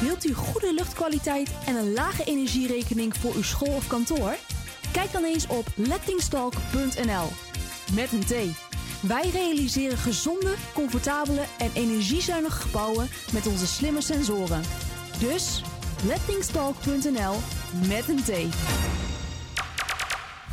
Wilt u goede luchtkwaliteit en een lage energierekening voor uw school of kantoor? Kijk dan eens op lettingstalk.nl. Met een T. Wij realiseren gezonde, comfortabele en energiezuinige gebouwen met onze slimme sensoren. Dus lettingstalk.nl met een T.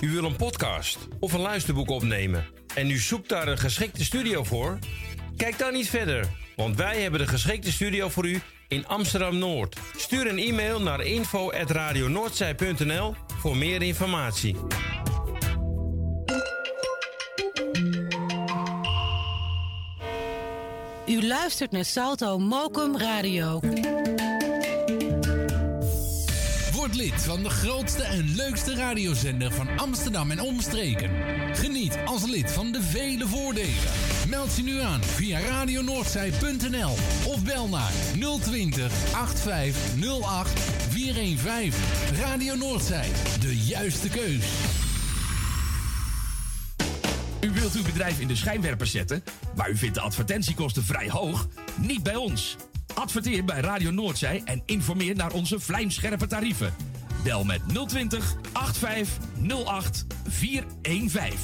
U wil een podcast of een luisterboek opnemen en u zoekt daar een geschikte studio voor? Kijk dan niet verder, want wij hebben de geschikte studio voor u in Amsterdam Noord. Stuur een e-mail naar info@radionoordzij.nl voor meer informatie. U luistert naar Salto Mokum Radio. Lid van de grootste en leukste radiozender van Amsterdam en omstreken. Geniet als lid van de vele voordelen. Meld je nu aan via radionoordzij.nl of bel naar 020 8508 415. Radio Noordzij, de juiste keus. U wilt uw bedrijf in de schijnwerpers zetten, maar u vindt de advertentiekosten vrij hoog? Niet bij ons. Adverteer bij Radio Noordzij en informeer naar onze vlijmscherpe tarieven. Bel met 020 8508 415.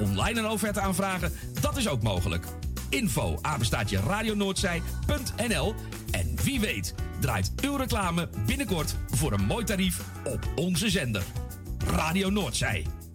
Online een offerte aanvragen, dat is ook mogelijk. Info apenstaatje radionoordzij.nl En wie weet draait uw reclame binnenkort voor een mooi tarief op onze zender. Radio Noordzij.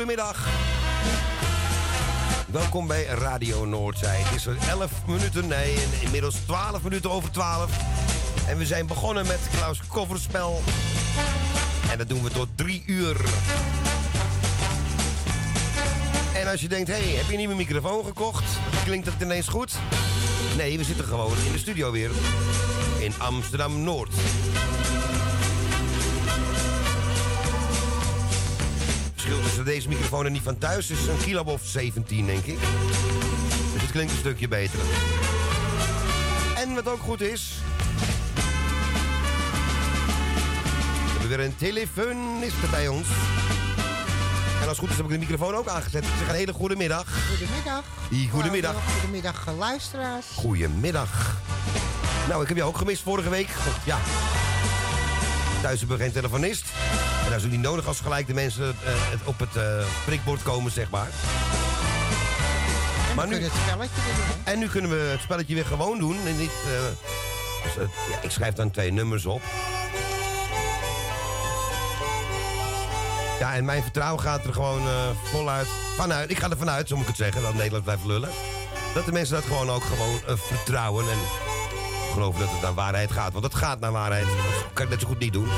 Goedemiddag. Welkom bij Radio Noordzij. Het is er 11 minuten, nee, inmiddels 12 minuten over 12. En we zijn begonnen met Klaus Kofferspel. En dat doen we tot 3 uur. En als je denkt, hé, hey, heb je een nieuwe microfoon gekocht? Klinkt het ineens goed? Nee, we zitten gewoon in de studio weer. In Amsterdam-Noord. verschil deze microfoon en die van thuis is een kilo of 17, denk ik. Dus het klinkt een stukje beter. En wat ook goed is... We hebben weer een telefoonist bij ons. En als het goed is heb ik de microfoon ook aangezet. Ik zeg een hele goede middag. Goedemiddag. Goedemiddag. Goedemiddag, luisteraars. Goedemiddag. Nou, ik heb jou ook gemist vorige week. God, ja. Thuis hebben we geen telefonist. En dat is ook niet nodig als gelijk de mensen uh, het op het uh, prikbord komen, zeg maar. En maar nu het spelletje weer doen. En nu kunnen we het spelletje weer gewoon doen. En niet, uh, dus, ja, ik schrijf dan twee nummers op. Ja, en mijn vertrouwen gaat er gewoon voluit vanuit. Ik ga er vanuit, zo moet ik het zeggen, dat Nederland blijft lullen. Dat de mensen dat gewoon ook gewoon vertrouwen en geloven dat het naar waarheid gaat. Want het gaat naar waarheid. Dat kan ik net zo goed niet doen.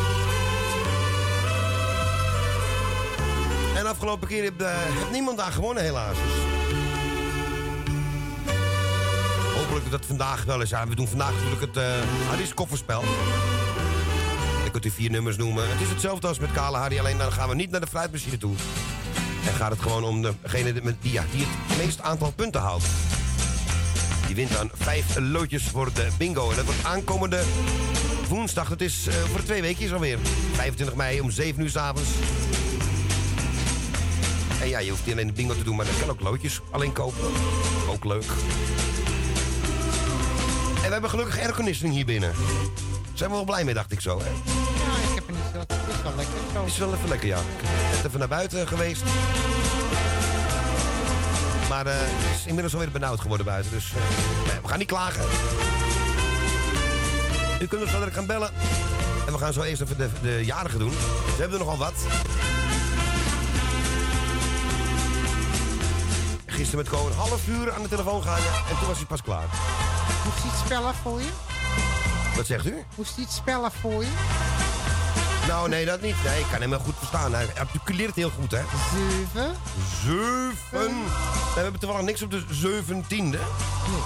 En afgelopen keer heeft, uh, heeft niemand daar gewonnen, helaas. Hopelijk dat het vandaag wel is. We doen vandaag natuurlijk het uh, Harry's kofferspel. Ik kunt u vier nummers noemen. Het is hetzelfde als met Kale Harry, alleen dan gaan we niet naar de fruitmachine toe. En gaat het gewoon om degene die, het meest aantal punten haalt. Die wint dan vijf loodjes voor de bingo. En dat wordt aankomende woensdag. Dat is uh, voor twee weken alweer. 25 mei om 7 uur s avonds. En ja, je hoeft niet alleen de bingo te doen, maar dan kan ook loodjes alleen kopen. Ook leuk. En we hebben gelukkig airconditioning hier binnen. Zijn we wel blij mee, dacht ik zo, hè? Ja, ik heb er niet zo. Het is wel lekker zo. Het is wel even lekker, ja. Ik ben even naar buiten geweest. Maar uh, het is inmiddels alweer benauwd geworden buiten. Dus uh, we gaan niet klagen. U kunt ons zo gaan bellen. En we gaan zo eerst even de, de jarigen doen. Ze hebben er nogal wat. Gisteren met gewoon een half uur aan de telefoon gaan en toen was hij pas klaar. Moest hij iets spellen voor je? Wat zegt u? Moest hij iets spellen voor je? Nou, nee, dat niet. Nee, ik kan hem wel goed verstaan. Hij articuleert heel goed, hè? Zeven. Zeven. Nee, we hebben toevallig niks op de zeventiende. Nee.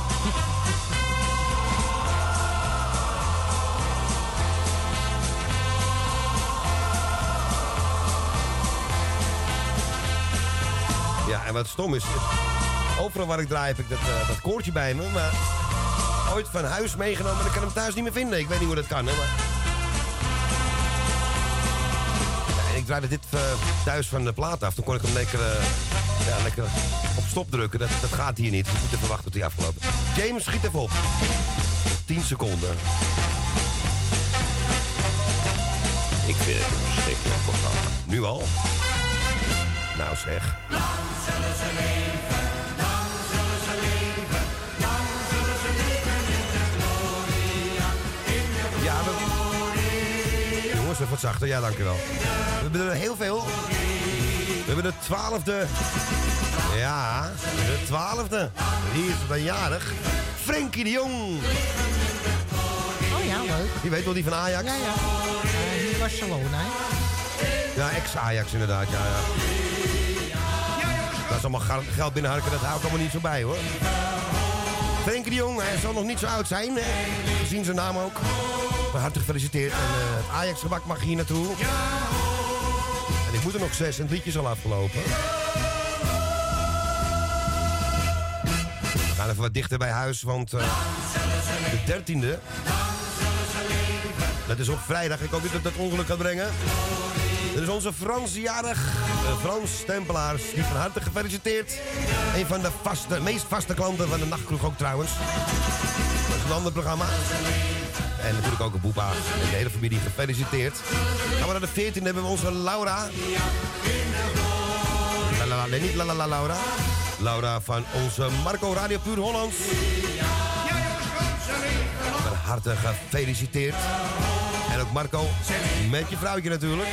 En wat stom is, overal waar ik draai heb ik dat, uh, dat koortje bij me, maar ooit van huis meegenomen en ik kan hem thuis niet meer vinden. Ik weet niet hoe dat kan, hè, maar... Ja, ik draaide dit uh, thuis van de plaat af, toen kon ik hem lekker, uh, ja, lekker op stop drukken. Dat, dat gaat hier niet, we moeten even wachten tot hij afgelopen James, schiet even op. 10 seconden. Ik vind het een verschrikkelijk programma. Nu al? Nou zeg. Lang zullen ze leven, lang zullen ze leven, lang zullen ze leven in de gloria, in de gloria. Ja, we... Jongens, even wat zachter. Ja, dank u wel. We hebben er heel veel. We hebben de twaalfde. Ja, de twaalfde. Hier is dan jarig. Frenkie de Jong. Oh ja, leuk. Die weet wel die van Ajax? Ja, ja. Uh, Barcelona, hè? Ja, ex-Ajax inderdaad, ja, ja. Dat is allemaal geld binnenharken, dat ik allemaal niet zo bij hoor. Frenkie de Jong, hij zal nog niet zo oud zijn, hè? gezien zijn naam ook. Van harte gefeliciteerd. En het Ajax-gebak mag hier naartoe. En ik moet er nog zes en het liedje al afgelopen. We gaan even wat dichter bij huis, want uh, de dertiende... Dat is op vrijdag. Ik hoop niet dat dat ongeluk gaat brengen. Dat is onze Fransjarig uh, Frans Tempelaars. Die van harte gefeliciteerd. Een van de vaste, meest vaste klanten van de Nachtkroeg ook trouwens. Dat is een ander programma. En natuurlijk ook een Boepa en de hele familie gefeliciteerd. Gaan we naar de 14 hebben we onze Laura. La, la, la, niet la, la, la, Laura. Laura van onze Marco Radio Puur Hollands. Van harte gefeliciteerd. En ook Marco. Met je vrouwtje natuurlijk.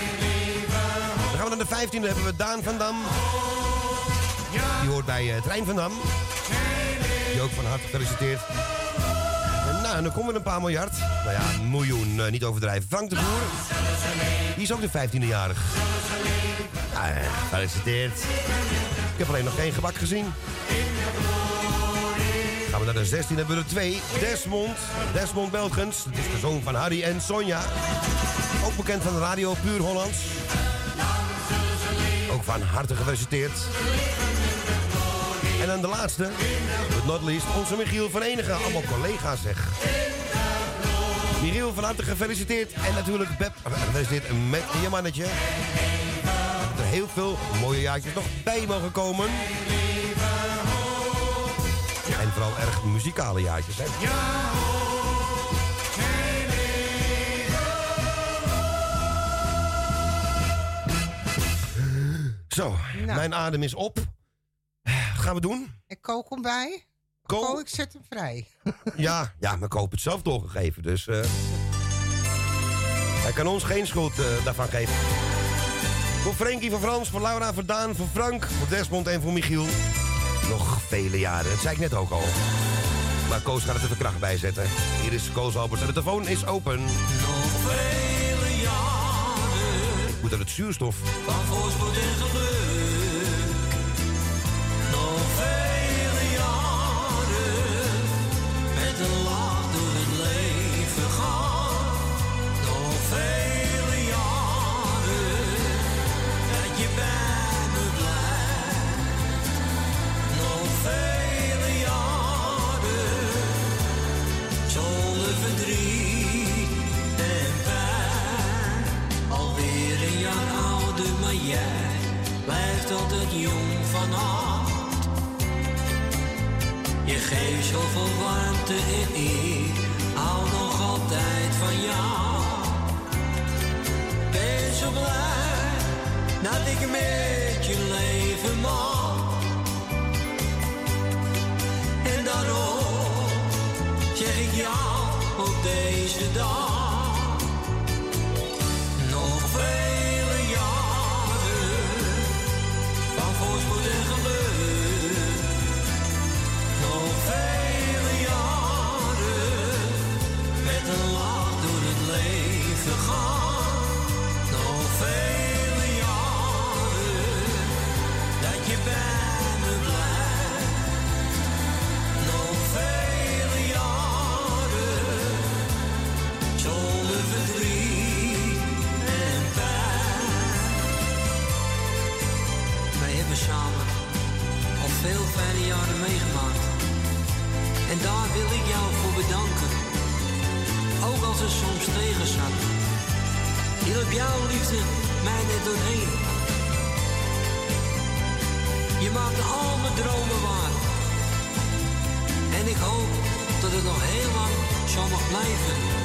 Gaan we naar de 15e. Dan hebben we Daan van Dam. Die hoort bij eh Trein van Dam. Die ook van harte gefeliciteerd. Nou, en dan komen we een paar miljard. Nou ja, een miljoen, eh, niet overdrijven. Frank de Boer. Die is ook de 15e-jarig. Nou, ja, gefeliciteerd. Ik heb alleen nog geen gebak gezien. Gaan we naar de 16 hebben we er twee. Desmond. Desmond Belgens. Dat is de zoon van Harry en Sonja. Ook bekend van de radio Puur Hollands. Van harte gefeliciteerd. En dan de laatste, but not least, onze Michiel van Enigen. Allemaal collega's zeg. Michiel van harte gefeliciteerd. En natuurlijk Beb, gefeliciteerd met je mannetje. Dat er heel veel mooie jaartjes nog bij mogen komen. En vooral erg muzikale jaartjes? Zo, Nou. mijn adem is op. Wat gaan we doen? Ik kook hem bij. Ko- Ko, ik zet hem vrij. Ja, ja, maar ik hoop het zelf doorgegeven, dus... eh, hij kan ons geen schuld eh, daarvan geven. Voor Frenkie, voor Frans, voor Laura, voor Daan, voor Frank, voor Desmond en voor Michiel. Nog vele jaren, dat zei ik net ook al. Maar Koos gaat er even kracht bij zetten. Hier is Koos Albert en de telefoon is open. Moet aan het zuurstof. van voorspoed en geluk. Blijft altijd jong van hart. Je geeft zoveel warmte en ik hou nog altijd van jou. Ben zo blij dat ik met je leven mag. En daarom zeg ik jou op deze dag. Meegemaakt. En daar wil ik jou voor bedanken. Ook als er soms tegen zat. Hielp jouw liefde mij net doorheen. Je maakte al mijn dromen waar. En ik hoop dat het nog heel lang zo mag blijven.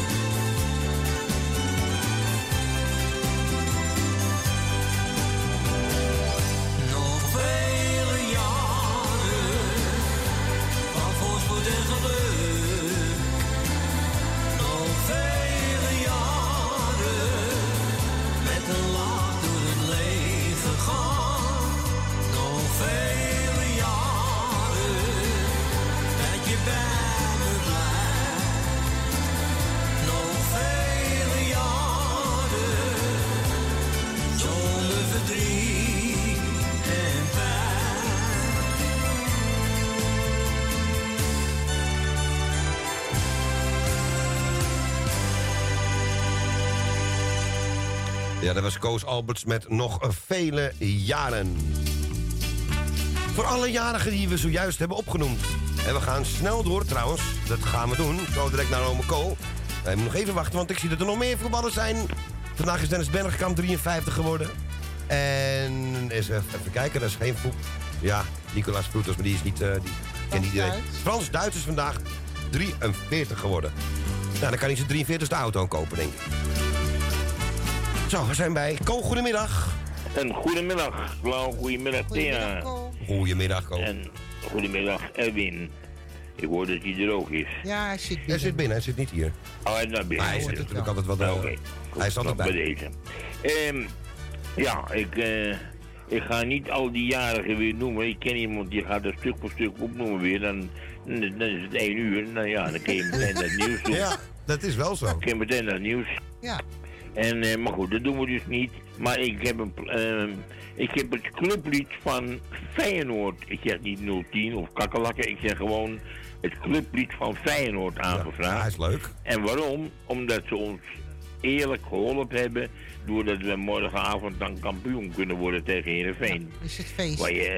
Dat was Koos Alberts met nog vele jaren. Voor alle jarigen die we zojuist hebben opgenoemd. En we gaan snel door trouwens. Dat gaan we doen. Zo direct naar Ome Ko. We moeten nog even wachten, want ik zie dat er nog meer voetballers zijn. Vandaag is Dennis Bergkamp 53 geworden. En is, even, even kijken, dat is geen voet. Ja, Nicolaas Vroeters, maar die is niet... eh, die kent iedereen. Duits. Frans Duits is vandaag 43 geworden. Nou, dan kan hij zijn 43ste auto kopen, denk ik. Zo, we zijn bij Ko. Goedemiddag. En goedemiddag, Blauw. Goedemiddag, Thea. Goedemiddag, Ko. En goedemiddag, Erwin. Ik hoor dat hij er ook is. Ja, hij zit Hij zit binnen, hij zit niet hier. Oh, hij is naar binnen. Maar hij zit natuurlijk altijd wel... Eh, Goed, Hij is altijd bij bij. deze. Ehm, ja, ik, eh, ik ga niet al die jarigen weer noemen. Ik ken iemand die gaat er stuk voor stuk opnoemen weer. Dan, dan is het één uur. Nou ja, dan kun je meteen dat nieuws doen. Ja, dat is wel zo. Dan kun je meteen dat nieuws. Ja. En, eh, maar goed, dat doen we dus niet. Maar ik heb, een, ehm, ik heb het clublied van Feyenoord. Ik zeg niet 010 of kakkelakken. Ik zeg gewoon het clublied van Feyenoord aangevraagd. Ja, is leuk. En waarom? Omdat ze ons eerlijk geholpen hebben. Doordat we morgenavond dan kampioen kunnen worden tegen Heerenveen. Is het feest? Waar je,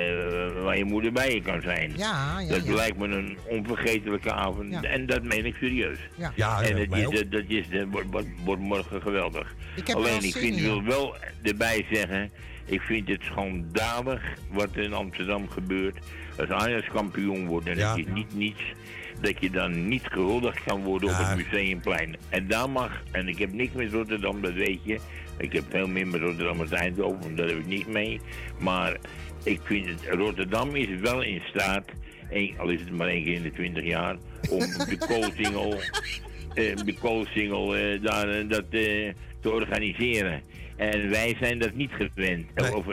eh, waar je moeder bij je kan zijn. Ja, ja, dat ja. lijkt me een onvergetelijke avond. Ja. En dat meen ik serieus. Ja. Ja, en dat is, dat, dat is, dat wordt, wordt, wordt morgen geweldig. Ik heb Alleen, ik vind, in, wil ja. wel erbij zeggen... Ik vind het schandalig wat er in Amsterdam gebeurt. Als Ajax kampioen wordt en Ja. het is niet niets... dat je dan niet gehuldigd kan worden op het Museumplein. En daar mag... En ik heb niks met Rotterdam, dat weet je. Ik heb veel meer met Rotterdam als Eindhoven, daar heb ik niet mee. Maar ik vind het... Rotterdam is wel in staat... één- al is het maar één keer in de twintig jaar... om de koolsingel... eh, de koolsingel eh, daar eh, dat te organiseren. En wij zijn dat niet gewend, Nee. of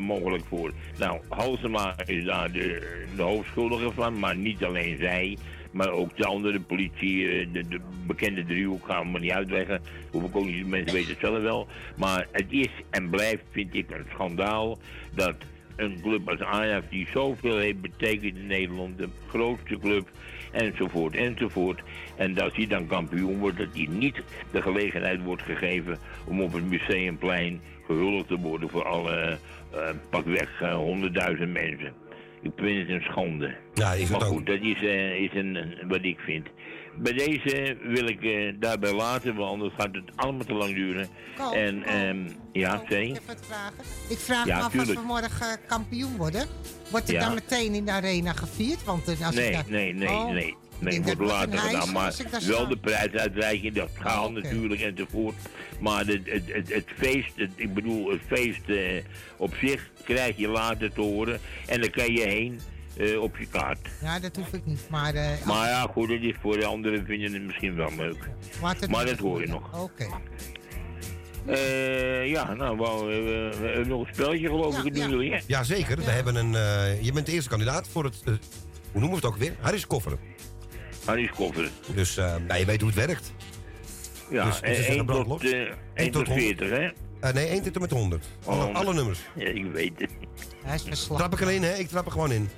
mogelijk voor. Nou, Halsema is daar de, de hoofdschuldige van, maar niet alleen zij. Maar ook de andere politie, eh, de, de bekende driehoek gaan we maar niet uitleggen. Ook niet, mensen weten het zelf wel. Maar het is en blijft, vind ik, een schandaal dat een club als Ajax, die zoveel heeft betekend in Nederland, de grootste club, enzovoort, enzovoort. En dat hij dan kampioen wordt, dat hij niet de gelegenheid wordt gegeven om op het museumplein gehuldigd te worden voor alle eh pakweg eh, honderdduizend mensen. Ik vind het een schande. Ja, het maar ook. goed, dat is, eh, is een, wat ik vind. Bij deze wil ik eh, daarbij laten, want anders gaat het allemaal te lang duren. Ko, en Ko, ehm, ja, zeg. Ik heb wat vragen. Ik vraag Ja, me af als tuurlijk. we morgen eh, kampioen worden. Wordt het Ja. dan meteen in de arena gevierd? Want als ik Nee, daar- nee, nee, Oh, nee. Nee, wordt dat het later gedaan. Maar wel de prijsuitreiking, dat gaat oké. natuurlijk enzovoort. Maar het, het, het, het feest, het- ik bedoel, het feest eh, op zich krijg je later te horen. En dan kan je heen eh, op je kaart. Ja, dat hoef ik niet. Maar, eh, Maar ja, goed, is voor de anderen vinden het misschien wel leuk. maar, het- Maar dat hoor je nog. Oké. Eh, ja, nou, we we hebben nog een spelletje geloof ik, Ja, nu wil je? Jazeker, we hebben een... eh, je bent de eerste kandidaat voor het... hoe noemen we het ook weer? Harry's koffer. Harry's koffer. Dus eh, nou, je weet hoe het werkt. Ja, Dus- dus eh, ze zeggen 1 tot, brandlos? eh, 1 1 tot tot 40, hè? Eh, nee, 1 tot en met 100. Alle, Oh, alle nummers. Ja, ik weet het. Hij is verslag. Trap ik erin, hè? Ik trap er gewoon in.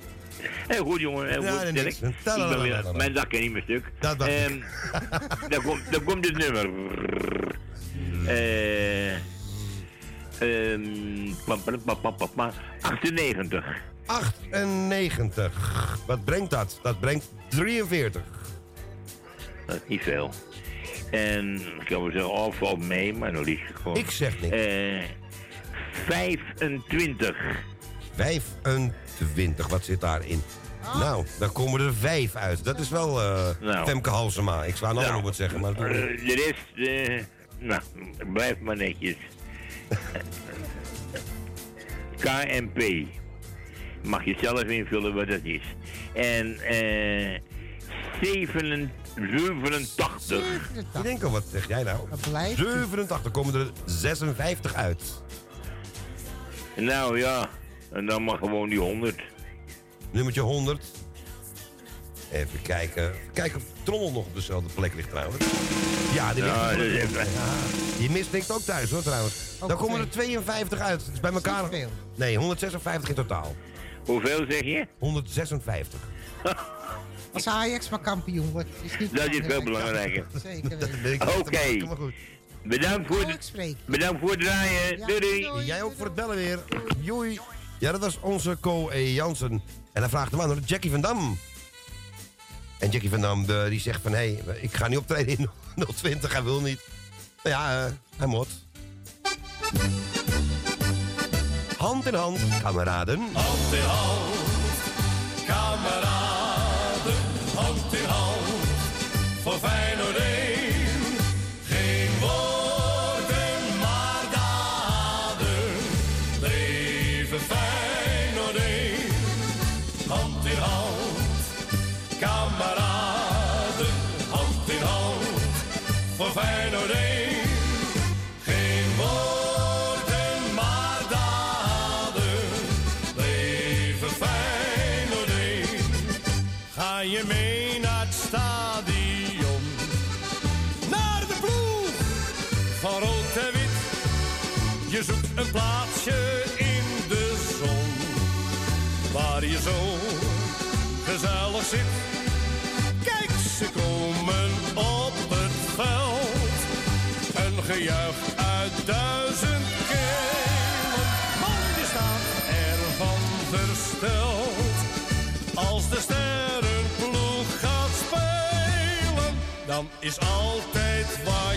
Heel goed, jongen. Heel Ja, goed, niks. Ik ben weer, mijn dak ken niet meer stuk. Dat dacht ik. Ehm, daar, komt, daar komt het nummer. Eh, ehm, pa, pa, 98. 98. Wat brengt dat? Dat brengt 43. Dat is niet veel. En ik kan wel zeggen, oh, valt mee, maar nog liefst gewoon. Ik zeg niks. Eh, 25. 25, wat zit daarin? Nou, dan komen er vijf uit. Dat is wel eh Nou. Femke Halsema. Ik zou een ander Nou, om het zeggen, maar... Eh, de rest, eh, nou, blijf maar netjes. KNP. Mag je zelf invullen wat dat is. En eh 87. 87. Ik denk al, wat zeg jij nou? Dat blijft. 87, komen er 56 uit. Nou ja, en dan maar gewoon die 100. Nummertje 100. Even kijken. Kijken of Trommel nog op dezelfde plek ligt trouwens. Ja, die ligt Ja, op dat is de- even- ja, Die mist niks ook thuis hoor trouwens. Dan komen er 52 uit. Dat is bij elkaar. Nee, 156 in totaal. Hoeveel zeg je? 156. Als Ajax maar kampioen wordt, is niet Dat is veel belangrijk. belangrijker. Zeker. Oké. Bedankt voor, de, spreek. bedankt voor het draaien. Ja, Doei doei. doei. Jij ook voor het bellen weer. Joei. Ja, dat was onze Co E. Jansen. En hij vraagt hem aan, Jackie van Dam. En Jackie van Dam die zegt van, hé, hey, ik ga niet optreden in 020, hij wil niet. Nou ja, eh, hij moet. Hand in hand, kameraden. Hand in hand, kameraden, Een gejuich uit duizend kelen. Man, je staat ervan versteld. Als de sterrenploeg gaat spelen, dan is altijd wat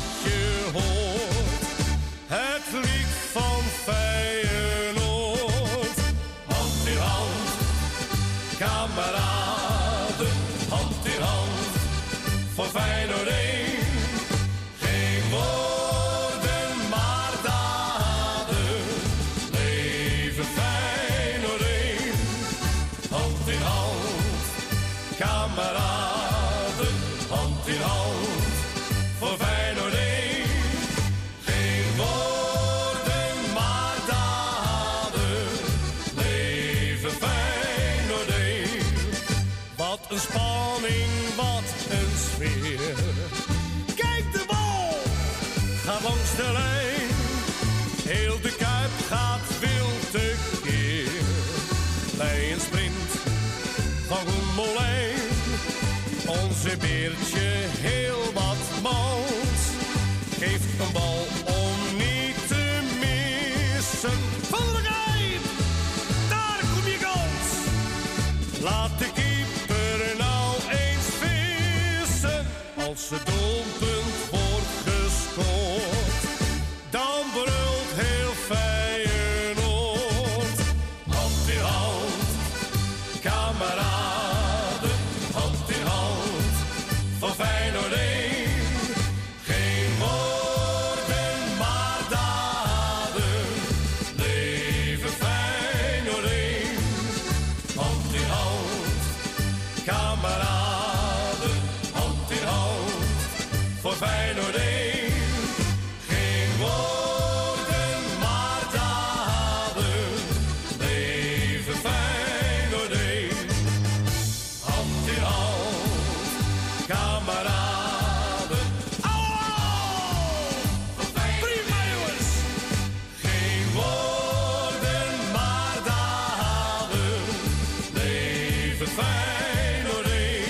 Feyenoord 1.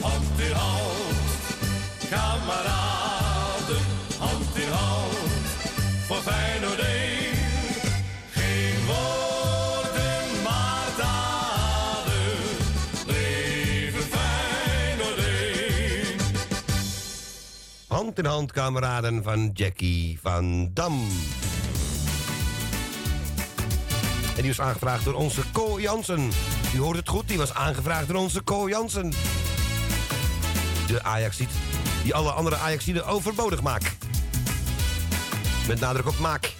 Hand in hand, kameraden. Hand in hand, voor Feyenoord 1. Geen woorden, maar daden. Leven Feyenoord 1. Hand in hand, kameraden van Jackie van Dam. En die was aangevraagd door onze Co Jansen. U hoort het goed, die was aangevraagd door onze Co Jansen. De Ajaxiet die alle andere Ajaxiden overbodig maakt. Met nadruk op maak.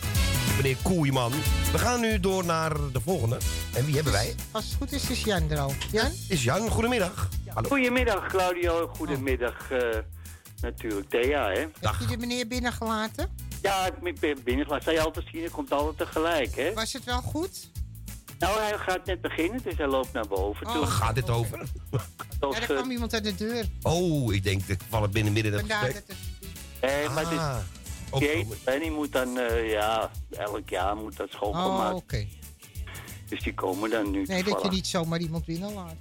Meneer Koeiman. We gaan nu door naar de volgende. En wie hebben wij? Als het goed is, is Jan er al. Jan? Is Jan, goedemiddag. Hallo. Goedemiddag Claudio, goedemiddag eh, natuurlijk Thea hè. Heb je de meneer binnengelaten? Ja, ik ben binnengelaten. Zij altijd zien, het komt altijd tegelijk hè. Was het wel goed? Nou, hij gaat net beginnen, dus hij loopt naar boven toe. Waar gaat dit over? Ja, er eh, kwam iemand aan de deur. Oh, ik denk, ik val het binnen midden in het Vandaar gesprek. dat het... Nee, maar dit, Ah, die en die moet dan, eh, ja, elk jaar moet dat Oh, schoongemaakt. oké. Dus die komen dan nu Nee, dat je niet zomaar iemand binnenlaat.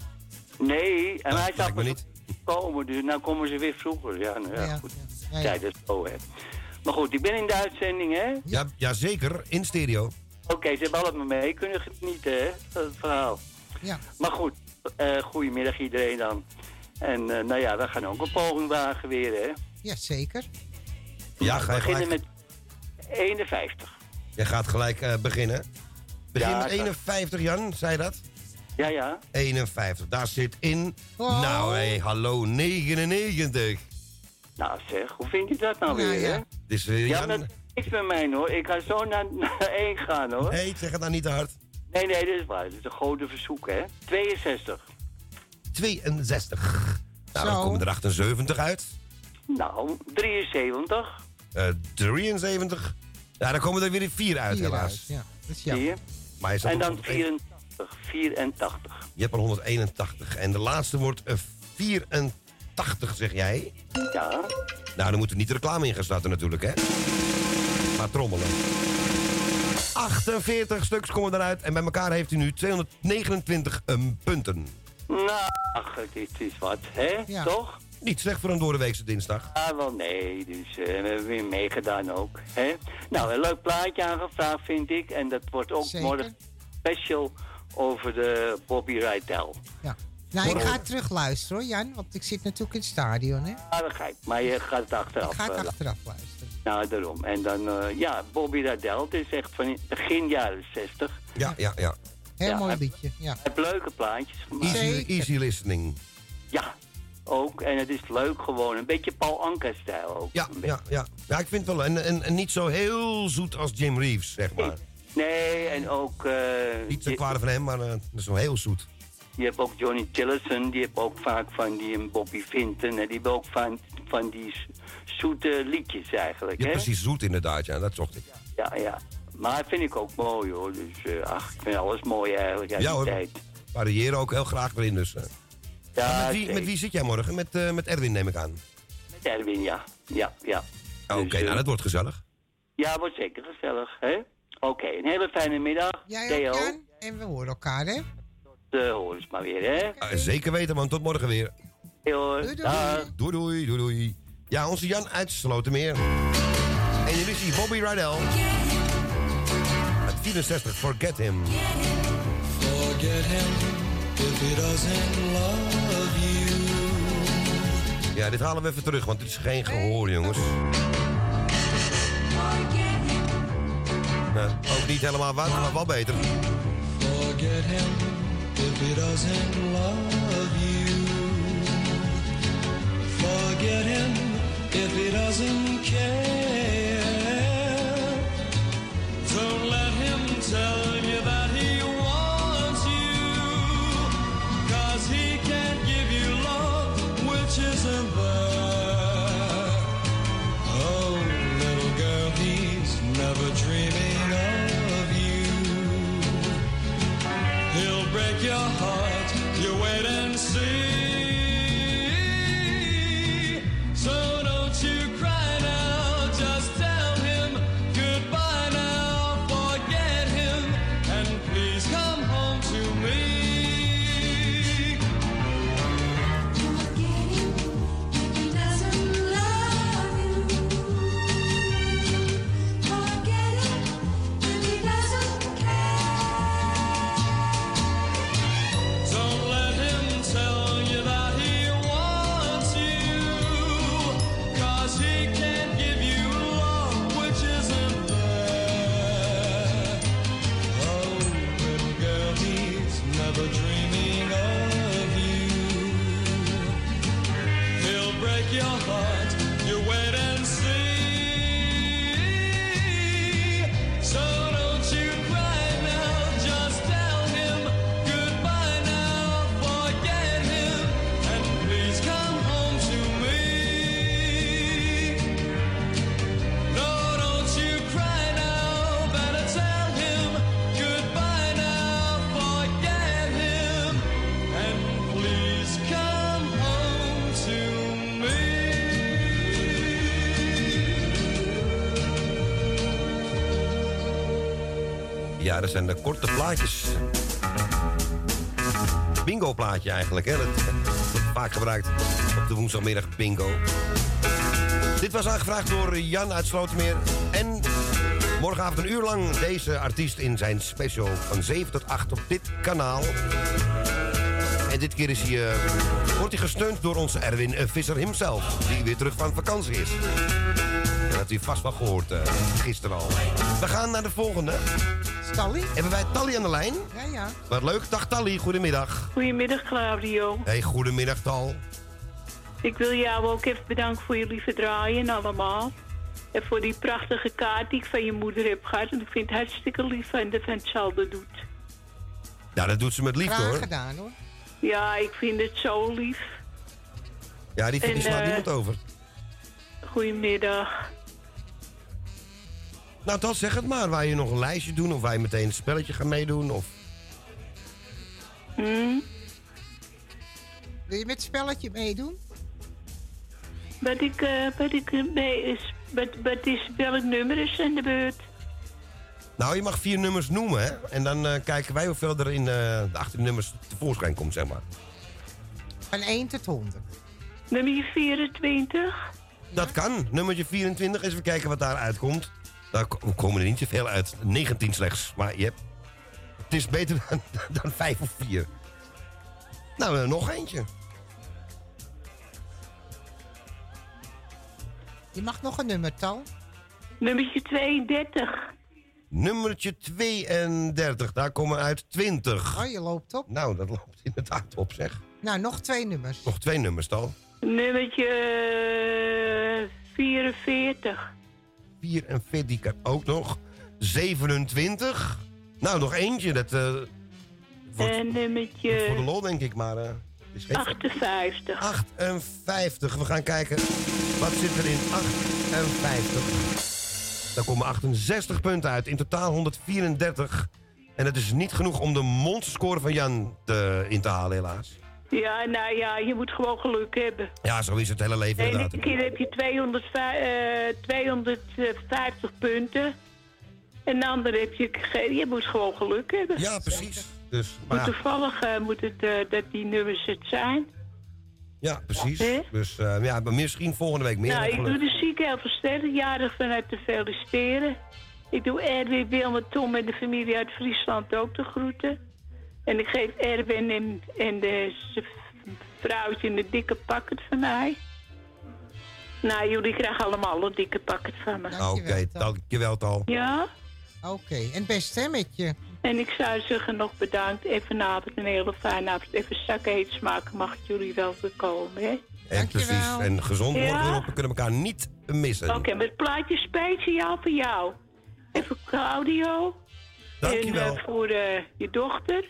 Nee, en hij zag me niet. komen, dus nou komen ze weer vroeger. Ja, nou, ja, Ja, goed. ja, Ja, ja. dat is zo, hè. Maar goed, ik ben in de uitzending, hè. Ja, ja, zeker. In stereo. Oké, ze hebben allemaal mee kunnen genieten, hè, van het verhaal. Ja. Maar goed, eh goedemiddag iedereen dan. En eh, nou ja, we gaan ook een poging wagen weer, hè. Ja, zeker. Ja, we ga je beginnen gelijk. met 51. Je gaat gelijk eh, beginnen. Begin Ja, met ik ga- 51, Jan, zei dat? Ja, ja. 51, daar zit in. Oh. Nou, hé, hallo, 99. Nou zeg, hoe vind je dat nou Ja, weer, ja. hè? Dus Ja, Jan... maar Niks met mij hoor. Ik ga zo naar, 1 gaan hoor. Nee, zeg het nou niet te hard. Nee, nee, dit is waar. Dit is een grote verzoek hè. 62. 62. Nou, dan komen er 78 uit. Nou, 73. 73. Eh, ja, dan komen er weer 4 uit helaas. Ja, dat is. Maar en dan 84. 84. Je hebt er 181. En de laatste wordt eh, 84. 80, zeg jij? Ja. Nou, dan moeten we niet reclame in gaan starten natuurlijk, hè? Maar trommelen. 48 stuks komen eruit en bij elkaar heeft hij nu 229 ehm, punten. Nou, dit is wat, hè? Ja. Toch? Niet slecht voor een doordeweekse dinsdag. Ah, wel nee. Dus eh, we hebben weer meegedaan ook. Hè? Nou, een leuk plaatje aangevraagd, vind ik. En dat wordt ook morgen special over de Bobby Rydell. Ja. Nou, ik ga terug luisteren hoor, Jan, want ik zit natuurlijk in het stadion, hè. Ah, dat ga ik. Maar je gaat het achteraf. Ik ga het eh, achteraf luisteren. Nou, daarom. En dan, eh, ja, Bobby Rydell, het is echt van begin jaren 60. Ja, ja, ja. Heel Ja, mooi liedje, ja. Heeft leuke plaatjes gemaakt. Easy, easy listening. Ja, ook. En het is leuk gewoon. Een beetje Paul Anka-stijl ook. Ja, ja, ja. Ja, ik vind het wel. En, en, en niet zo heel zoet als Jim Reeves, zeg maar. Nee, en ook... eh, Niet te kwaad van hem, maar dat is wel heel zoet. Je hebt ook Johnny Tillotson, die heeft ook vaak van die en Bobby Vinton. En die hebben ook van, van die zoete liedjes eigenlijk, Ja, hè? precies zoet inderdaad, ja. Dat zocht ik. Ja, ja. Maar dat vind ik ook mooi, hoor. Dus, eh, ach, ik vind alles mooi eigenlijk uit Ja die hoor. tijd. Variëren ook heel graag erin dus. eh. Ja, Maar met, wie, zeker. met wie zit jij morgen? Met, eh, met Erwin neem ik aan. Met Erwin, ja. Ja, ja. Oké, Dus, nou dat wordt gezellig. Ja, wordt zeker gezellig, hè? Oké, een hele fijne middag. Jij Theo, ook? En we horen elkaar, hè. De hoor eens maar weer, hè? Eh, zeker weten, man. Tot morgen weer. Hey, hoor. Doei, doei, doei, doei. Ja, onze Jan uit Slotermeer. En jullie zien Bobby Rydell. Met 64, Forget Him. Forget him if he doesn't love you. Ja, dit halen we even terug, want dit is geen gehoor, jongens. Nou, ook niet helemaal waar, maar wel beter. Forget him if he doesn't love you. Forget him if he doesn't care. Don't let him tell you that Dat zijn de korte plaatjes. Bingo plaatje eigenlijk, hè. Dat wordt vaak gebruikt op de woensdagmiddag bingo. Dit was aangevraagd door Jan uit Slotermeer. En morgenavond een uur lang deze artiest in zijn special van 7 tot 8 op dit kanaal. En dit keer is hij, eh, wordt hij gesteund door onze Erwin eh, Visser himself. Die weer terug van vakantie is. Dat had u vast wel gehoord eh, gisteren al. We gaan naar de volgende. Tally? Hebben wij Tally aan de lijn? Ja, ja. Wat leuk. Dag Tally, goedemiddag. Goedemiddag Claudio. Hey, goedemiddag Tal. Ik wil jou ook even bedanken voor je lieve draaien allemaal. En voor die prachtige kaart die ik van je moeder heb gehad. En ik vind het hartstikke lief en dat het hetzelfde doet. Ja, dat doet ze met liefde Graag hoor. gedaan, hoor. Ja, ik vind het zo lief. Ja, die, die En, slaat eh, niemand over. goedemiddag. Nou, dan zeg het maar. Waar je nog een lijstje doen of je meteen een spelletje gaat meedoen. Of... Hm? Wil je met het spelletje meedoen? Wat ik, eh, wat ik eh, mee is, wat, wat is, welk nummer is in de beurt? Nou, je mag vier nummers noemen, hè? En dan eh, kijken wij hoeveel er in de 18 nummers tevoorschijn komt, zeg maar. Van 1 tot 100. Nummer 24? Dat kan. Nummertje 24. Eens even kijken wat daar uitkomt. Daar ko- komen er niet zoveel uit. 19 slechts. Maar je hebt... Het is beter dan, dan 5 of 4. Nou, eh, nog eentje. Je mag nog een nummertal. Nummertje 32. Nummertje 32. Daar komen uit 20. Oh, je loopt op. Nou, dat loopt inderdaad op, zeg. Nou, nog twee nummers. Nog twee nummers dan. Nummertje eh, 44. 44 die kan ook nog. 27. Nou, nog eentje. Dat wordt En voor de nummertje lol, denk ik. Maar het is geen... 58. 58. We gaan kijken. Wat zit er in 58? Daar komen 68 punten uit. In totaal 134. En het is niet genoeg om de monsterscore van Jan te, in te halen, helaas. Ja, nou ja, je moet gewoon geluk hebben. Ja, zo is het hele leven De ene inderdaad. keer heb je 205, eh, 250 punten. En de andere heb je geen. Je moet gewoon geluk hebben. Ja, precies. Dus, Maar ja, toevallig eh, moet het eh, dat die nummers het zijn. ja, precies. Dus eh, ja, maar misschien volgende week meer. nou, ik doe de zieke heel versterkt jarig vanuit te feliciteren. Ik doe Erwin, Wilma, Tom en de familie uit Friesland ook de groeten. En ik geef Erwin en, en de vrouwtje een dikke pakket van mij. Nou, jullie krijgen allemaal een dikke pakket van me. Oké, dankjewel Tal. Ja? Oké, en best stemmetje. En ik zou zeggen nog bedankt. En vanavond een hele fijne avond. Even zakken heet smaken mag ik jullie wel voorkomen, hè? En precies. En gezond Ja? worden erop. We kunnen elkaar niet missen. Oké, met het plaatje speciaal voor jou. Even Claudio. Dankjewel. En eh, voor eh, je dochter.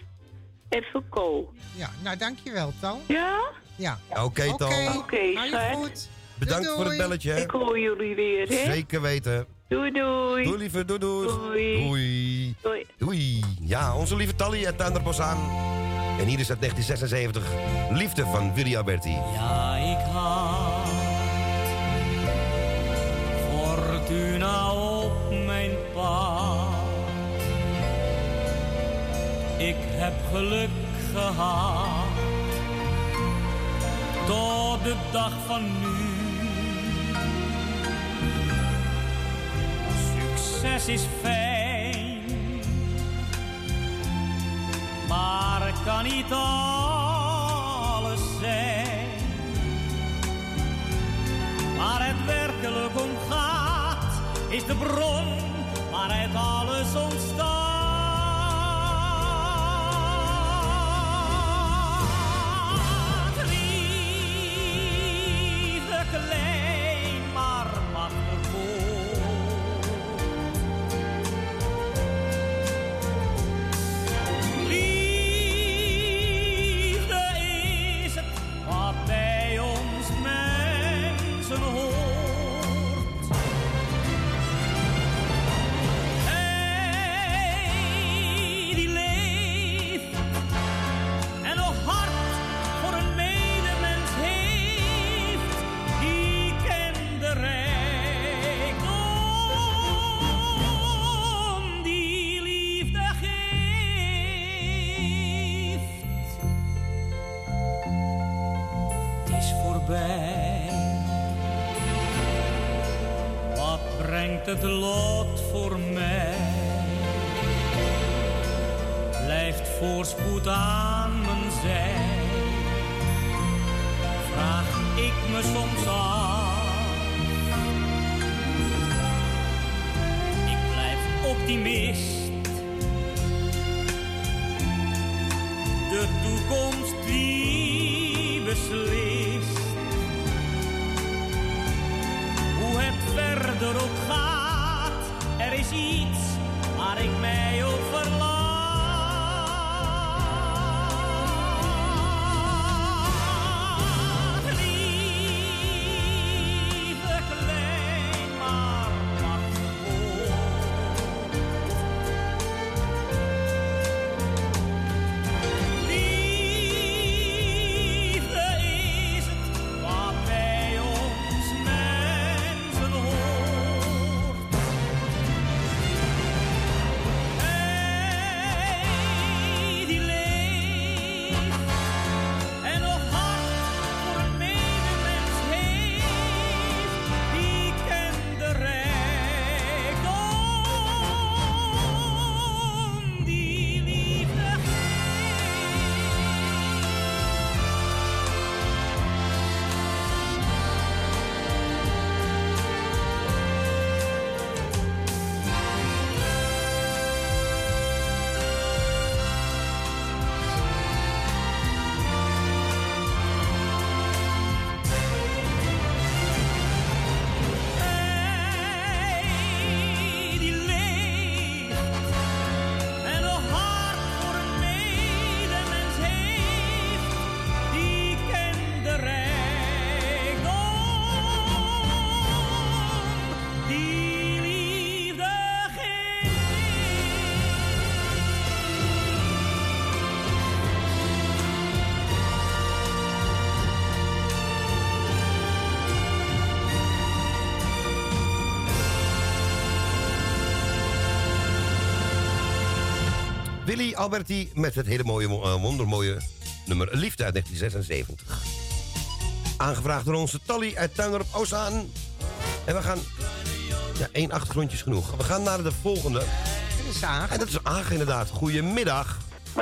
En voor Co. Ja, nou dankjewel, Tal. Ja? Ja. Oké, Tal. Oké, hou je schat. goed. Bedankt Doei, voor het belletje. hè. Ik hoor jullie weer, hè? Zeker weten. Doei, doei. Doei lieve, doei doei. Doei. Doei. Doei. Doei. Ja, onze lieve Tally uit Tuinderbosaan. En hier is het 1976. Liefde van Willy Alberti. Ja, ik had fortuna op mijn pad. Ik heb geluk gehad tot de dag van nu. Succes is fijn, maar kan niet alles zijn. Waar het werkelijk om gaat, is de bron waaruit alles ontstaat. Liefde Willy Alberti met het hele mooie, eh, wondermooie nummer Liefde uit 1976. Aangevraagd door onze Tally uit Tuindorp Oostzaan. En we gaan... Ja, één achtergrondje is genoeg. We gaan naar de volgende. Dat is Aag. En dat is Aag inderdaad. Goedemiddag.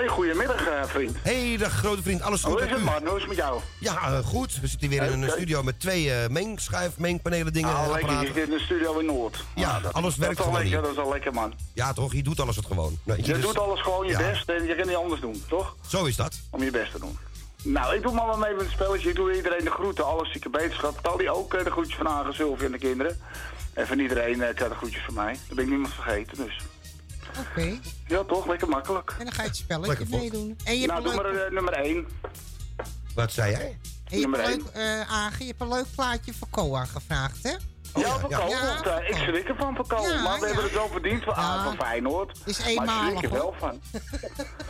Hey, goedemiddag, eh, vriend. Hey, dag grote vriend. Alles goed Hoe is het, u? man? Hoe is het met jou? Ja, eh, goed. We zitten weer in een studio met twee eh mengschuif, mengpanelen dingen. Ah, lekker. Je zit in de studio in Noord. Ja, dat, alles werkt dat gewoon lekker. Dat is al lekker, man. Ja, toch? Je doet alles het gewoon. Nou, Je dus- doet alles gewoon je Ja. best en je kan niet anders doen, toch? Zo is dat. Om je best te doen. Nou, ik doe maar wat mee met het spelletje. Ik doe iedereen de groeten. Alle zieke beterschap. Tally ook de groetjes van Hagen, Sylvie en de kinderen. En van iedereen krijgt de groetjes van mij. Daar ben ik niemand vergeten, dus. Oké. Ja, toch? Lekker makkelijk. En dan ga je het spelletje meedoen. En je Nou, doe maar eh, nummer 1. Wat zei jij? en je hebt nummer één. leuk eh, Agen, je hebt een leuk plaatje voor Koa gevraagd, hè? Ja, van Kool. Ja, want, eh, ik schrik ervan van Kool. Maar we ja. hebben het wel verdiend van, ah, van Feyenoord. Is Maar ik eenmalig, schrik er wel van.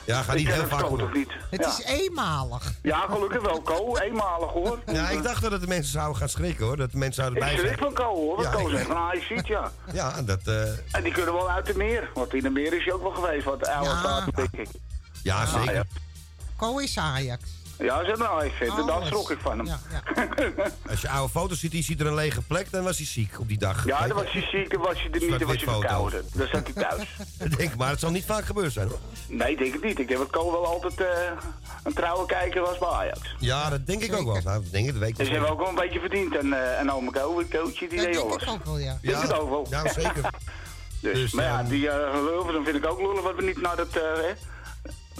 Ja, ga Ik niet heel het vaak niet? Het ja. is eenmalig. ja, gelukkig wel, Kool. Eenmalig hoor. Ja, ik dacht dat de mensen zouden gaan schrikken hoor. Dat de mensen zouden Ik bij schrik zijn. van Kool hoor. Kool ik- zegt van hij ziet ja. Ja, dat... eh, En die kunnen wel uit de meer. Want in de meer is hij ook wel geweest. Wat oude staat, denk ik. ja, Ah, zeker. Ko is Ajax. Ja, zeg nou even. Daar Alles. schrok ik van hem. Ja, Ja, ja. Als je oude foto's ziet, die ziet er een lege plek, dan was hij ziek op die dag. dan was hij ziek, dan was hij er niet, dan was hij verkouden. Dan zat hij thuis. Ik denk, maar het zal niet vaak gebeurd zijn hoor. Nee, ik denk het niet. Ik denk dat Kool wel altijd eh, een trouwe kijker was bij Ajax. Ja, dat denk ik ook wel. Nou, dat denk ik, dat weet ik Dus ze wel. hebben ook wel een beetje verdiend. En, eh en het coachje, die Dat deed denk alles. ik ook wel, ja. Denk het ook wel. Ja, zeker. Dus, Dus, maar ja, ehm, die uh, Hilversum vind ik ook lullig wat we niet naar eh hè,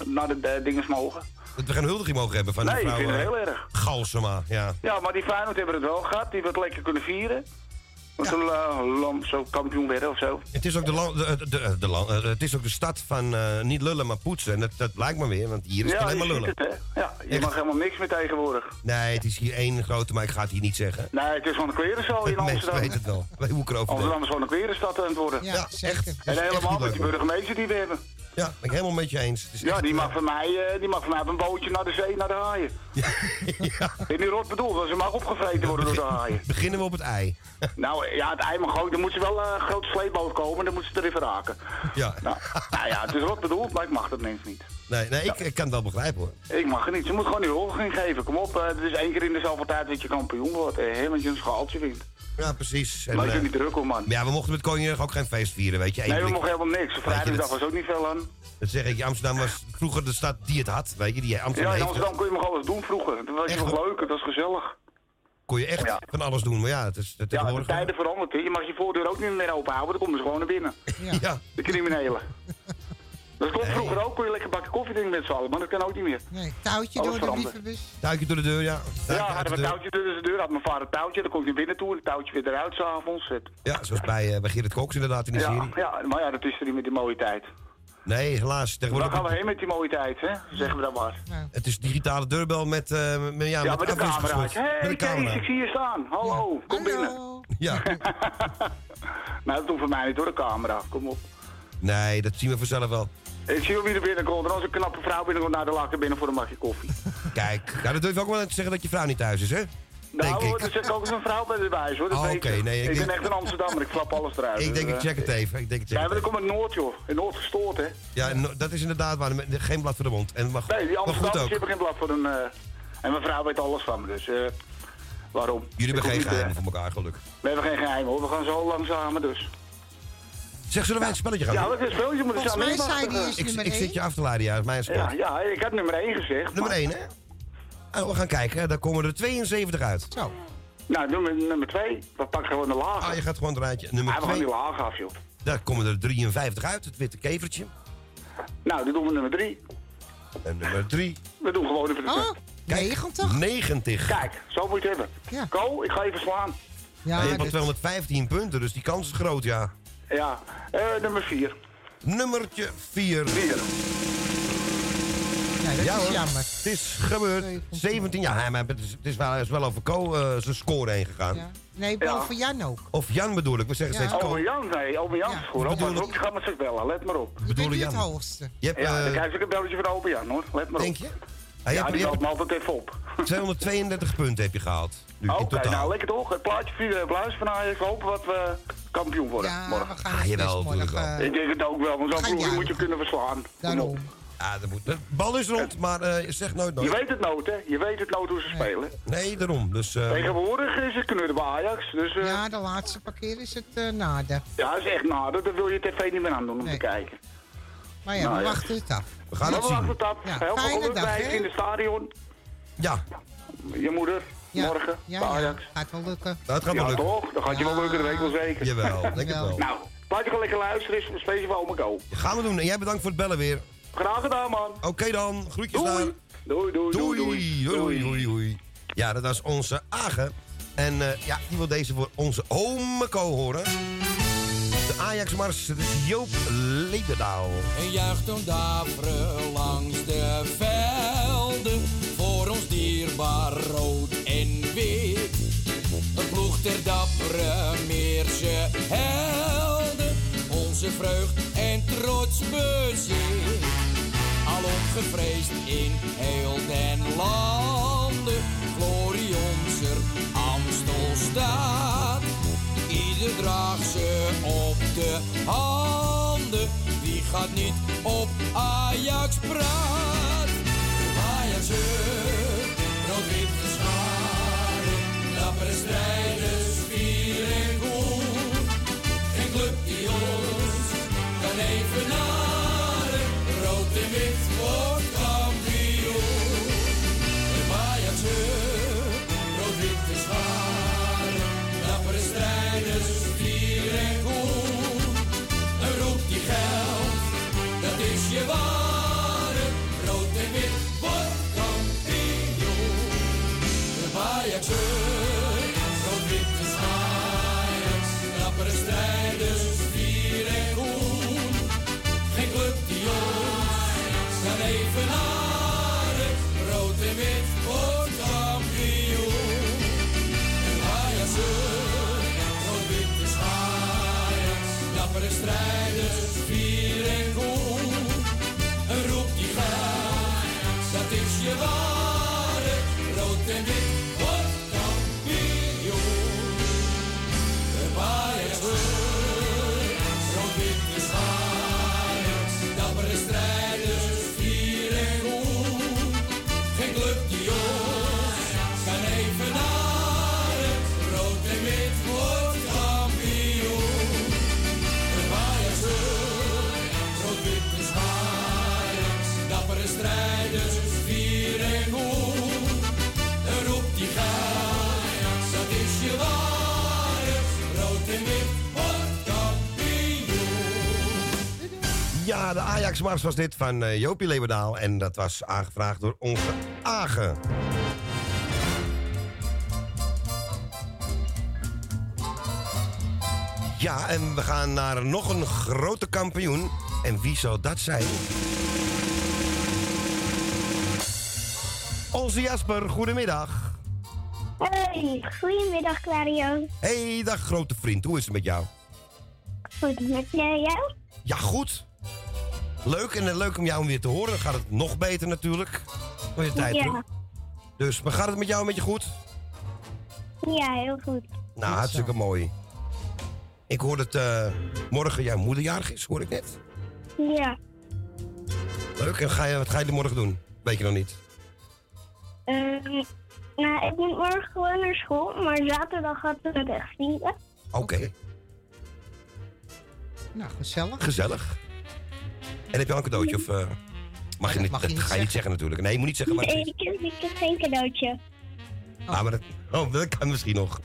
naar de eh, dinges mogen. Dat we geen huldiging mogen hebben van Nee, ik vind het eh, heel erg. Galsema. Ja. Ja, maar die Feyenoord hebben het wel gehad. Die hebben het lekker kunnen vieren. Want toen uh, Lam zo kampioen werden of zo. Het is ook de, land- de, de, de, land- eh, het is ook de stad van eh, niet lullen, maar poetsen. En dat, dat blijkt maar weer, want hier is het ja, alleen maar lullen. het, hè. Ja, je Echt. mag helemaal niks meer tegenwoordig. Nee, het is hier één grote, maar ik ga het hier niet zeggen. Nee, het is gewoon een klerenzaal in Mensen Amsterdam. weten het wel. Wij hoe ik erover. Amsterdam is gewoon een klerenstad aan het worden. Ja, zeker. echt. En is echt helemaal met die burgemeester die we hebben. Ja, ben ik helemaal met je eens. Ja, echt, die eh, mag, van mij, eh, die mag van mij op een bootje naar de zee, naar de haaien. ja. Ik niet rot bedoeld, want ze mag opgevreten worden door de haaien. Beginnen we op het ei. Nou ja, het ei mag ook. Dan moet ze wel eh, een grote sleepboot komen, dan moet ze er even raken. Ja. Nou, nou ja, het is rot bedoeld, maar ik mag dat mensen niet. Nee, nee ik, ik kan het wel begrijpen hoor. Ik mag het niet. Ze moet gewoon die huldiging geven. Kom op, eh, het is één keer in de zoveel tijd dat je kampioen wordt. Eh, want je een schaaltje wint. Ja, precies. En, eh, ben niet druk om, man. maar ja, we mochten met Koninginnedag ook geen feest vieren, weet je. Eén Nee, we mogen helemaal niks. Vrijdag je, was ook niet veel aan. Dat zeg ik, Amsterdam was vroeger de stad die het had, weet je. Die Amsterdam Ja, in Amsterdam het. kon je nog alles doen vroeger. Dat was Echt, nog leuk, dat was gezellig. Kon je echt van alles doen, maar ja, het is het Ja, de tijden veranderd. hè. Je mag je voordeur ook niet meer open houden, dan komen ze gewoon naar binnen. Ja. De criminelen. Dat klopt vroeger ook, kon je lekker bakken koffie drinken met z'n allen, maar dat kan ook niet meer. Nee, touwtje Alles door de brievenbus. Duikje door de deur, ja. Duikje Ja, hadden de we een deur. touwtje tussen de deur, had mijn vader een touwtje, dan komt hij binnen toe en het touwtje weer eruit s'avonds. Ja, zoals bij, eh, bij Gerrit Koks inderdaad in de Ja, serie. ja, maar ja, dat is er niet met die mooie tijd. Nee, helaas. Waar Tegenwoordig gaan we heen met die mooie tijd, hè? Zeggen we dat maar. Het is digitale deurbel met, eh met, ja, Ja, met, met de camera. Hé, hey, met de Kees, ik zie je staan. Hallo, kom binnen. Ja. nou, dat doen voor mij niet door de camera. Kom op. Nee, dat zien we vanzelf wel. Ik zie wel wie er binnenkomt. En als een knappe vrouw binnenkomt, naar de lakken binnen voor een bakje koffie. Kijk, ja, dat durf je ook wel te zeggen dat je vrouw niet thuis is, hè? Nou, ik. er zit ook eens een vrouw bij erbij, hoor. Dat Oh, weet oké, nee, ik ik ben echt een Amsterdammer, ik flap alles eruit. Ik denk, Dus, ik eh, check het even. Ik denk, ik check het maar even. komt uit Noord, joh. In Noord gestoord, hè. Ja, no- dat is inderdaad waar. Geen blad voor de mond. En, maar, Nee, die Amsterdammers hebben geen blad voor een... eh, en mijn vrouw weet alles van me, dus... eh, waarom? Jullie hebben geen geheimen eh, voor elkaar, gelukkig. We hebben geen geheim, hoor. We gaan zo lang samen, dus. Zeg, zullen wij een spelletje gaan Ja, wat is het spelletje? Ik Volgens mij zei die is Ik, nummer ik één. zit je af te leiden, ja. Dat is mijn sport. Ja, ja, ik had nummer 1 gezegd. Nummer maar- 1, hè? Oh, we gaan kijken. Daar komen er 72 uit. Zo. Nou, nummer, nummer 2. We pakken gewoon de laag. Ah, je gaat gewoon het rijtje. Nummer we gaan 2. die laag af, joh. Daar komen er 53 uit. Het witte kevertje. Nou, dan doen we nummer 3. En nummer 3. We doen gewoon even de Oh, 90. 90. Kijk, zo moet je het hebben. Ja. Ko, ik ga even slaan. Ja, hebt al dit- 215 punten, dus die kans is groot, ja. Ja, eh, nummer 4. Nummertje 4. 4. nee, dat Ja is hoor, jammer. het is gebeurd. 17, ja, maar het is, het is wel, is wel over Ko eh, zijn score heen gegaan. Ja. Nee, Ja. boven Jan ook. Of Jan bedoel ik, we zeggen Ja. steeds. Ome Jan, nee, Ome Jan is goed. ik Op, bedoel maar je gaat met zich bellen, let maar op. Je bedoel bent niet het Jan. hoogste. Je hebt, Ja, eh, dan krijg ik een belletje van Ome Jan, hoor. Let maar op. denk je? Ah, je Ja, hebt, die me altijd even op. 232 punten heb je gehaald. Oké, nou lekker toch? Het plaatje voor iedereen op luisteren van Ajax. Hopen wat we kampioen worden Ja, morgen. we gaan Ah, het jawel, morgen. Ik denk het ook wel, want zo'n ploeg juichen. moet je kunnen verslaan. Daarom. Ja, dat moet, de bal is rond, maar eh, zeg nooit nooit. Je weet het nooit, hè? Je weet het nooit hoe ze spelen. Nee, daarom. Dus, eh, Tegenwoordig is het knudden bij Ajax. Dus eh, ja. Ja, de laatste paar keer is het eh nader. dat is echt nader. Dat wil je tv niet meer aan doen om te kijken. Maar ja, Nou, we ja. wachten het af. we gaan het we wachten zien. het af. Ja, Heel veel fijne geluk dag, bij hè? in het stadion. Ja, Je moeder, Ja. morgen, Ja, bij ja, Ajax. gaat wel lukken. dat gaat wel Ja, lukken. toch? Dan gaat je wel lukken, dat weet ik wel zeker. Jawel, denk het Jawel. wel. Nou, laat je gewoon lekker luisteren. Is speciaal voor Go. Gaan we doen. En jij bedankt voor het bellen weer. Graag gedaan, man. Oké dan, groetjes daar. Doei. Doei, doei, doei, Doei, doei, doei, doei. Ja, dat was onze Agen. En eh, ja, die wil deze voor onze ome Ko horen. De Ajax-mars, het is Joop Leberdaal. En juicht om daveren langs de velden. Voor ons dierbaar rood en wit. Een ploeg ter dappere Meerse helden. Onze vreugd en trots bezit. Al opgevreesd in heel den landen. Glorie onze Amstel staat. Ieder draagt ze op de handen. Wie gaat niet op Ajax praat? Ajax, rood-witte scharen, dappere strijders, vier en goed. Geen die ons kan evenaren, Ja, de Ajax-mars was dit van eh, Jopie Leberdaal. En dat was aangevraagd door onze Agen. Ja, en we gaan naar nog een grote kampioen. En wie zal dat zijn? Onze Jasper, goedemiddag. Hoi, goedemiddag Clario. Hey, dag grote vriend. Hoe is het met jou? Goed, met jou? Ja, goed. Leuk en leuk om jou weer te horen. Dan gaat het nog beter natuurlijk. Voor je tijd Ja. Dus, maar gaat het met jou een beetje goed? Ja, heel goed. Nou, hartstikke mooi. Ik hoor dat eh, morgen jouw moederjarig is, hoor ik net. Ja. Leuk. En ga je, wat ga je er morgen doen? Weet je nog niet. Ehm, nou, ik moet morgen gewoon naar school, maar zaterdag gaat het met echt vieren. Oké, Nou, gezellig. gezellig. En heb je al een cadeautje? Of eh, mag je niet, mag je dat niet ga je niet zeggen natuurlijk. Nee, je moet niet zeggen. Maar Nee, ik heb, ik heb geen cadeautje. Ah, maar dat, oh, dat kan misschien nog.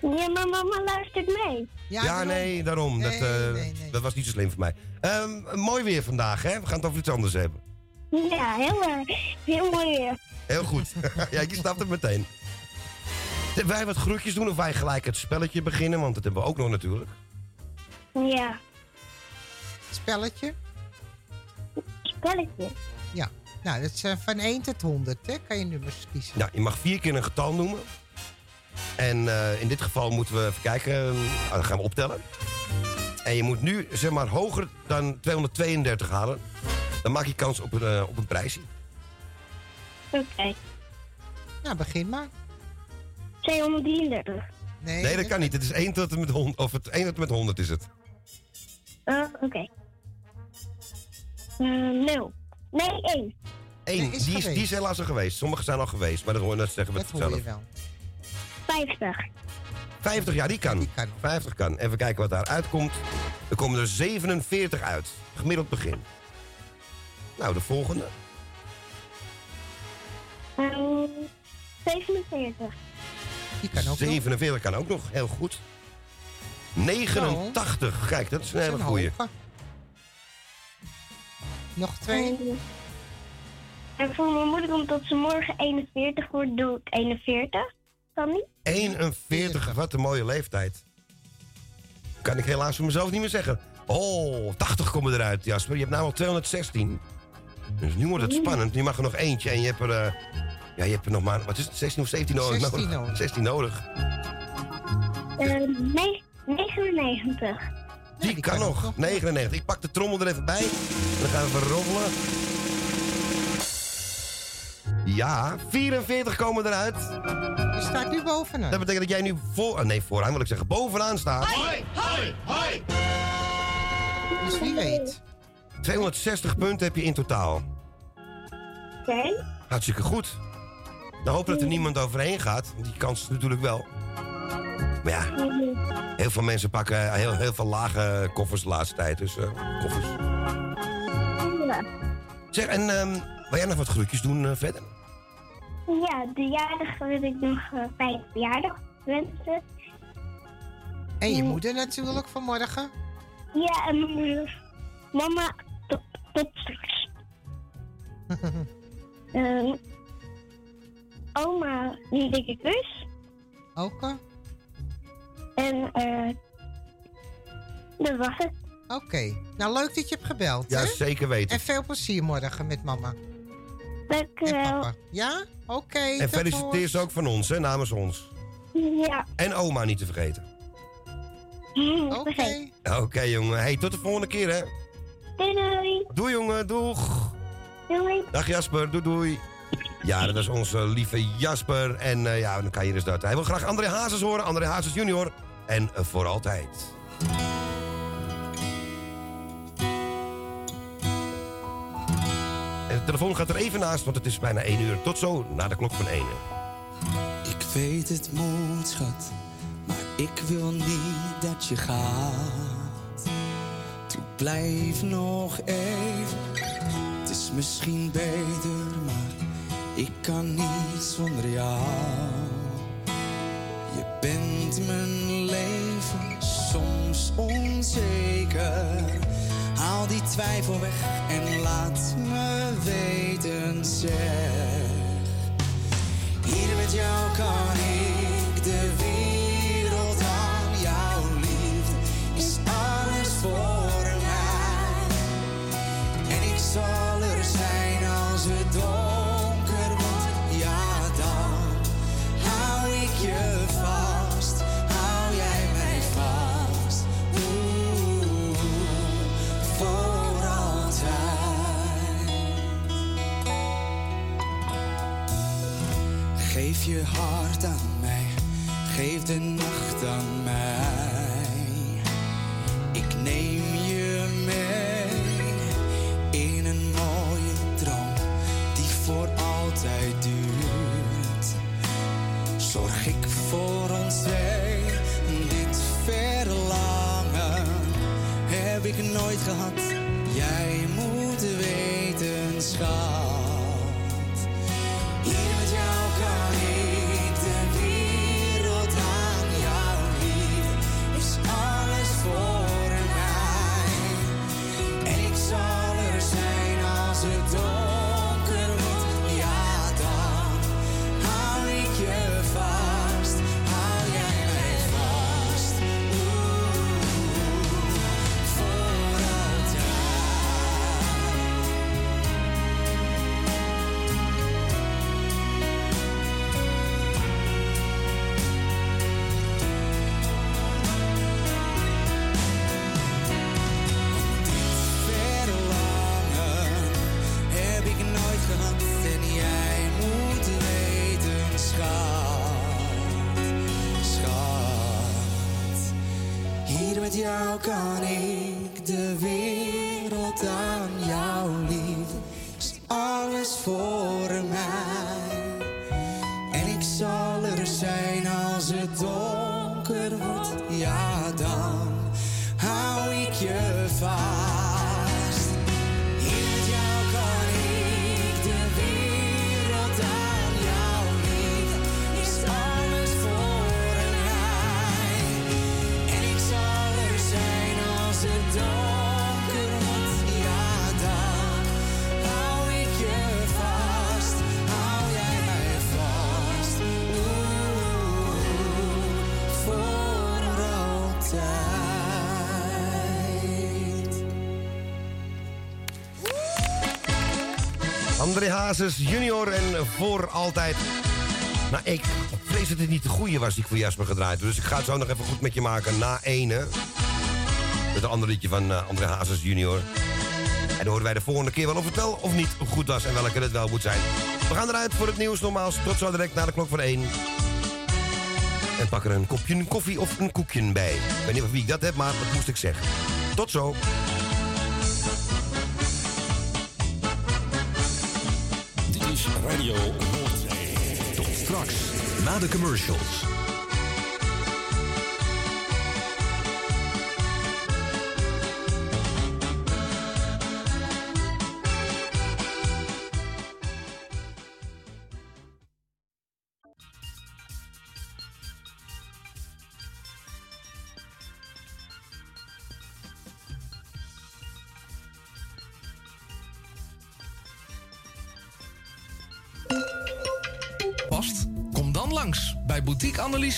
Ja, maar mama luistert mee. Ja, nee, daarom. dat, eh, dat was niet zo slim voor mij. Ehm, mooi weer vandaag, hè? We gaan het over iets anders hebben. Ja, heel, erg. heel mooi weer. Heel goed. ja, je snapt het meteen. Zullen wij wat groetjes doen of wij gelijk het spelletje beginnen? Want dat hebben we ook nog natuurlijk. Ja, Spelletje? spelletje. Ja. Nou, dat is van 1 tot 100, hè? Kan je nummers kiezen. Nou, je mag vier keer een getal noemen. En eh, in dit geval moeten we even kijken. eh, dan gaan we optellen. En je moet nu, zeg maar, hoger dan 232 halen. Dan maak je kans op een, eh, op een prijsje. Oké. Nou, begin maar. 233. Nee, Nee, dat kan niet. Het is 1 tot en met 100. Of het 1 tot en met 100 is het. Eh, Oké. Eh, nul. Nee, één. 1. is die, is, die geweest. is helaas al geweest. Sommige zijn al geweest, maar dat hoor je net zeggen we Dat het hoor je zelf. wel. Vijftig. 50, ja, die kan. 50 kan. Even kijken wat daar uitkomt. Er komen er 47 uit. Gemiddeld begin. Nou, de volgende. Ehm, 47. Die kan ook nog. 47 kan ook nog. Heel goed. 89. Kijk, dat is een hele hoge. Nog twee. En voor mijn moeder komt dat ze morgen 41 wordt, doe ik 41. Kan niet? 41, wat een mooie leeftijd. Kan ik helaas voor mezelf niet meer zeggen. Oh, 80 komen eruit, Jasper. Je hebt namelijk 216. Dus nu wordt het spannend. Nu mag er nog eentje en je hebt er... eh, ja, je hebt er nog maar... Wat is het? 16 of 17 nodig? 16 Nou, nodig. 16 nodig. Ehm, nee, 99. Die, kan, nog. 99. Ik pak de trommel er even bij. En dan gaan we even rommelen. Ja, 44 komen eruit. Je staat nu bovenaan. Dat betekent dat jij nu voor... ah, nee, vooraan wil ik zeggen. Bovenaan staat. hoi, hoi. Dus wie weet. 260 punten heb je in totaal. Oké. Hartstikke goed. Dan hopen dat er niemand overheen gaat. Die kans is natuurlijk wel. Maar ja, heel veel mensen pakken heel, heel veel lage koffers de laatste tijd. Dus eh, koffers. Zeg, en ehm wil jij nog wat groetjes doen eh, verder? Ja, de jarig wil ik nog uh, fijne verjaardag wensen. En je moeder natuurlijk vanmorgen. Ja, en mijn moeder. Mama, tot, tot straks. Ehm, oma, een dikke kus. Ook al? En eh dat was het. Oké. Nou, leuk dat je hebt gebeld. Ja, hè? zeker weten. En veel plezier morgen met mama. Dank u wel. Ja? Oké. En feliciteer ze ook van ons, hè, namens ons. Ja. En oma niet te vergeten. Oké. Oké, jongen. Hey, tot de volgende keer, hè. Doei doei. Doei, jongen. Doeg. Doei. Dag Jasper, doei doei. Ja, dat is onze lieve Jasper. En eh, ja, dan kan je dus dat. Hij wil graag André Hazes horen. André Hazes junior. En voor altijd. En de telefoon gaat er even naast, want het is bijna 1 uur. Tot zo, na de klok van 1 uur. Ik weet het moet, schat, maar ik wil niet dat je gaat. Toe blijf nog even, het is misschien beter, maar ik kan niet zonder jou. Bent mijn leven, soms onzeker. Haal die twijfel weg en laat me weten, zeg. Hier met jou kan ik kan ik de wereld Hazes junior en voor altijd. Nou, ik vrees dat het niet de goede was die ik voor Jasper gedraaid. Dus ik ga het zo nog even goed met je maken na ene. Met een ander liedje van eh, André Hazes junior. En dan horen wij de volgende keer wel of het wel of niet goed was en welke het wel moet zijn. We gaan eruit voor het nieuws nogmaals. Tot zo direct na de klok van 1. En pak er een kopje koffie of een koekje bij. Ik weet niet van wie ik dat heb, maar dat moest ik zeggen. Tot zo. Tot straks, na de commercials.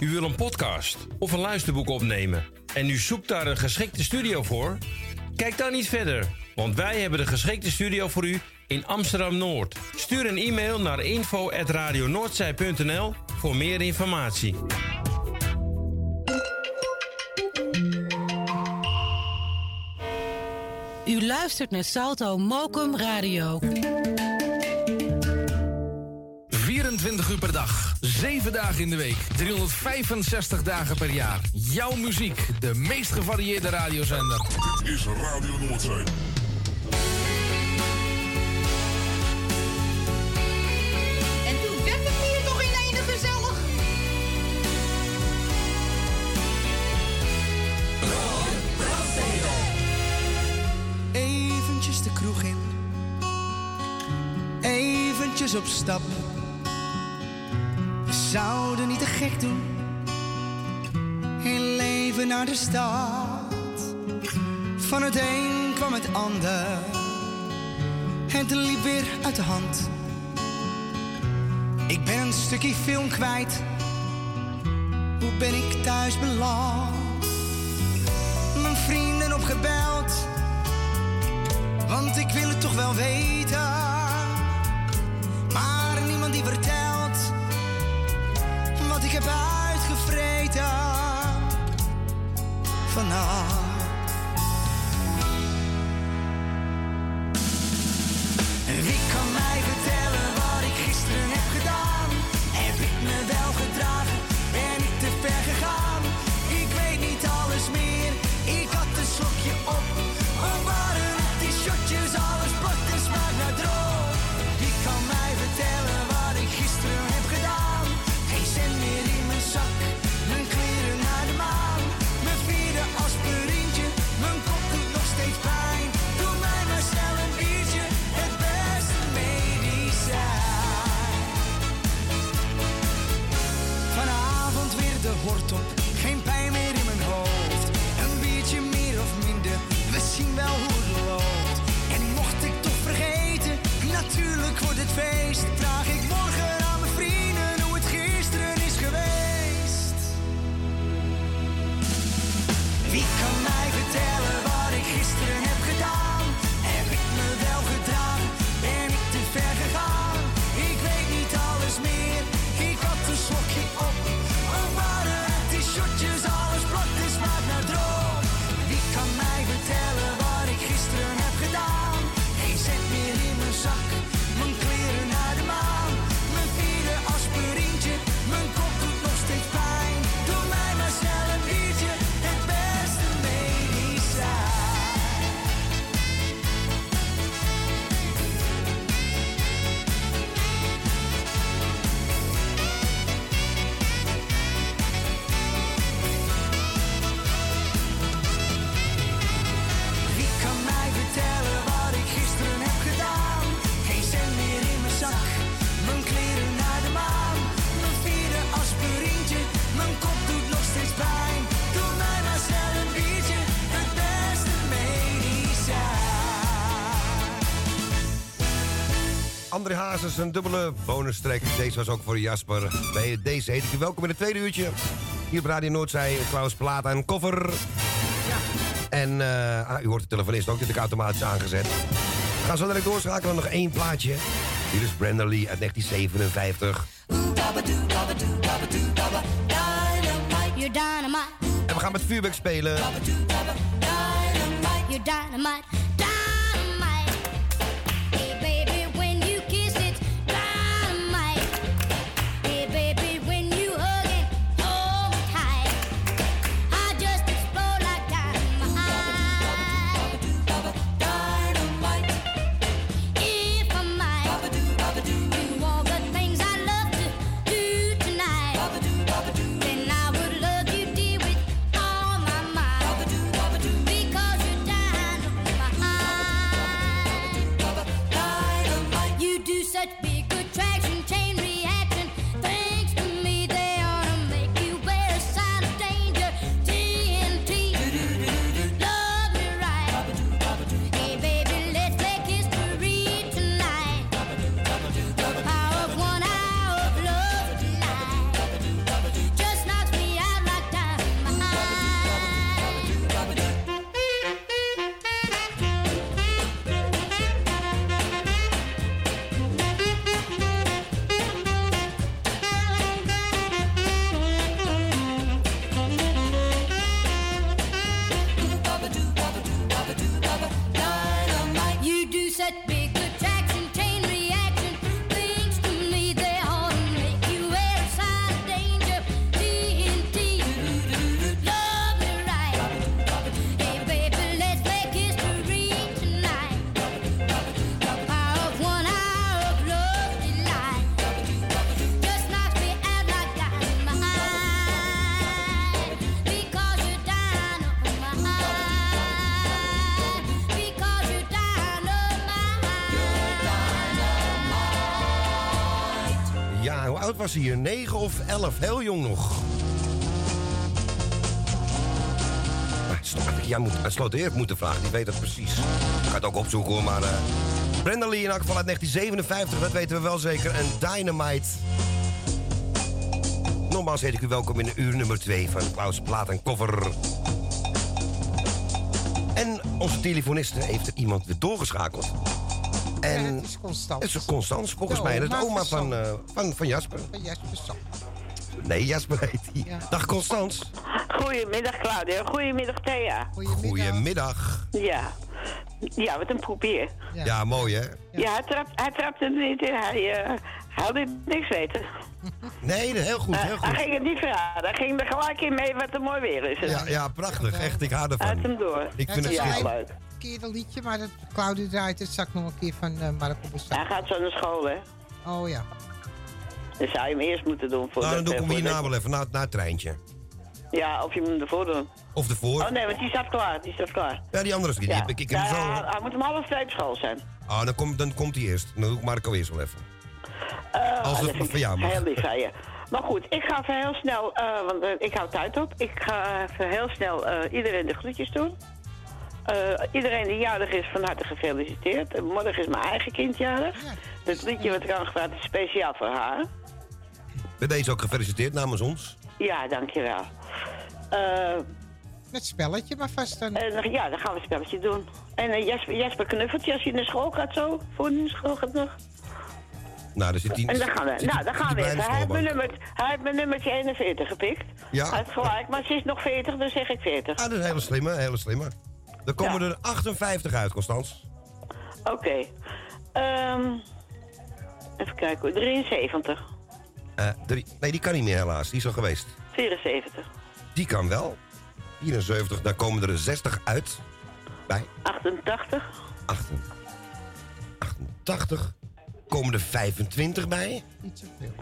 U wil een podcast of een luisterboek opnemen en u zoekt daar een geschikte studio voor? Kijk dan niet verder, want wij hebben de geschikte studio voor u in Amsterdam Noord. Stuur een e-mail naar info@radionoordzij.nl voor meer informatie. U luistert naar Salto Mokum Radio. 24 uur per dag, Zeven dagen in de week, 365 dagen per jaar. Jouw muziek, de meest gevarieerde radiozender. Dit is Radio Noordzee. En toen werd het hier toch in gezellig. Eventjes de kroeg in. Eventjes op stap zouden niet te gek doen. In leven naar de stad. Van het een kwam het ander. Het liep weer uit de hand. Ik ben een stukje film kwijt. Hoe ben ik thuis beland? Mijn vrienden opgebeld. Want ik wil het toch wel weten. heb uitgevreten vanaf. André Hazes een dubbele bonustrek. Deze was ook voor Jasper. Bij deze heet ik u welkom in het tweede uurtje. Hier op Radio Noordzij, Klaus Plaat en Koffer. En eh, ah, u hoort de telefonist ook, natuurlijk automatisch aangezet. We gaan zo direct doorschakelen, nog één plaatje. Hier is Brenda Lee uit 1957. En we gaan met vuurwerk spelen. Was hier? 9 of 11? Heel jong nog. Jij moet aan Sloot eerst moeten vragen, die weet dat precies. Ik ga het ook opzoeken hoor, maar... eh Brenda Lee in elk geval uit 1957, dat weten we wel zeker. En Dynamite. Nogmaals heet ik u welkom in uur nummer 2 van Klaus Plaat en Koffer. En onze telefoniste heeft er iemand weer doorgeschakeld. En Ja, het is Constance. Het is Constance, volgens De mij. Is de oma van van, eh, van, van Jasper. Van Jasper. Nee, Jasper heet hij. Dag Constance. Goedemiddag Claudia, goedemiddag Thea. Goedemiddag. Ja. Ja, wat een probeer. Ja. mooi hè? Ja, hij, trapt, hij trapte er niet in, hij, eh, hij wilde niks weten. Nee, heel goed, heel Eh, hij goed. ging het niet verraden, hij ging er gelijk in mee wat een mooi weer is. Ja, ja, prachtig. Echt, ik hou Uit ervan. hem door. Ik vind het ja, schitterend. leuk. Een keer een liedje, maar dat Claudia draait het zak nog een keer van eh Marco Bessat. Hij gaat zo naar school, hè. Oh ja. Dan zou je hem eerst moeten doen. Voor Nou, dan doe ik hem voor hierna wel even, na, na het treintje. Ja, of je moet hem ervoor doen. Of ervoor. Oh nee, want die staat klaar, die staat klaar. Ja, die andere is Ja. heb ik. Ik heb hem Ja, zo... hij moet om half twee op school zijn. Oh, dan, komt dan komt hij eerst. Dan doe ik Marco eerst wel even. Eh, Als het dat vind ik voor jou mag. Heel lief van je. Maar goed, ik ga even heel snel, eh, want eh, ik hou tijd op. Ik ga even heel snel eh, iedereen de groetjes doen. Eh, iedereen die jarig is, van harte gefeliciteerd. En morgen is mijn eigen kind jarig. Het liedje wat ik aangevraagd is speciaal voor haar. Bij deze ook gefeliciteerd namens ons. Ja, dankjewel. Eh Met spelletje maar vast dan. en, ja, dan gaan we een spelletje doen. En eh, Jesper, Jesper knuffeltje, als je naar school gaat zo, voor naar school gaat nog. Nou, daar zit hij... En dan gaan we, zit nou, dan gaan we de even. Hij heeft, mijn nummer, hij heeft mijn nummertje 41 gepikt. Ja. Hij heeft gelijk, maar ze is nog 40, dus zeg ik 40. Ah, dat is een hele slimme, hele slimme. Dan komen er 58 uit, Constans. Oké. Ehm, even kijken hoor. 73. Eh, drie, nee, die kan niet meer helaas. Die is al geweest. 74. Die kan wel. 74, daar komen er 60 uit. Bij 88. 88 komen er 25 bij. Niet zoveel.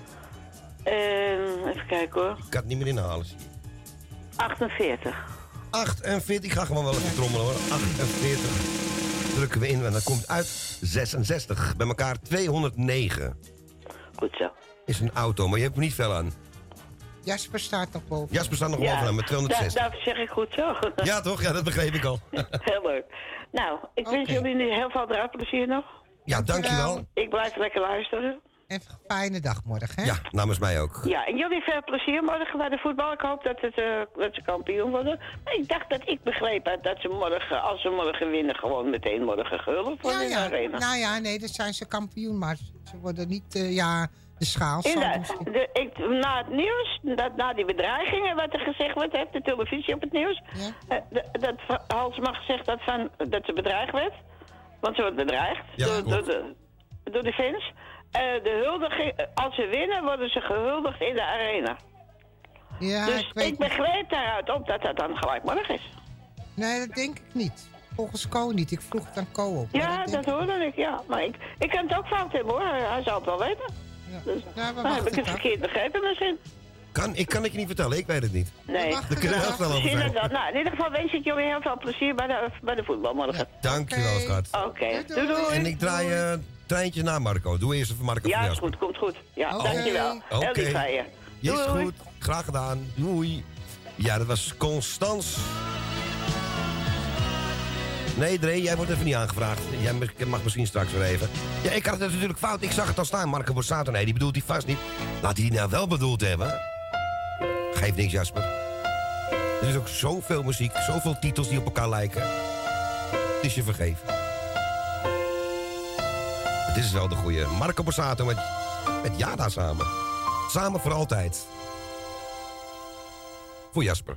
En even kijken hoor. Ik kan het niet meer inhalen. 48. 48, ik ga gewoon wel even trommelen hoor. 48 drukken we in en dan komt uit 66. Bij elkaar 209. Goed zo. Is een auto, maar je hebt er niet veel aan. Jasper staat nog boven. Jasper staat nog bovenaan met 206. Da daarvoor zeg ik goed zo. Ja toch? Ja, dat begreep ik al. Heel leuk. Nou, ik wens jullie nu heel veel draaiplezier nog. Ja, dankjewel. Ik blijf lekker luisteren. En fijne dag morgen, hè? Ja, namens mij ook. Ja, en jullie veel plezier morgen bij de voetbal. Ik hoop dat, het, eh, dat ze kampioen worden. Maar ik dacht dat ik begreep had dat ze morgen, als ze morgen winnen, gewoon meteen morgen gehulp worden Ja, in de ja. arena. Nou ja, nee, dan zijn ze kampioen, maar ze worden niet, eh, ja, de schaal. zal Inderdaad. misschien- De, ik, na het nieuws, dat, na die bedreigingen wat er gezegd wordt, heeft de televisie op het nieuws, eh, d- dat Halsema gezegd dat, van, dat ze bedreigd werd. Want ze wordt bedreigd Ja, door, de, door de fans. Eh, de huldiging, als ze winnen, worden ze gehuldigd in de arena. Ja, dus ik weet ik begreep daaruit op dat dat dan gelijk morgen is. Nee, dat denk ik niet. Volgens Co niet. Ik vroeg het aan Co op. Ja, dat hoorde ik, ja. Maar ik, ik kan het ook fout hebben hoor, hij, zal het wel weten. Dus, we dan heb ik het verkeerd begrepen misschien. Kan, ik kan het je niet vertellen, ik weet het niet. Nee. Daar kunnen we heel snel over zijn. dat- Nou, in ieder geval wens ik jullie heel veel plezier bij de, bij de voetbal morgen. Dankjewel, schat. Oké, doei doei. En ik draai eh treintje naar Marco. Doe eerst even Marco Ja, is goed, komt goed. Ja, Oké. dankjewel. Heel Oké. je. Is Doei. goed. Graag gedaan. Doei. Ja, dat was Constans. Nee, Dre, jij wordt even niet aangevraagd. Jij mag- mag misschien straks weer even. Ja, ik had het natuurlijk fout. Ik zag het al staan. Marco Borsato. Nee, die bedoelt hij vast niet. Laat hij die nou wel bedoeld hebben. Geeft niks, Jasper. Er is ook zoveel muziek. Zoveel titels die op elkaar lijken. Het is je vergeven. Het is wel de goede. Marco Borsato met, met Jada samen. Samen voor altijd. Voor Jasper.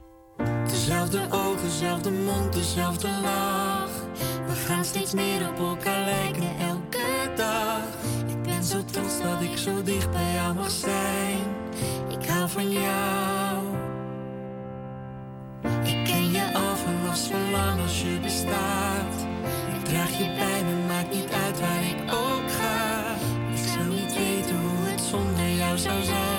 Dezelfde ogen, dezelfde mond, dezelfde lach. We gaan steeds meer op elkaar lijken elke dag. Ik ben zo trots dat ik zo dicht bij jou mag zijn. Ik hou van jou. Lang als je bestaat. Ik draag je bij me, maakt niet uit waar ik ook ga. Ik zou niet weten hoe het zonder jou zou zijn.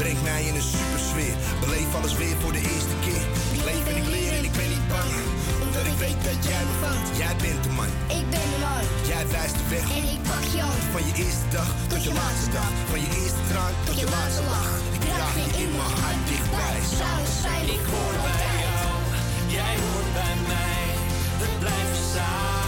Brengt mij in een super sfeer. Beleef alles weer voor de eerste keer. Ik leef en ik leer en ik ben niet bang. Omdat ik weet dat jij me vangt. Jij bent de man. Ik ben de man. Jij wijst de weg. En ik pak je hand. Van je eerste dag tot, je, laatste dag. Van je eerste traan tot, je laatste lach. Ik draag je in mijn hart dichtbij. Zijn ik hoor bij jou. Jij hoort bij mij. We blijven samen.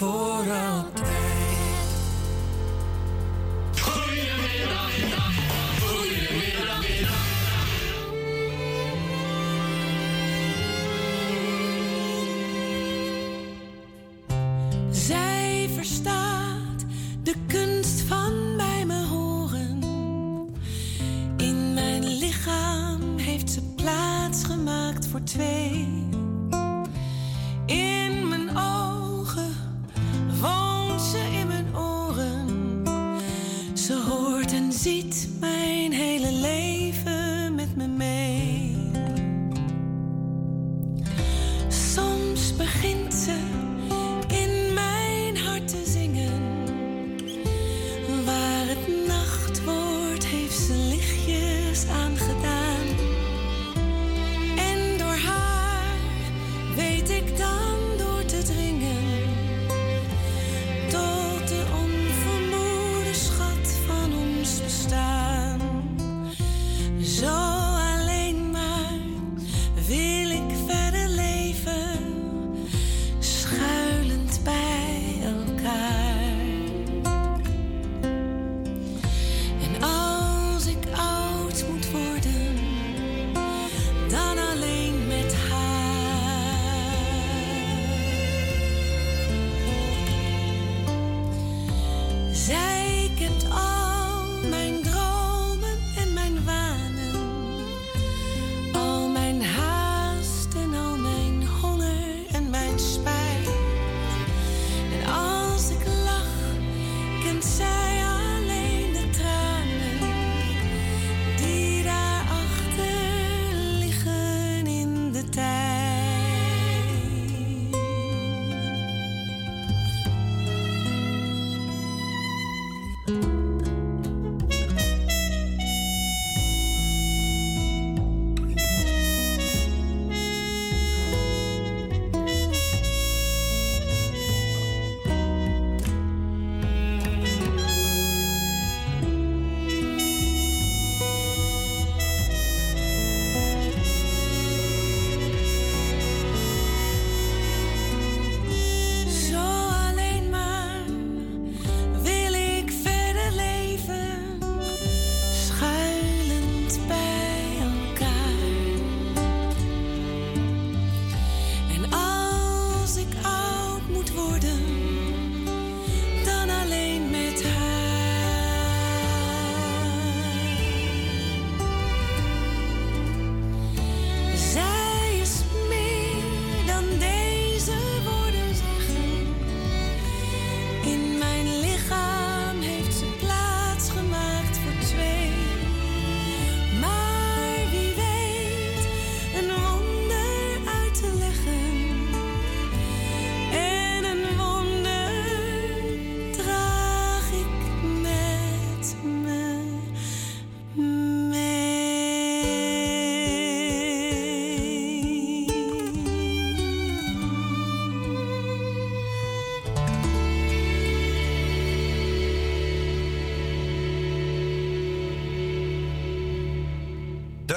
pour out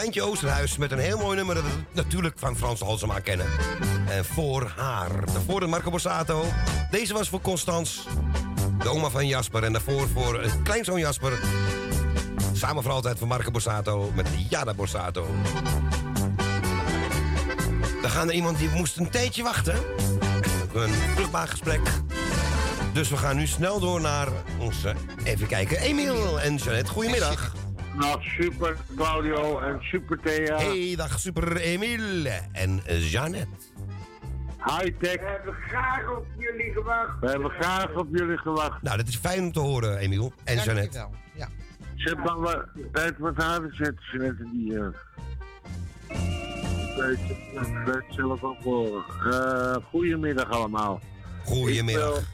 Treintje Oosterhuis met een heel mooi nummer... dat we natuurlijk van Frans Halsema kennen. En voor haar. Daarvoor de Marco Borsato. Deze was voor Constans, de oma van Jasper. En daarvoor voor eh, kleinzoon Jasper. Samen voor altijd van Marco Borsato met Jada Borsato. Dan gaan er iemand die moest een tijdje wachten. Een vruchtbaar gesprek. Dus we gaan nu snel door naar onze... Even kijken, Emiel en Jeanette. Goedemiddag. Dag super Claudio en super Thea. Hey, dag super Emiel en Jeannette. High-tech. We hebben graag op jullie gewacht. We hebben graag op jullie gewacht. Nou, dat is fijn om te horen, Emiel en Jeannette. Ja. Zet maar wat, tijd wat harder zetten, Jeannette, die... eh ik weet zelf ook horen. Eh goedemiddag allemaal. Goedemiddag. Ik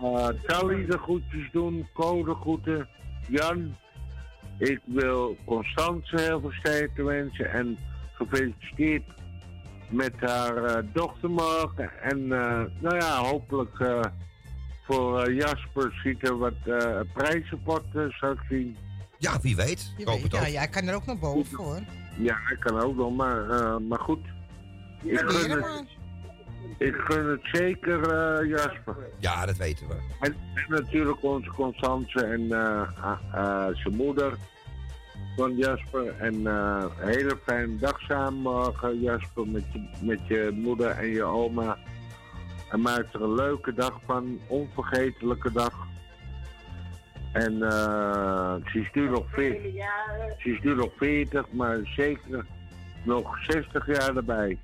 wil uh, Tally de groetjes doen, Co de groeten, Jan. Ik wil Constance heel veel sterkte wensen en gefeliciteerd met haar eh, dochter morgen. En eh, nou ja, hopelijk eh, voor Jasper ziet er wat uh, prijzenpot zou ik zien. Ja, wie weet. Hoop weet, ja, jij kan er ook naar boven hoor. Ja, ik kan ook wel, maar, eh, maar goed. Ik gun, het. Ik gun het zeker eh, Jasper. Ja, dat weten we. En, en natuurlijk onze Constance en eh, eh, zijn moeder van Jasper. En een hele fijne dag samen morgen, Jasper, met je, met je moeder en je oma. En maak er een leuke dag van, onvergetelijke dag. En eh, ze, is nu nog veer- ze is nu nog 40, maar zeker nog 60 jaar erbij.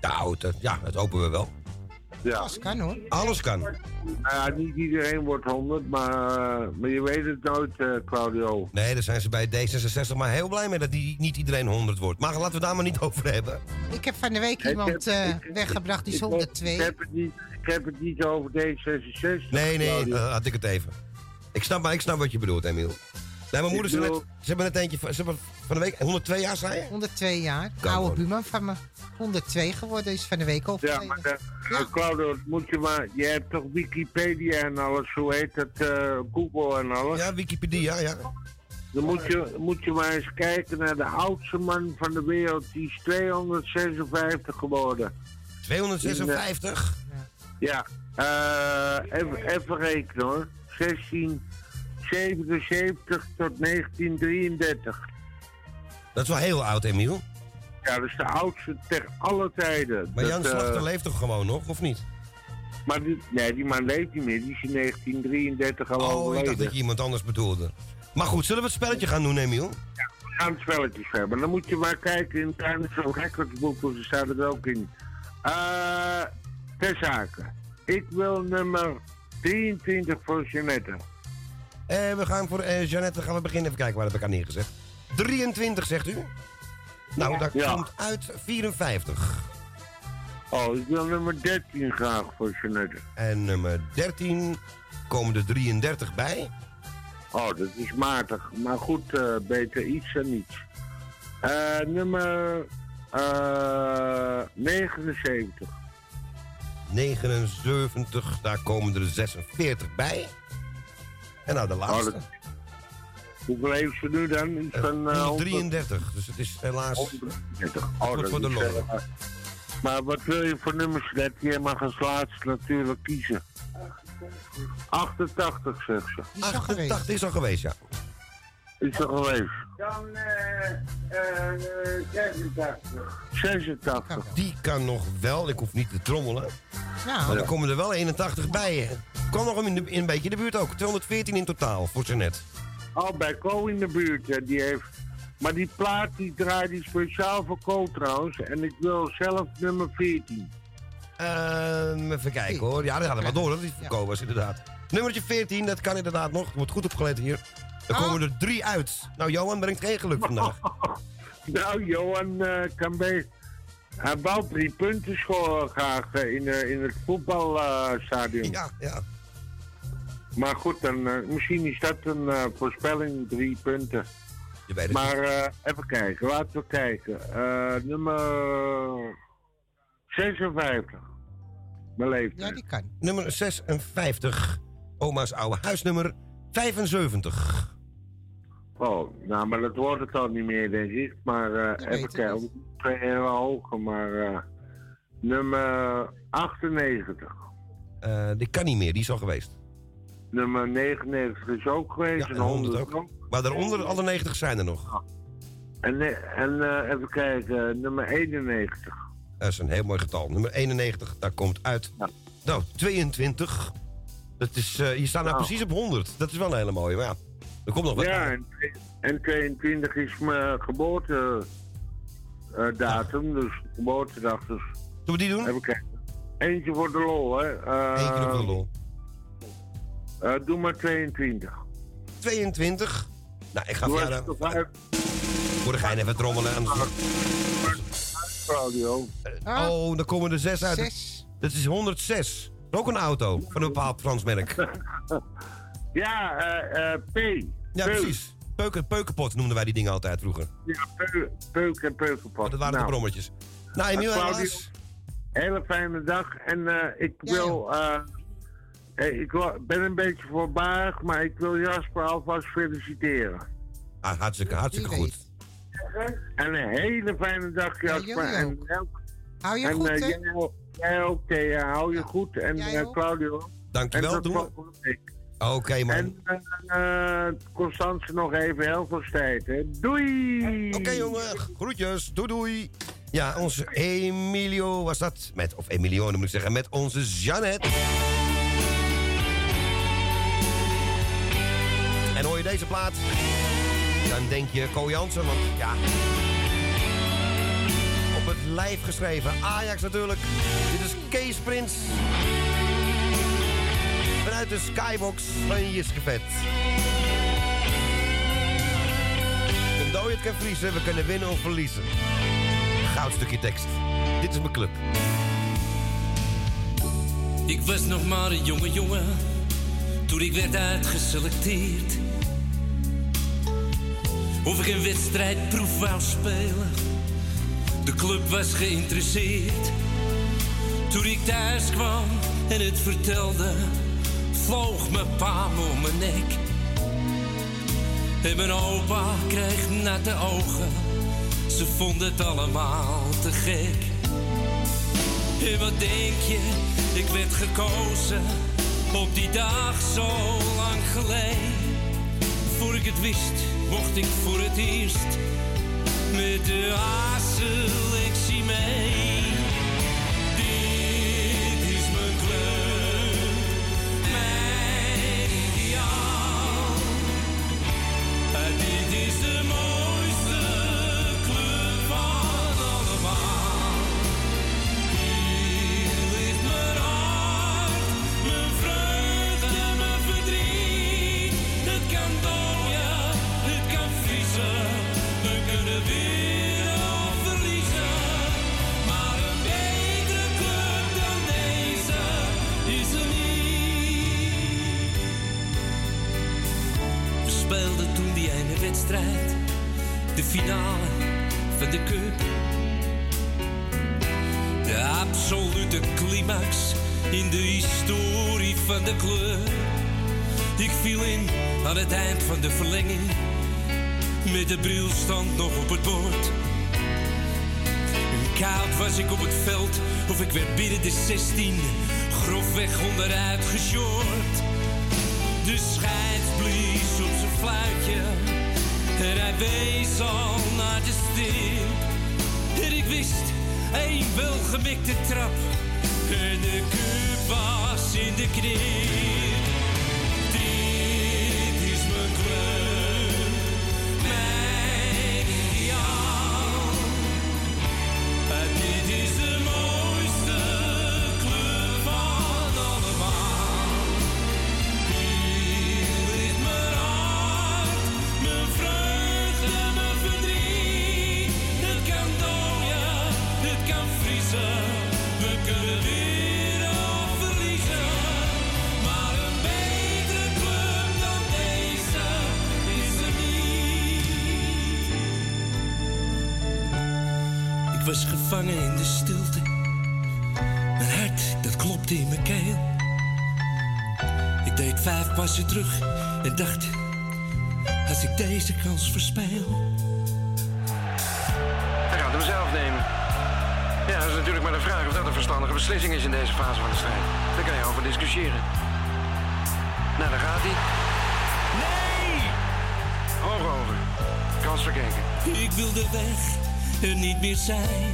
Nou, dat, ja, dat hopen we wel. Ja. Alles kan hoor. Alles kan. Nou ja, niet iedereen wordt 100, maar, eh, maar je weet het nooit, eh, Claudio. Nee, daar zijn ze bij D66 maar heel blij mee dat die, niet iedereen 100 wordt. Maar laten we daar maar niet over hebben. Ik heb van de week Ik iemand heb- eh, ik- weggebracht die is ik heb- 102. Ik heb, het niet, ik heb het niet over D66. Nee, nee, Claudio. dan had ik het even. Ik snap, maar ik snap wat je bedoelt, Emiel. Nee, mijn moeder, ze, net, ze hebben net eentje van, ze hebben van de week 102 jaar, zei je? 102 jaar. Oude buurman van me. 102 geworden is van de week Ja, overleden. maar eh, eh, Claudio, dat moet je maar... Je hebt toch Wikipedia en alles, hoe heet dat? eh, Google en alles. Ja, Wikipedia, ja. Dan moet je, moet je maar eens kijken naar de oudste man van de wereld. Die is 256 geworden. 256? Ja, eh, even, even rekenen hoor. 1677 tot 1933. Dat is wel heel oud, Emiel. Ja, dat is de oudste ter alle tijden. Maar Dat, Jan eh, Slachter leeft toch gewoon nog, of niet? Maar die, nee, die man leeft niet meer. Die is in 1933 al Oh, ik overleden. dacht dat je iemand anders bedoelde. Maar goed, zullen we het spelletje gaan doen, Emiel? We gaan spelletjes hebben. Dan moet je maar kijken in tijdens zo'n recordsboek, want er staat er ook in. Eh, ter zake. Ik wil nummer 23 voor Jeannette. Eh, we gaan voor eh Jeannette gaan we beginnen. Even kijken waar heb ik aan neergezet. 23, zegt u? Nou, dat Ja. komt uit 54. Oh, ik wil nummer 13 graag voor Jeannette. En nummer 13 komen er 33 bij. Oh, dat is matig. Maar goed, eh, beter iets dan niets. Nummer eh 79. 79, daar komen er 46 bij. En nou, de laatste. Oh, dat- Hoeveel heeft ze nu dan? Iets van eh, 133, dus het is helaas... 133. Het Oh, dat voor de eh, Maar wat wil je voor nummers dat je mag als laatste natuurlijk kiezen? 88 zegt ze. 88 is al geweest, ja. Is er geweest. Dan eh eh 86. 86. Die kan nog wel, ik hoef niet te trommelen. Nou. Maar dan komen er wel 81 bij. Kwam nog in, de, in een beetje in de buurt ook. 214 in totaal voor Jeannette. Oh, bij Co in de buurt, ja, die heeft... Maar die plaat die draait die speciaal voor Co trouwens. En ik wil zelf nummer 14. Ehm, even kijken hoor. Ja, dat gaat er maar door. Dat is voor was inderdaad. Nummertje 14, dat kan inderdaad nog. Er wordt goed opgelet hier. Er komen er drie uit. Nou, Johan brengt geen geluk vandaag. Nou, Johan eh, kan bij... Hij wou drie punten scoren graag eh, in, eh, in het voetbalstadion. ja, ja. Maar goed, dan, misschien is dat een voorspelling, drie punten. Je weet het maar eh, even kijken, laten we kijken. Eh, nummer 56. Mijn leeftijd. Ja, die kan. Nummer 56. Oma's oude huisnummer 75. Oh, nou, maar dat wordt het al niet meer, denk ik. Maar eh, even kijken. Twee euro hoger, maar eh, nummer 98. Eh, die kan niet meer, die is al geweest. Nummer 99 is ook geweest. Ja, en en 100 100 ook. Maar daaronder, alle 90 zijn er nog. En, eh, en eh, even kijken, nummer 91. Dat is een heel mooi getal. Nummer 91, daar komt uit. Nou, 22. Dat is, eh, je staat nou Nou. precies op 100. Dat is wel een hele mooie. Maar ja, er komt nog wat. Ja, en, en 22 is mijn geboortedatum, datum, dus geboortedag. Dus Zullen we die doen? Even kijken. Eentje voor de lol, hè. Eh, Eén keer voor de lol. eh, doe maar 22. 22. Nou, ik ga Doe voor de gein even trommelen. En... Claudio. Oh, dan komen er zes uit. Zes. Dat is 106. Ook een auto van een bepaald Frans merk. Ja, eh, eh, P. Ja, Peuk. precies. Peuken, peukenpot noemden wij die dingen altijd vroeger. Ja, peu, peuk en peukenpot. Dat waren de brommetjes. Nou, Emiel, Claudio, helaas. Hele fijne dag. En eh, ik wil... ik ben een beetje voorbarig, maar ik wil Jasper alvast feliciteren. Ah, hartstikke, hartstikke goed. En een hele fijne dag, Jasper. jullie en Hou je en, goed, hè? jij, ook- jij ook, Thea. Hou je goed. En. Claudio. Dankjewel, En tot doen we. Oké, man. En eh, Constance nog even heel veel tijd, hè. Doei! Oké, jongen. Groetjes. Doei, doei. Ja, onze Emilio was dat. Met, of Emilio, moet ik zeggen. Met onze Jeannette. En hoor je deze plaat? Dan denk je Ko Jansen, want ja... Op het lijf geschreven. Ajax natuurlijk. Dit is Kees Prins. Vanuit de skybox van Jiskevet. Een het kan vriezen, we kunnen winnen of verliezen. Goudstukje tekst. Dit is mijn club. Ik was nog maar een jonge jongen toen ik werd uitgeselecteerd. Of ik een wedstrijdproef wou spelen, de club was geïnteresseerd. Toen ik thuis kwam en het vertelde, vloog mijn pa om mijn nek. En mijn opa kreeg natte ogen, ze vonden het allemaal te gek. En wat denk je, ik werd gekozen op die dag zo lang geleden. Voor ik het wist, mocht ik voor het eerst met de A-selectie mee. De finale van de cup. De absolute climax in de historie van de club. Ik viel in aan het eind van de verlenging. Met de brilstand nog op het bord. Koud was ik op het veld, of ik werd binnen de 16 grofweg onderuit gesjord. De scheids blies op zijn fluitje en hij wees al naar de stip. En ik wist, één welgemikte trap. En de cup was in de knip. Vijf passen terug en dacht, als ik deze kans verspeel. Hij gaat hem zelf nemen. Ja, dat is natuurlijk maar de vraag of dat een verstandige beslissing is in deze fase van de strijd. Daar kan je over discussiëren. Nou, daar gaat hij. Nee! Hoog over. Kans verkeken. Ik wil de weg er niet meer zijn.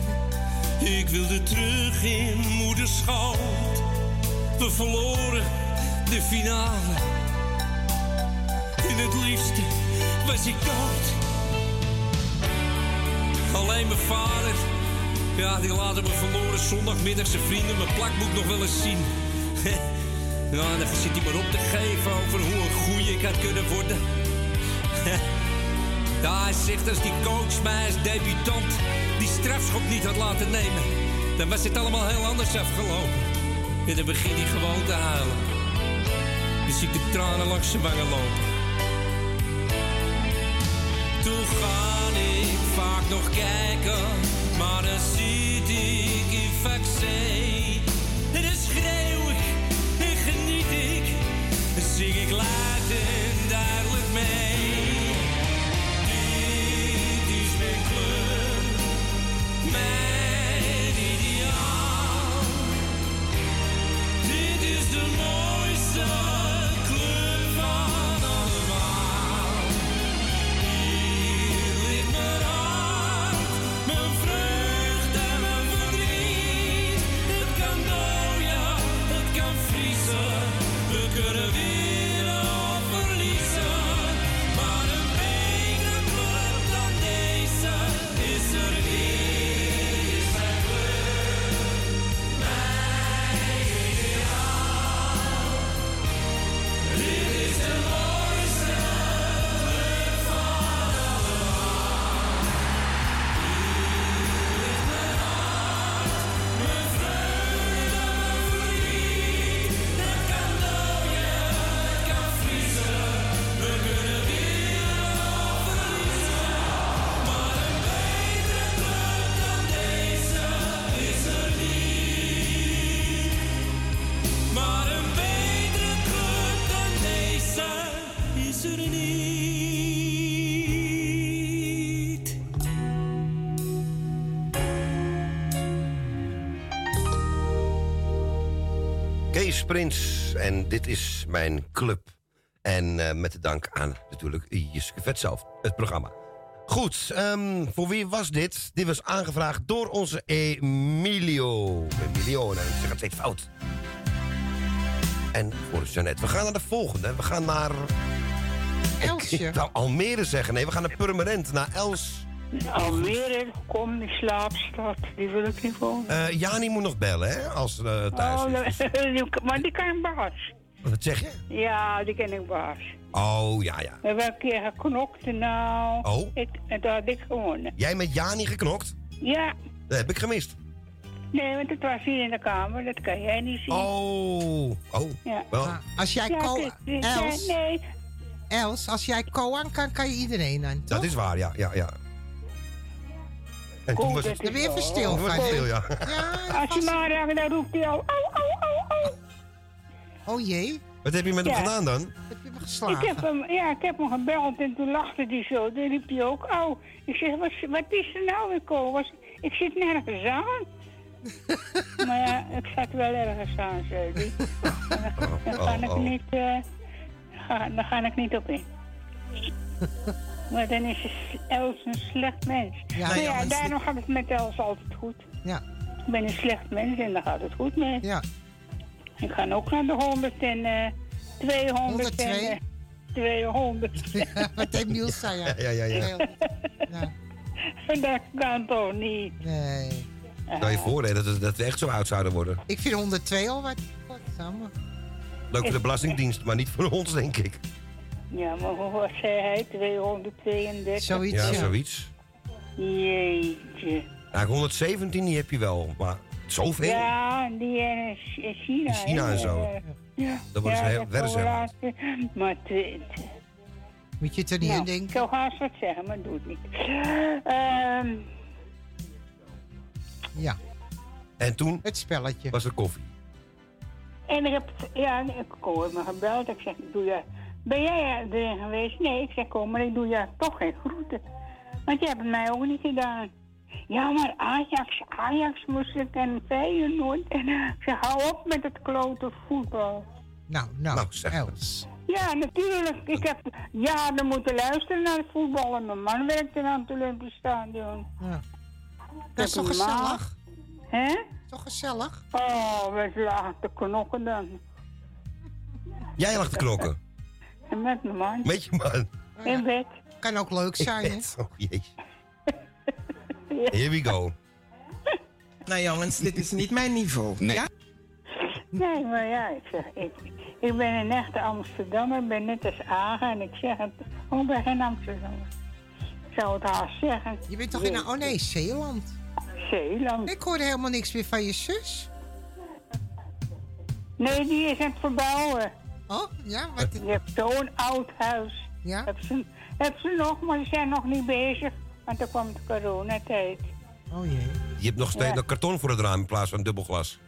Ik wilde terug in moeders schoot. We verloren de finale. En het liefste was ik dood. Alleen mijn vader, ja, die laten me verloren zondagmiddag zijn vrienden mijn plakboek nog wel eens zien. Ja, dan zit hij maar op te geven over hoe een goeie ik had kunnen worden. Ja, hij zegt als die coach mij als debutant die strafschop niet had laten nemen, dan was het allemaal heel anders afgelopen. En dan begint hij gewoon te huilen. Zie ik de tranen langs zijn wangen lopen. Toen ga ik vaak nog kijken, maar dan zie ik in vaccin. En dan schreeuw ik en geniet ik, dan zing ik luid Prins en dit is mijn club. En eh, met de dank aan natuurlijk Jiske Vet zelf, het programma. Goed, ehm, voor wie was dit? Dit was aangevraagd door onze Emilio. Emilio, nou, ik zeg het steeds fout. En voor Jeannette. We gaan naar de volgende. We gaan naar... Elsje. Ik wou Almere zeggen. Nee, we gaan naar Purmerend, naar Els. Almere, kom, die slaapstad, die wil ik niet wonen. Eh Jani moet nog bellen, hè, als ze eh, thuis Oh, is. die- maar die kan baas. Wat zeg je? Ja, die ken ik baas. Oh, ja, ja. We hebben een keer geknokt en nou. Oh. Ik, en daar had ik gewonnen. Jij met Jani geknokt? Ja, Dat heb ik gemist. nee, want het was hier in de kamer, dat kan jij niet zien. Oh, oh. Ja. Wel, Als jij Ja, is- Els, nee. Els, als jij koan kan, kan je iedereen aan, dat is waar, ja, ja, ja. En toen was het... Dan je even stil Toen was van. het stil, ja. Als je maar raakt, dan roept hij al. Au, au, au, au. Oh jee, Wat heb je met hem gedaan dan? heb je hem Ik geslagen? heb, hem, ja, ik heb hem gebeld en toen lachte hij zo. Toen riep hij ook, au. Ik zeg, wat, wat is er nou weer, Ko? Was, ik zit nergens aan. maar ja, ik zat wel ergens aan, zei hij. En dan, dan Oh, ga oh, ik oh. niet, eh, ga, daar ga ik niet op in. Maar dan is Els een slecht mens. Ja, maar ja, ja, daarom gaat het met Els altijd goed. Ja, Ik ben een slecht mens en daar gaat het goed mee. ja. Ik ga ook naar de 100 en eh 200 en 102? eh, 200. Wat Emiel zei, ja. Ja, ja, ja. ja. Dat kan toch niet? Nee. Nou, je voor hè, dat, dat we echt zo oud zouden worden. Ik vind 102 al wat. wat samen. Leuk voor de Belastingdienst, maar niet voor ons, denk ik. Ja, maar hoe- wat zei hij? 232? Zoiets, Ja, ja. zoiets. Jeetje. Nou, 117 die heb je wel, maar zoveel? Ja, die in in China. In China hè, en zo. eh, Ja, Dat wordt ja, heel- dat. Maar Moet je het er niet nou, aan denken? ik zou haast wat zeggen, maar doe het niet. Ehm Ja, En toen het spelletje. was er koffie. En ik heb, ja, ik heb me gebeld. Ik zeg, doe je, Ben jij erin geweest? Nee, ik zeg, kom, maar ik doe je toch geen groeten. Want je hebt het mij ook niet gedaan. Ja, maar Ajax, Ajax moest ik en Feyenoord. En ik zeg, hou op met het klote voetbal. Nou, nou, Nou, zeg. Els. Ja, natuurlijk. Ik heb jaren moeten luisteren naar het voetbal. En mijn man werkte aan het Olympisch Stadion. Ja. Dat is toch gezellig? Hè? Toch gezellig? Oh, we lagen te knokken dan. Jij lag te knokken. En met mijn man. Met je man. In bed. Kan ook leuk zijn, hè? Oh, jezus. Here we go. Nou jongens, dit is niet mijn niveau. Nee. Ja? Nee, maar ja, ik zeg, ik, ik ben een echte Amsterdammer. Ik ben net als Agen en ik zeg het, oh, ik ben geen Amsterdammer. Ik zou het haast zeggen. Je bent toch in... Oh nee, Zeeland. Zeeland. Ik hoorde helemaal niks meer van je zus. Nee, die is aan het verbouwen. Oh, ja? Wat? Je hebt zo'n oud huis. Ja? Heb ze, heb ze nog, maar ze zijn nog niet bezig. Want dan komt de coronatijd. Oh jee. Je hebt nog steeds Ja. nog karton voor het raam in plaats van dubbelglas.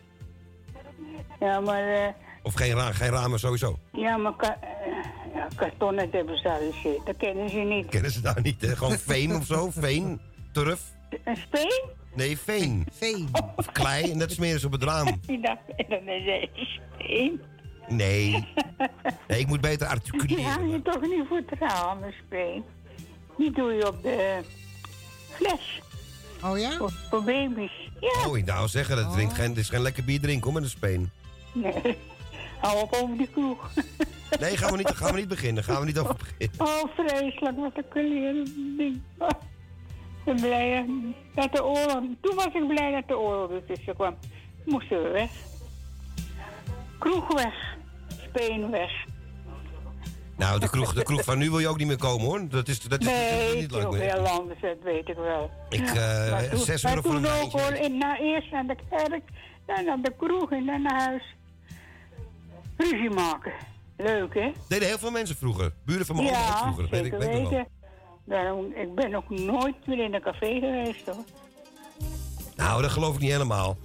Ja, maar, eh, Of geen, ra geen ramen sowieso. ja, maar ka- eh, ja, kartonnen hebben ze al eens. Dat kennen ze niet. Kennen ze daar niet, hè? Gewoon veen of zo? Veen? Turf? Een speen? Nee, veen. Veen. Of klei en dat smeren ze op het raam. Ik dacht, dat is een speen. Nee. Nee, ik moet beter Die articuleren. hang je toch niet voor het raam, een speen? Die doe je op de fles. Oh ja? Voor, voor baby's. Ja. Oh, ik nou zeggen, dat drinkt geen, het is geen lekker bier drinken hoor, met een speen. Nee. Hou op over die kroeg. Nee, gaan we niet, gaan we niet beginnen. Gaan we niet over beginnen. Oh, vreselijk, wat een kleren ding. Oh, Ik ben blij dat de oorlog... Toen was ik blij dat de oorlog ertussen kwam. Moesten we weg. Kroeg weg. Speen weg. Nou, de kroeg, de kroeg van nu wil je ook niet meer komen hoor. Dat is, dat is, dat is Nee, niet leuk meer. heel anders, dat weet ik wel. Ik, Maar toen- zes voor een ook hoor, in, nou, eerst naar de kerk, dan naar de kroeg en dan naar huis. Ruzie maken. Leuk, hè? Deden heel veel mensen vroeger. Buren van mijn oom ja, vroeger. Dat weet ik, weet wel. weten. Daarom, ik ben ook nooit meer in een café geweest, hoor. Nou, dat geloof ik niet helemaal.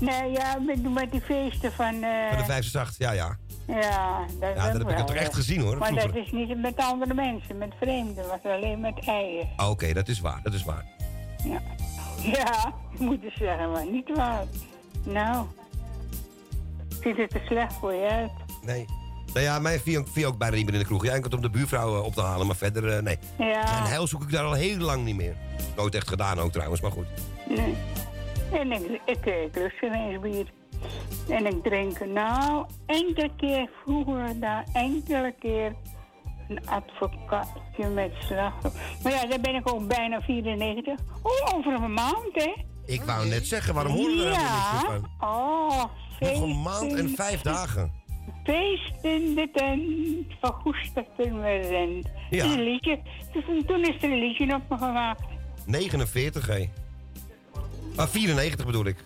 Nee, ja, met, met die feesten van... eh, Van de vijfde zacht, ja, ja. Ja, dat, Ja, dat heb ik wel, toch echt gezien, hoor, Maar vroeger. dat is niet met andere mensen, met vreemden. Was alleen met eieren. Ah, Oké, dat is waar, dat is waar. Ja, ja ik moet het zeggen, maar niet waar. Nou, ziet het er slecht voor je uit. Nee. Nou ja, mij viel, viel ook bijna niet meer in de kroeg. Ja, enkel om de buurvrouw eh, op te halen, maar verder, eh, nee. Ja. Zijn heil zoek ik daar al heel lang niet meer. Nooit echt gedaan ook trouwens, maar goed. Nee. En ik, ik, ik lust bier. En ik drink nou enkele keer vroeger, daar enkele keer een advocaatje met slagroom. Maar ja, dan ben ik ook bijna 94. Oh, over een maand, hè? Ik wou net zeggen, waarom horen we er helemaal niks meer van? Oh, Nog een maand en vijf dagen. Feest in de tent van Purmerend. Ja. Een liedje. Toen, toen is er een liedje op me gemaakt. 49, hé. Ah, 94 bedoel ik.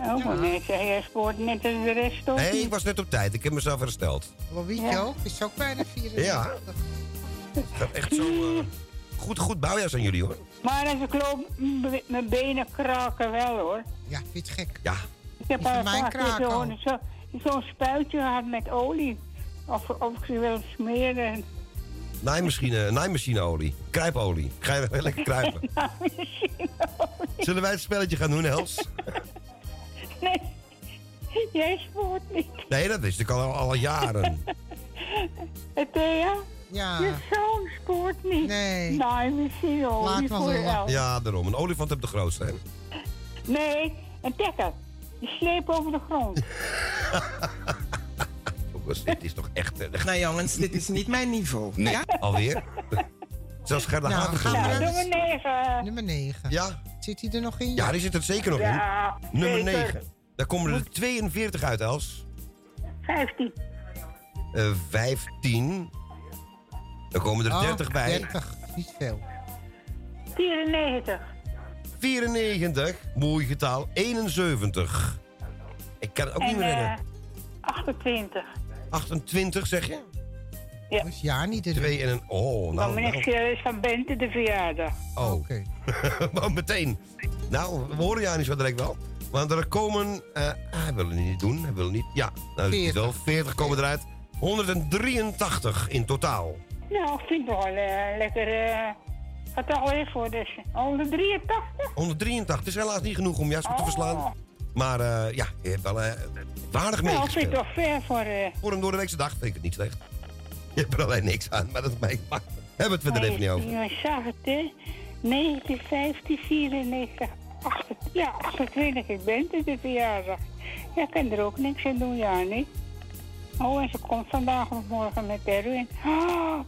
Oh, maar nee, zeg jij sport net als de rest ook Nee, ik was net op tijd. Ik heb mezelf hersteld. Lobietje Ja. ook, is ook bijna 94. Ja. Het gaat echt zo... eh, goed, goed bouwjaar zijn jullie, hoor. Maar als ik loop, mijn benen kraken wel hoor. Ja, vind je het gek? Ja. Ik heb al een keer zo'n spuitje gehad met olie. Of, of ik ze wil smeren. Naaimachine, naaimachineolie. Kruipolie. Ga je lekker kruipen. Zullen wij het spelletje gaan doen, Els? Nee, jij sport niet. Nee, dat wist ik al, al jaren. Eh, Thea? Ja. Je zoon sport niet. Nee. Nee, misschien olie Laat maar voor jou. Ja, daarom. Een olifant heb de grootste, hè? Nee, een tekker. Die sleep over de grond. Jongens, dit is toch echt... eh, Nou jongens, dit is niet mijn niveau. Ja? Alweer? Zelfs Gerda Nou, Haven nummer 9. Nummer 9. Ja? Zit hij er nog in? Ja, die zit er zeker nog in. Nummer zeker. 9. Daar komen er 42 uit, Els. 15. Eh 15. Dan komen er Oh, 30 bij. 30, niet veel. 94. 94. Mooi getal. 71. Ik kan het ook niet meer eh redden. 28. 28 zeg je? Ja. Dus ja, niet in Twee en een... Oh, nou. meneer nou. Is van Bente de verjaardag. Oh. Oké. maar meteen. Nou, we horen jou niet zo direct wel. Want er komen... eh hij wil het niet doen. Hij wil het niet. Ja, nou, dat is het 40. wel. 40 komen eruit. 183 in totaal. Nou, ik vind het wel eh, lekker eh getal weer voor dus 183. 183 is helaas niet genoeg om Jasper te verslaan. Maar eh, ja, je hebt wel eh waardig Nou, ik vind het toch ver voor... eh Voor een doordeweekse dag vind ik het niet slecht. Je hebt er alleen niks aan, maar dat. Maar hebben we het verder even niet over. Je zag het, hè? 19, 15, 94, 28, ja, 28, ik ben het, dit verjaardag. Ja, ik kan er ook niks aan doen, ja, niet? Oh, en ze komt vandaag of morgen met Erwin.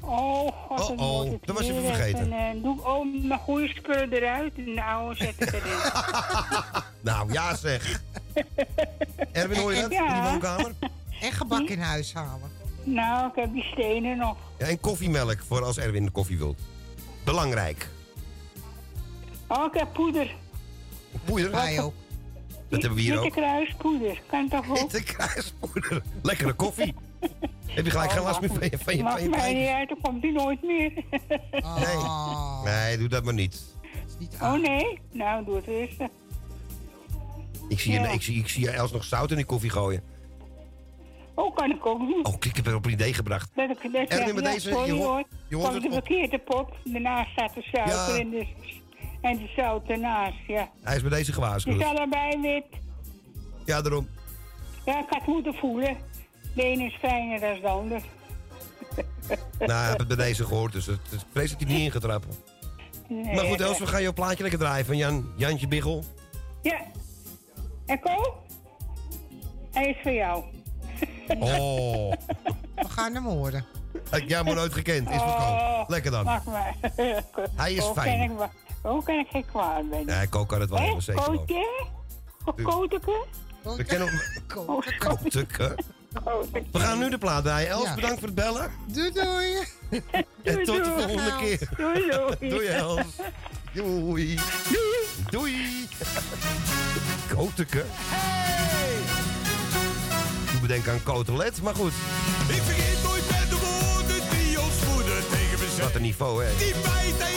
Oh, god, moet ik dat was je weer vergeten. even, eh, doe oh, mijn goede spullen eruit en de oude zet ik erin. Nou, ja zeg. Erwin, hoor je dat? In die woonkamer? En gebak in huis halen. nou, ik heb die stenen nog. Ja, en koffiemelk voor als Erwin de koffie wilt. Belangrijk. Oh, ik heb poeder. Poeder? Wij ook. Dat hebben we hier Witte ook. kruispoeder, kan toch ook? Witte kruispoeder. Lekkere koffie. Heb je gelijk geen last meer van je, van je, van je niet uit, dan komt die nooit meer. Nee. Nee, doe dat maar niet. Oh nee? Nou, doe het eerst. Ik zie, je, Ja. ik, zie, ik zie je Els nog zout in die koffie gooien. Oh, kan ik ook doen. Oh, kijk, ik heb er op een idee gebracht. Dat ik, dat Erwin, met ja, deze, sorry, je hoort- hoor. je hoort het de op- verkeerde pot. Daarnaast staat de suiker Ja. en, de, en de zout ernaast, ja. Hij is bij deze gewaarschuwd. staat erbij wit. Ja, daarom. Ja, ik had moeten voelen. De ene is fijner dan de ander. Nou, ik heb het bij deze gehoord, dus het, het, ik vrees dat hij niet in gaat trappen. Nee, maar goed, ja. Els, we gaan jouw plaatje lekker draaien van Jan, Jantje Biggel. Ja. Echo? Hij is voor jou. Oh, We gaan hem horen. ik heb jou maar nooit gekend. Is Oh. Lekker dan. Mag maar. Hij is fijn. Ik, hoe kan ik geen kwaad ben? Nee, Kook kan het wel hebben, zeker. Kootje? Koteke? We kennen Koteke. Koteke. We gaan nu de plaat draaien. Els, Ja. bedankt voor het bellen. Doei doei. En tot de doei. volgende keer. Doei, doei. Doei, Els. Doei. Doei. Koteke. Hey! Ik bedenk aan Kotelet, maar goed. Ik vergeet nooit met de woorden die ons moeder tegen me zei. Wat een niveau, hè? Die meid dat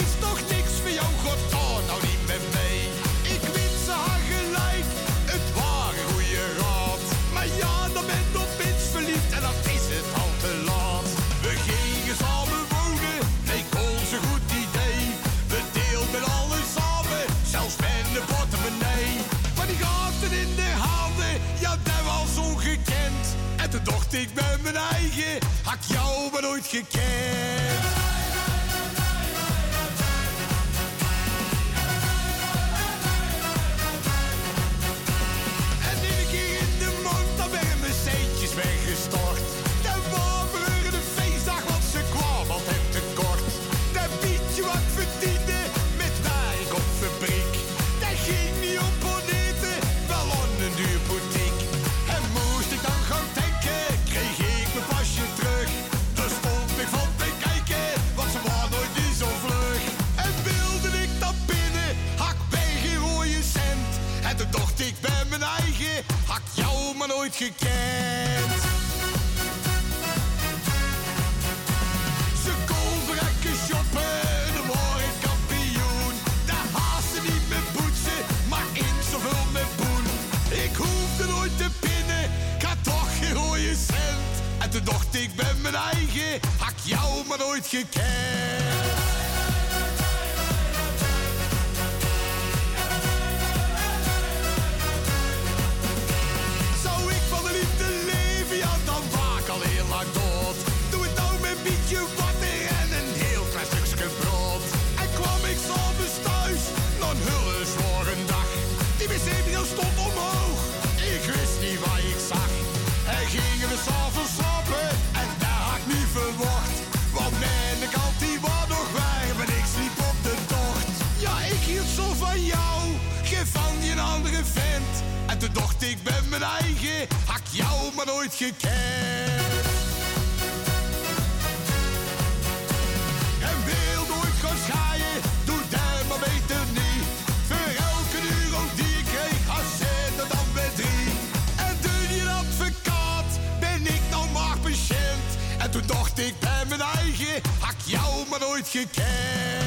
ik bij mijn eigen, had jou maar nooit gekend. Nooit gekend. Ze kon verrekken shoppen, de ik kampioen. Daar haastte niet met poetsen, maar in zoveel met poen. Ik hoefde nooit te pinnen, had toch geen rode cent. En toen dacht ik bij mijn eigen, hak jou maar nooit gekend. Een beetje water en een heel klein stukje brood. En kwam ik s'avonds thuis, dan hullen zware dag. Die wc-bril stond omhoog, ik wist niet wat ik zag. En gingen we s'avonds slapen, en daar had ik niet verwacht. Want mijn kant die was nog warm en ik sliep op de tocht. Ja, ik hield zo van jou, geen van die een andere vent. En toen dacht ik bij mijn eigen, hak jou maar nooit gekend. Jou maar nooit gekend.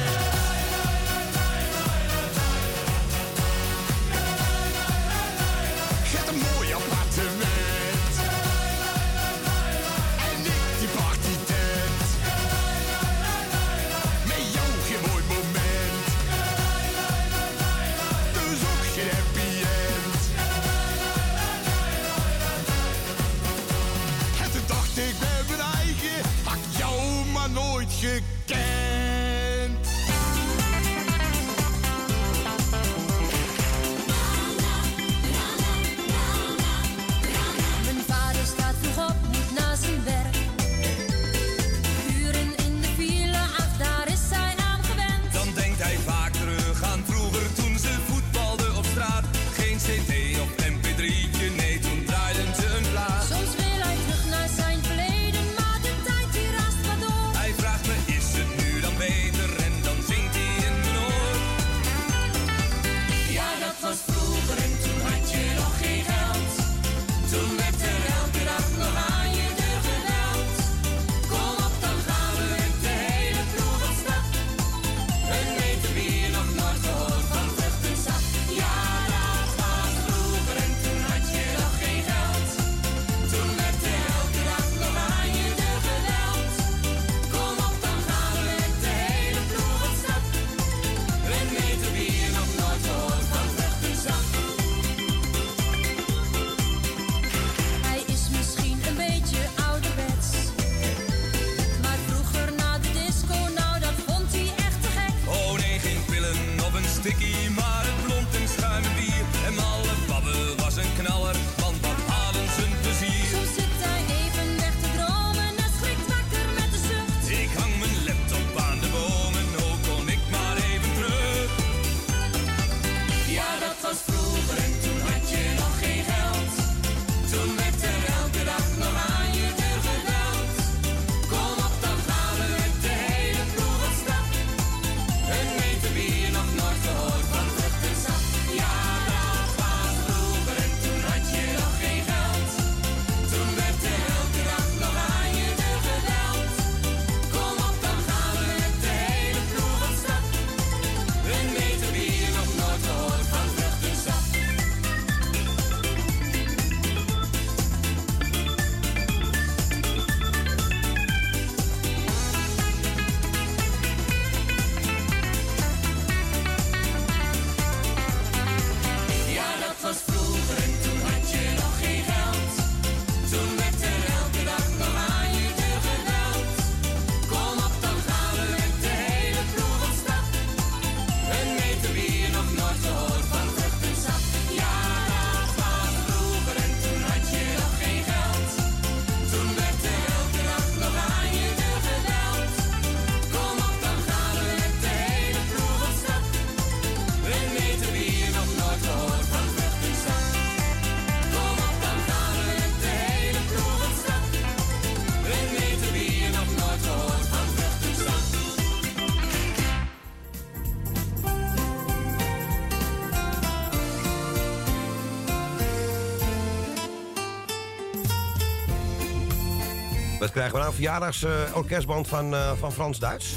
Krijgen we nou? Verjaardagsorkestband van, eh, van Frans Duits.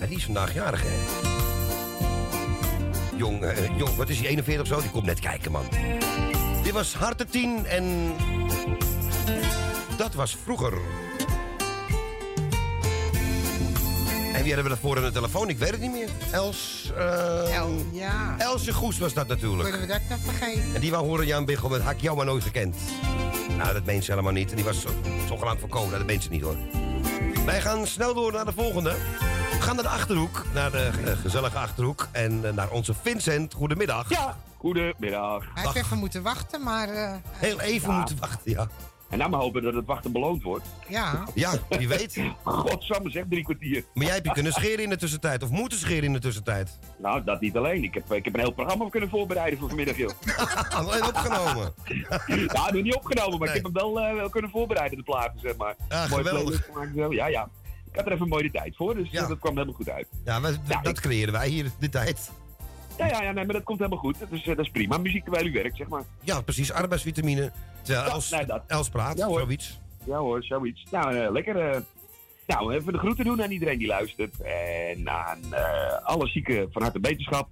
Ja, die is vandaag jarig, hè? Jong, eh, jong, wat is hij, 41 of zo? Die komt net kijken, man. Dit was Harte 10 en... Dat was vroeger. En wie hadden we daarvoor aan de telefoon? Ik weet het niet meer. Els... El, ja. Elsje Goes was dat natuurlijk. Kunnen we dat nog vergeten? En die wou horen Jan Biggel met Hak jou maar nooit gekend. Nou, dat meent ze helemaal niet. En die was zo- zogenaamd voorkomen. Dat meent ze niet hoor. Wij gaan snel door naar de volgende. We gaan naar de Achterhoek. Naar de eh, gezellige Achterhoek. En eh, naar onze Vincent. Goedemiddag. Ja, goedemiddag. Hij heeft even moeten wachten, maar... eh, Heel even Ja. moeten wachten, ja. En nou maar hopen dat het wachten beloond wordt. ja. Ja, wie weet. Godsamme zeg, drie kwartier. Maar jij hebt je kunnen scheren in de tussentijd. Of moeten scheren in de tussentijd. Nou, dat niet alleen. Ik heb, ik heb een heel programma kunnen voorbereiden voor vanmiddag, joh. Alleen opgenomen. ja, nog niet opgenomen, maar ik heb hem wel, eh, wel kunnen voorbereiden, de platen, zeg maar. Ja, Mooi geweldig. playlist gemaakt en zo. Ja, ja. Ik had er even een mooie tijd voor, dus Ja. dat kwam helemaal goed uit. Ja, maar dat creëren wij hier, de tijd. Ja, ja, ja nee, maar dat komt helemaal goed. Dus, eh, dat is prima. Muziek terwijl u werkt, zeg maar. Ja, precies. Arbeidsvitamine. Terwijl Ja, nee, dat. Els praat, Ja, hoor. zoiets. Ja hoor, zoiets. Nou, eh, lekker. eh, nou, even de groeten doen aan iedereen die luistert. En aan eh, alle zieken van harte beterschap.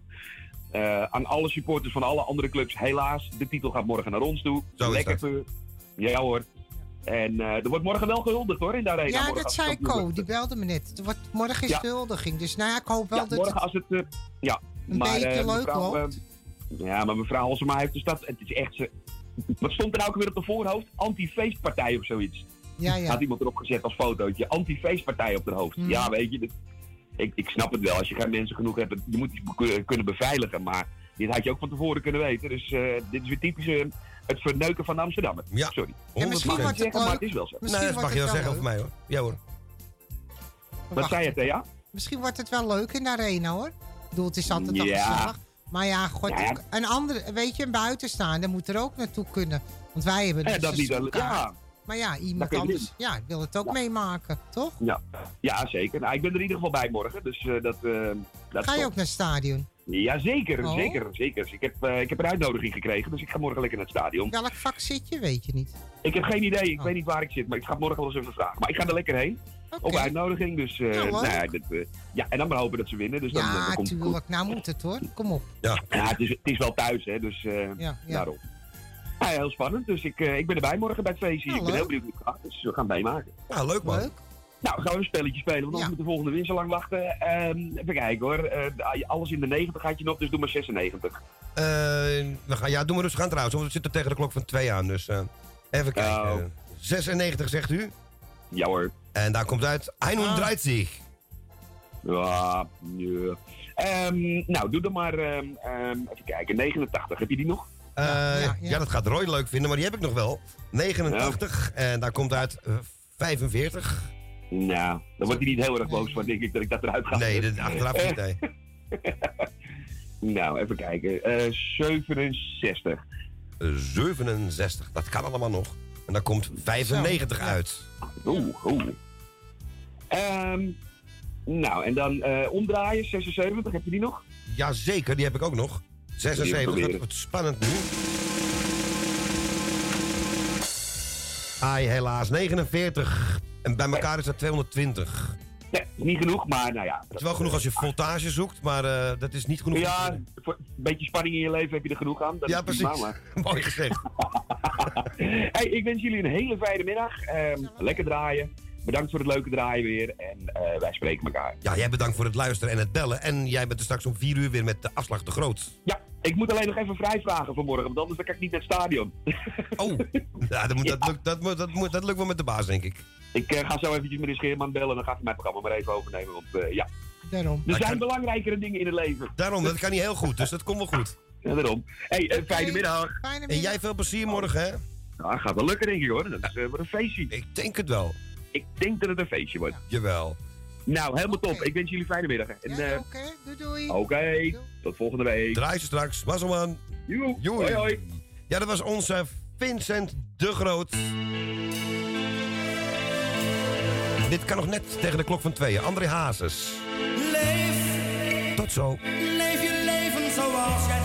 Eh, aan alle supporters van alle andere clubs. Helaas, de titel gaat morgen naar ons toe. Zo is lekker dat. voor. Ja hoor. En eh, er wordt morgen wel gehuldigd hoor in de arena. Ja, morgen dat als zei Co. Die belde me net. Er wordt, morgen is Ja. de huldiging. Dus nou ja, ik hoop wel Ja, dat morgen het... als het... eh, ja, een maar, beetje eh, leuk eh, ja, maar mevrouw Halsema heeft de stad... Het is echt... Ze, wat stond er nou ook weer op de voorhoofd? Anti-feestpartij of zoiets. Ja, ja. Had iemand erop gezet als fotootje. Anti-feestpartij op de hoofd. Mm. Ja, weet je. dit- ik, ik snap het wel. Als je geen mensen genoeg hebt, je moet be- kunnen beveiligen. Maar dit had je ook van tevoren kunnen weten. Dus eh, dit is weer typisch het verneuken van Amsterdam. Ja. Sorry. En misschien Mag het zeggen, maar leuk. het is wel zo. Misschien Nee, dat mag je wel zeggen over mij hoor. Ja hoor. Wat zei je, Thea? Misschien wordt het wel leuk in de arena hoor. Ik bedoel, het is altijd Ja. gezellig. Maar ja, god, Ja, een andere, weet je, een buitenstaander moet er ook naartoe kunnen. Want wij hebben dus dat niet ja. Maar ja, iemand anders ja, wil het ook meemaken, toch? Ja, ja zeker. Nou, ik ben er in ieder geval bij morgen. Dus eh, dat, eh dat Ga je top. ook naar het stadion? Ja, zeker. Oh. Zeker, zeker. Ik, heb, eh, ik heb een uitnodiging gekregen, dus ik ga morgen lekker naar het stadion. Welk vak zit je, weet je niet. Ik heb geen idee, Oh. ik weet niet waar ik zit, maar ik ga morgen wel eens even vragen. Maar ik ga er lekker heen. Op uitnodiging, dus eh, Ja, leuk. nou ja, dit, eh, ja, en dan maar hopen dat ze winnen. Dus dan, eh, dan Ja, komt goed. tuurlijk. Nou moet het hoor. Kom op. Ja, Ja, het is, het is wel thuis, hè, dus eh, Ja, ja. daarom. Nou ja, heel spannend. Dus ik, eh, ik ben erbij morgen bij het feestje. Ja, ik ben heel benieuwd hoe het gaat, dus we gaan meemaken. Nou, leuk man. Leuk. Nou, gaan we een spelletje spelen, want anders moet de volgende win zo lang wachten. Ehm, even kijken hoor. Eh, alles in de 90 gaat je nog, dus doe maar 96. Eh, we gaan, ja, doen we rustig aan trouwens, want we zitten tegen de klok van 2 aan. Dus eh, even kijken. Oh. 96 zegt u. Ja hoor. En daar komt uit 31. Ja, ja. Ehm, nou, doe dan maar, ehm, ehm, even kijken, 89. Heb je die nog? Eh, ja, dat gaat Roy leuk vinden, maar die heb ik nog wel. 89. En daar komt uit eh, 45. Nou, dan wordt hij niet heel erg boos van, denk ik, dat ik dat eruit ga. Nee, dat achteraf niet, nee. nou, even kijken. Eh 67. 67, dat kan allemaal nog. En daar komt 95 uit. Oeh, oeh. Ehm, nou, en dan eh, omdraaien, 76. Heb je die nog? Jazeker, die heb ik ook nog. 76, proberen. dat wordt spannend nu. Ai, helaas, 49. En bij elkaar is dat 220. Nee, niet genoeg, maar nou ja. Het is wel genoeg als je voltage zoekt, maar eh, dat is niet genoeg. Ja, voor een beetje spanning in je leven heb je er genoeg aan. Dat Ja, prima, precies. Mooi gezegd. hey, ik wens jullie een hele fijne middag. Ehm, lekker draaien. Bedankt voor het leuke draaien weer. En eh, wij spreken elkaar. Ja, jij bedankt voor het luisteren en het bellen. En jij bent er straks om 4 uur weer met de afslag te groot. Ja, ik moet alleen nog even vrij vragen vanmorgen, want anders kan ik niet naar het stadion. Oh, ja, dat, moet, dat, lukt, dat, moet, dat, moet, dat lukt wel met de baas, denk ik. Ik eh, ga zo eventjes met de Scheerman bellen en dan gaat hij mijn programma maar even overnemen. Want eh, ja, Daarom. er zijn belangrijkere dingen in het leven. Daarom, dat kan niet heel goed, dus dat komt wel goed. Ja, daarom. hey, fijne middag. Fijne En jij veel plezier morgen, hè? Nou, gaat wel lukken denk ik hoor. Dat is wat een feestje. Ik denk het wel. Ik denk dat het een feestje wordt. Jawel. Nou, helemaal top. Ik wens jullie fijne middag. En, Ja, eh, Oké, doei doei. Oké, tot volgende week. Draai ze straks. Joei. Hoi, hoi. Ja, dat was onze Vincent de Groot. Dit kan nog net tegen de klok van tweeën. André Hazes. Leef, Tot zo. leef je leven zoals jij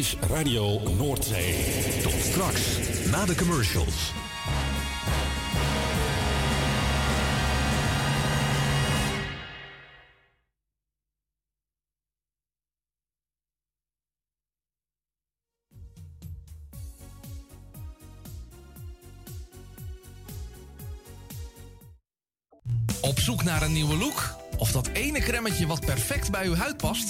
Radio Noordzee. Tot straks, na de commercials. Op zoek naar een nieuwe look? Of dat ene cremmetje wat perfect bij uw huid past?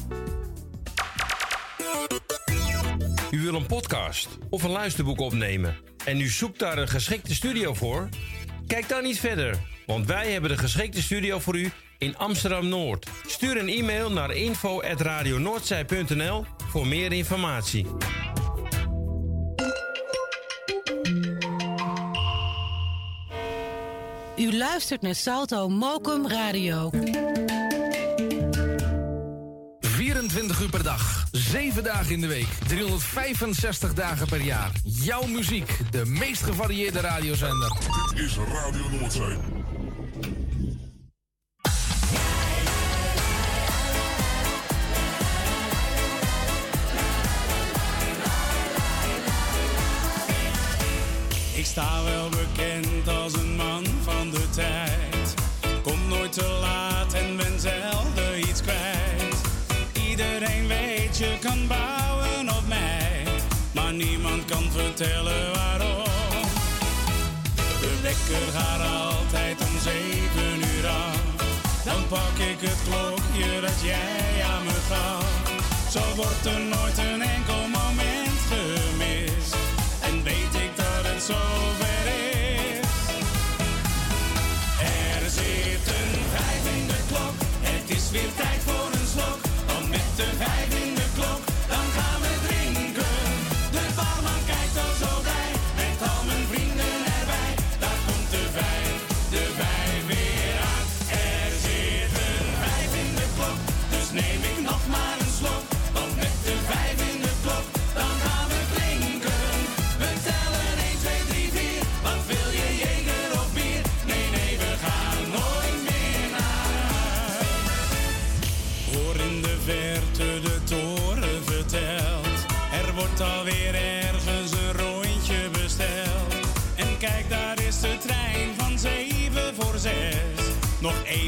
U wil een podcast of een luisterboek opnemen en u zoekt daar een geschikte studio voor? Kijk dan niet verder, want wij hebben de geschikte studio voor u in Amsterdam Noord. Stuur een e-mail naar info@radionoordzij.nl voor meer informatie. U luistert naar Salto Mokum Radio. 24 uur per dag, 7 dagen in de week, 365 dagen per jaar. Jouw muziek, de meest gevarieerde radiozender. Dit is Radio Noordzee. Ik sta wel bekend als een man van de tijd. Kom nooit te laat en ben zelden iets kwijt. Iedereen weet je kan bouwen op mij, maar niemand kan vertellen waarom. De wekker gaat altijd om zeven uur af. Dan pak ik het klokje dat jij aan me gaf. Zo wordt er nooit een enkel moment gemist. En weet ik dat het zover is. Er zit een vijf in de klok. Het is weer tijd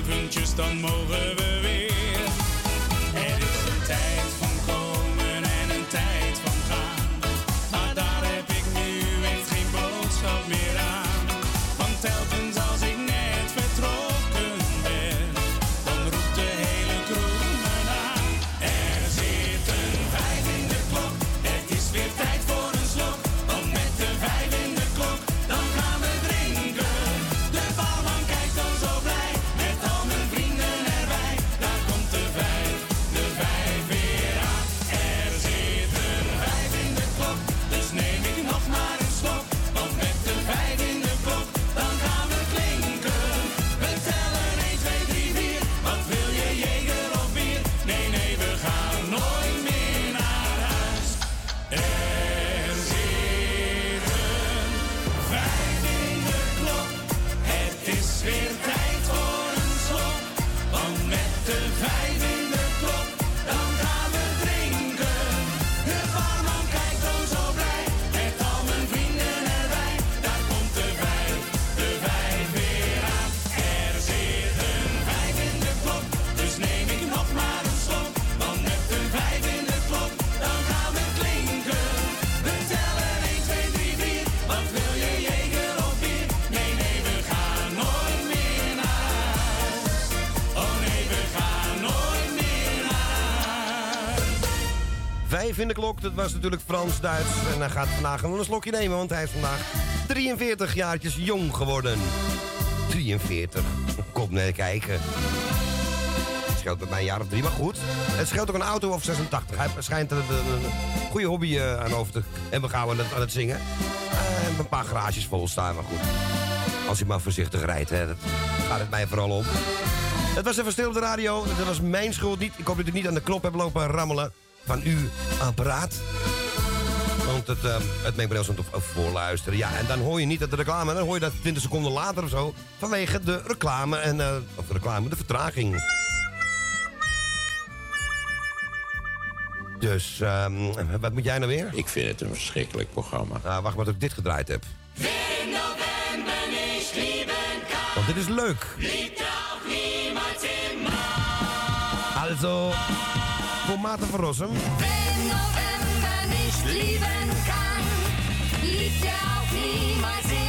eventjes, dan mogen we weer. Vind in de klok. Dat was natuurlijk Frans-Duits. En hij gaat vandaag nog een slokje nemen, want hij is vandaag 43 jaartjes jong geworden. 43. Kom naar kijken. Het scheelt met mijn jaar of drie, maar goed. Het scheelt ook een auto of 86. Hij schijnt een, goede hobby eh, aan hoofd. te hebben gaan aan het zingen. Eh, en een paar garages vol staan, maar goed. Als hij maar voorzichtig rijdt, hè, dat gaat het mij vooral om. Het was even stil op de radio. Dat was mijn schuld niet. Ik hoop dat ik niet aan de knop heb lopen rammelen van uw apparaat. Want het, uh, het meebrengt ons tof voorluisteren. Ja, en dan hoor je niet dat de reclame. Dan hoor je dat 20 seconden later of zo. Vanwege de reclame en. Uh, of de reclame, de vertraging. Dus, ehm, wat moet jij nou weer? Ik vind het een verschrikkelijk programma. Ah, wacht maar tot ik dit gedraaid heb. Want dit is leuk. Niemand in Also voor Maarten van Rossum. Wenn november nicht lieben kann, liegt er auch niemals in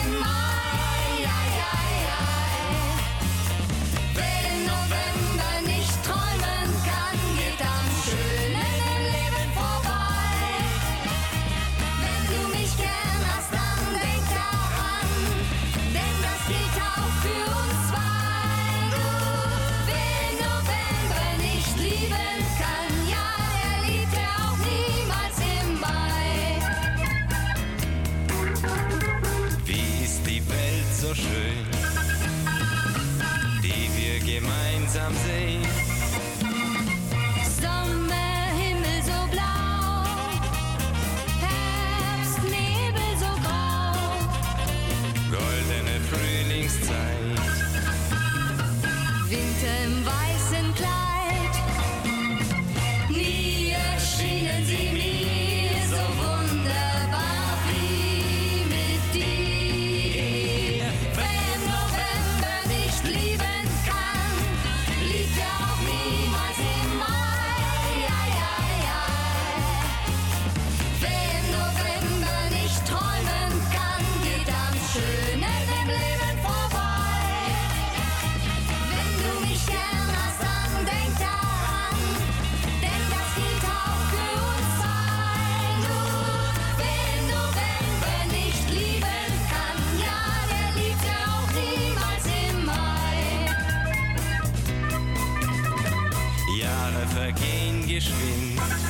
Schwind.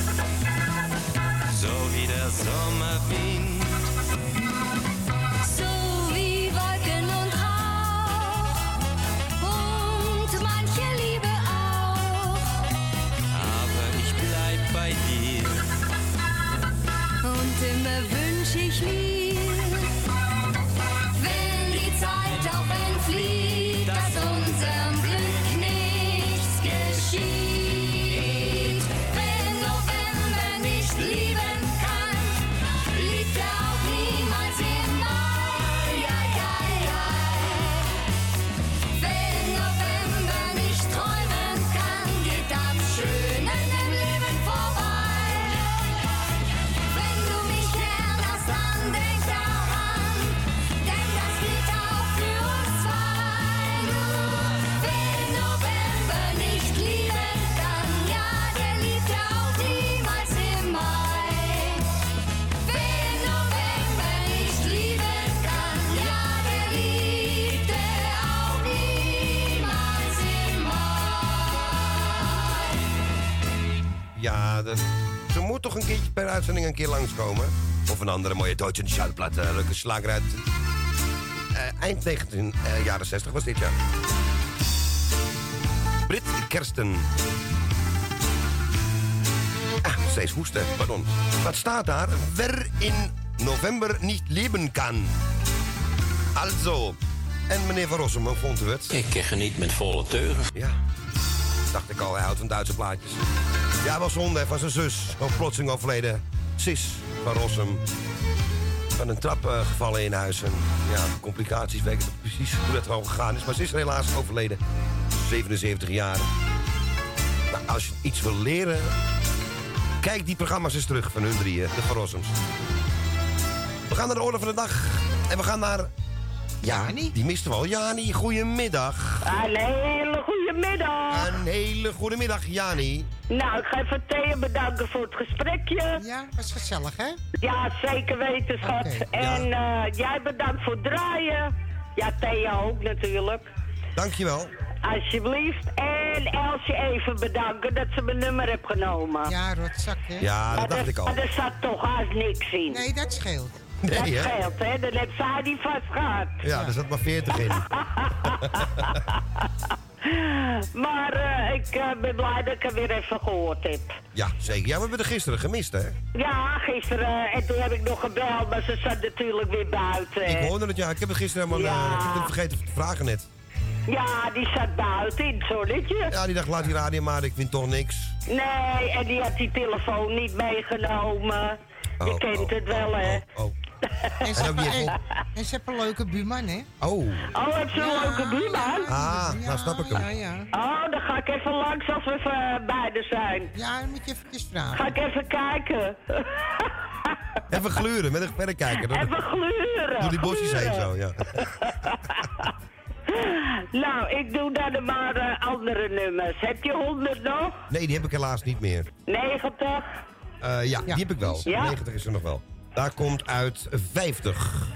Een keer langskomen. Of een andere mooie Deutsche Schallplatte. Uh, leuke slager uit eh, eind 19 eh, jaren 60 was dit jaar. Brit Kersten. Ah, steeds hoesten, pardon. Wat staat daar? Wer in november niet leven kan. Also. En meneer Van Rossum, hoe vond u het? Ik geniet met volle teugen. Ja. Dacht ik al, hij houdt van Duitse plaatjes. Ja, wel zonde van zijn zus. Ook plotseling overleden. Sis van Rossum. Van een trap eh, gevallen in huis. En ja, complicaties, weet ik niet precies hoe dat gewoon gegaan is. Maar ze is helaas overleden. 77 jaar. Nou, als je iets wil leren... Kijk die programma's eens terug van hun drieën, de Van Rossums. We gaan naar de orde van de dag. En we gaan naar... Ja, die misten we al. Jani, goedemiddag. Een hele goede middag. Een hele goede middag, Jani. Nou, ik ga even Thea bedanken voor het gesprekje. Ja, was gezellig, hè? Ja, zeker weten, schat. En eh, jij bedankt voor het draaien. Ja, Thea ook natuurlijk. Dankjewel. Alsjeblieft. En Elsje even bedanken dat ze mijn nummer heeft genomen. Ja, rotzak, hè? Ja, dat Maar dacht er- ik al. Maar er zat toch haast niks in. Nee, dat scheelt. Dat Nee, hè? scheelt, hè? Dan zij die vast gehad. Ja, er zat maar 40 in. Maar eh, ik eh, ben blij dat ik er weer even gehoord heb. Ja, zeker. Ja, we hebben er gisteren gemist, hè? Ja, gisteren. En toen heb ik nog gebeld, maar ze zat natuurlijk weer buiten. Ik hoorde het, ja. Ik heb het gisteren helemaal... Ja. eh, ik heb het vergeten te vragen net. Ja, die zat buiten in het zonnetje. Ja, die dacht, laat die radio maar. Ik vind toch niks. Nee, en die had die telefoon niet meegenomen. Je Oh, kent oh, het wel, hè? Oh. En ze, En hebben, die en, en ze hebben een leuke buurman, hè? Oh. Oh, heb je een leuke buurman? Ah, nou snap ik hem. Ja, ja. Oh, dan ga ik even langs als we even beide zijn. Ja, dan moet je eventjes vragen. Ga ik even kijken. Even gluren met een verrekijker. Even gluren. Door die bosjes heen zo, ja. Nou, ik doe dan maar eh, andere nummers. Heb je 100 nog? Nee, die heb ik helaas niet meer. 90? Eh, ja, die heb ik wel. Ja? 90 is er nog wel. Daar komt uit 50.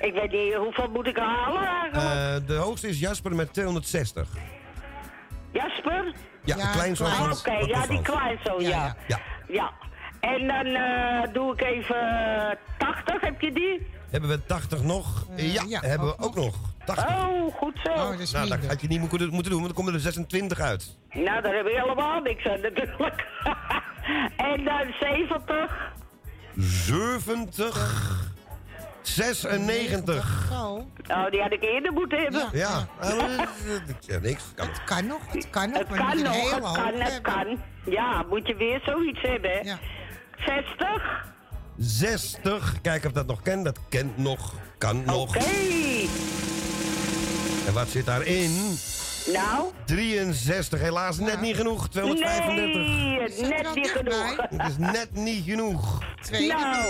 Ik weet niet, hoeveel moet ik halen eigenlijk? Eh, de hoogste is Jasper met 260. Jasper? Ja, de kleinzoon Ah, Oké, ja, die kleinzoon, ja. Ja. Ja. En dan eh, doe ik even 80, heb je die? Hebben we 80 nog? ja, hebben we ook nog. 80. Oh, goed zo. nou, dat had je niet moeten moeten doen, want dan komen er 26 uit. Nou, daar heb ik helemaal niks aan natuurlijk. en dan 70. 70. 96. Oh, die had ik eerder moeten hebben. Ja, eh, ik zeg niks. Kan. Het kan nog, het kan nog. Het kan nog, het kan, het kan. Ja, moet je weer zoiets hebben. hè? 60? 60. Kijk of dat nog kent. Dat kent nog. Kan nog. Oké. En wat zit daarin? Nou? 63. Helaas net niet genoeg. 235. Nee, net niet genoeg. Het is net niet genoeg. Tweede, Nou,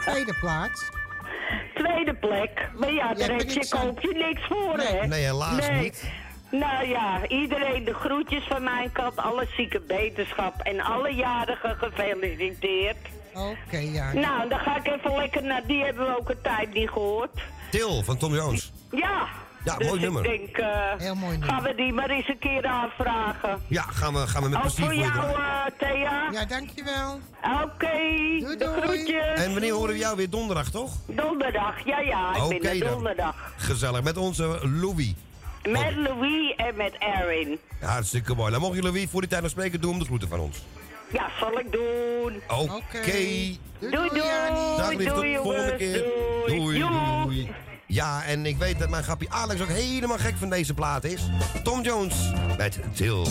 tweede plaats. tweede plek. Maar ja, daar heb je, koop je niks voor, hè? Nee, helaas Nee. niet. Nou ja, iedereen de groetjes van mijn kant. Alle zieke beterschap en alle jarigen gefeliciteerd. Oké, ja. Nou, dan ga ik even lekker naar... Die hebben we ook een tijd niet gehoord. Til van Tom Jones. Ja. Ja, dus mooi ik nummer. denk, eh, Heel mooi gaan we die maar eens een keer aanvragen. Ja, gaan we, gaan we met Ook plezier voor jou, doen. eh, Thea. Ja, dankjewel. Oké, de groetjes. En wanneer horen we jou weer donderdag, toch? Donderdag, ja ja, ik Oké ben er dan. donderdag. Gezellig. Met onze Louis. Met Louis en met Erin. Ja, hartstikke mooi. Dan mocht je Louis voor die tijd nog spreken. Doe hem de groeten van ons. Ja, zal ik doen. Oké. Doei doei. Dag lief, tot doei, de volgende keer. Doei. Doei, doei. Ja, en ik weet dat mijn grappie Alex ook helemaal gek van deze plaat is. Tom Jones met Til.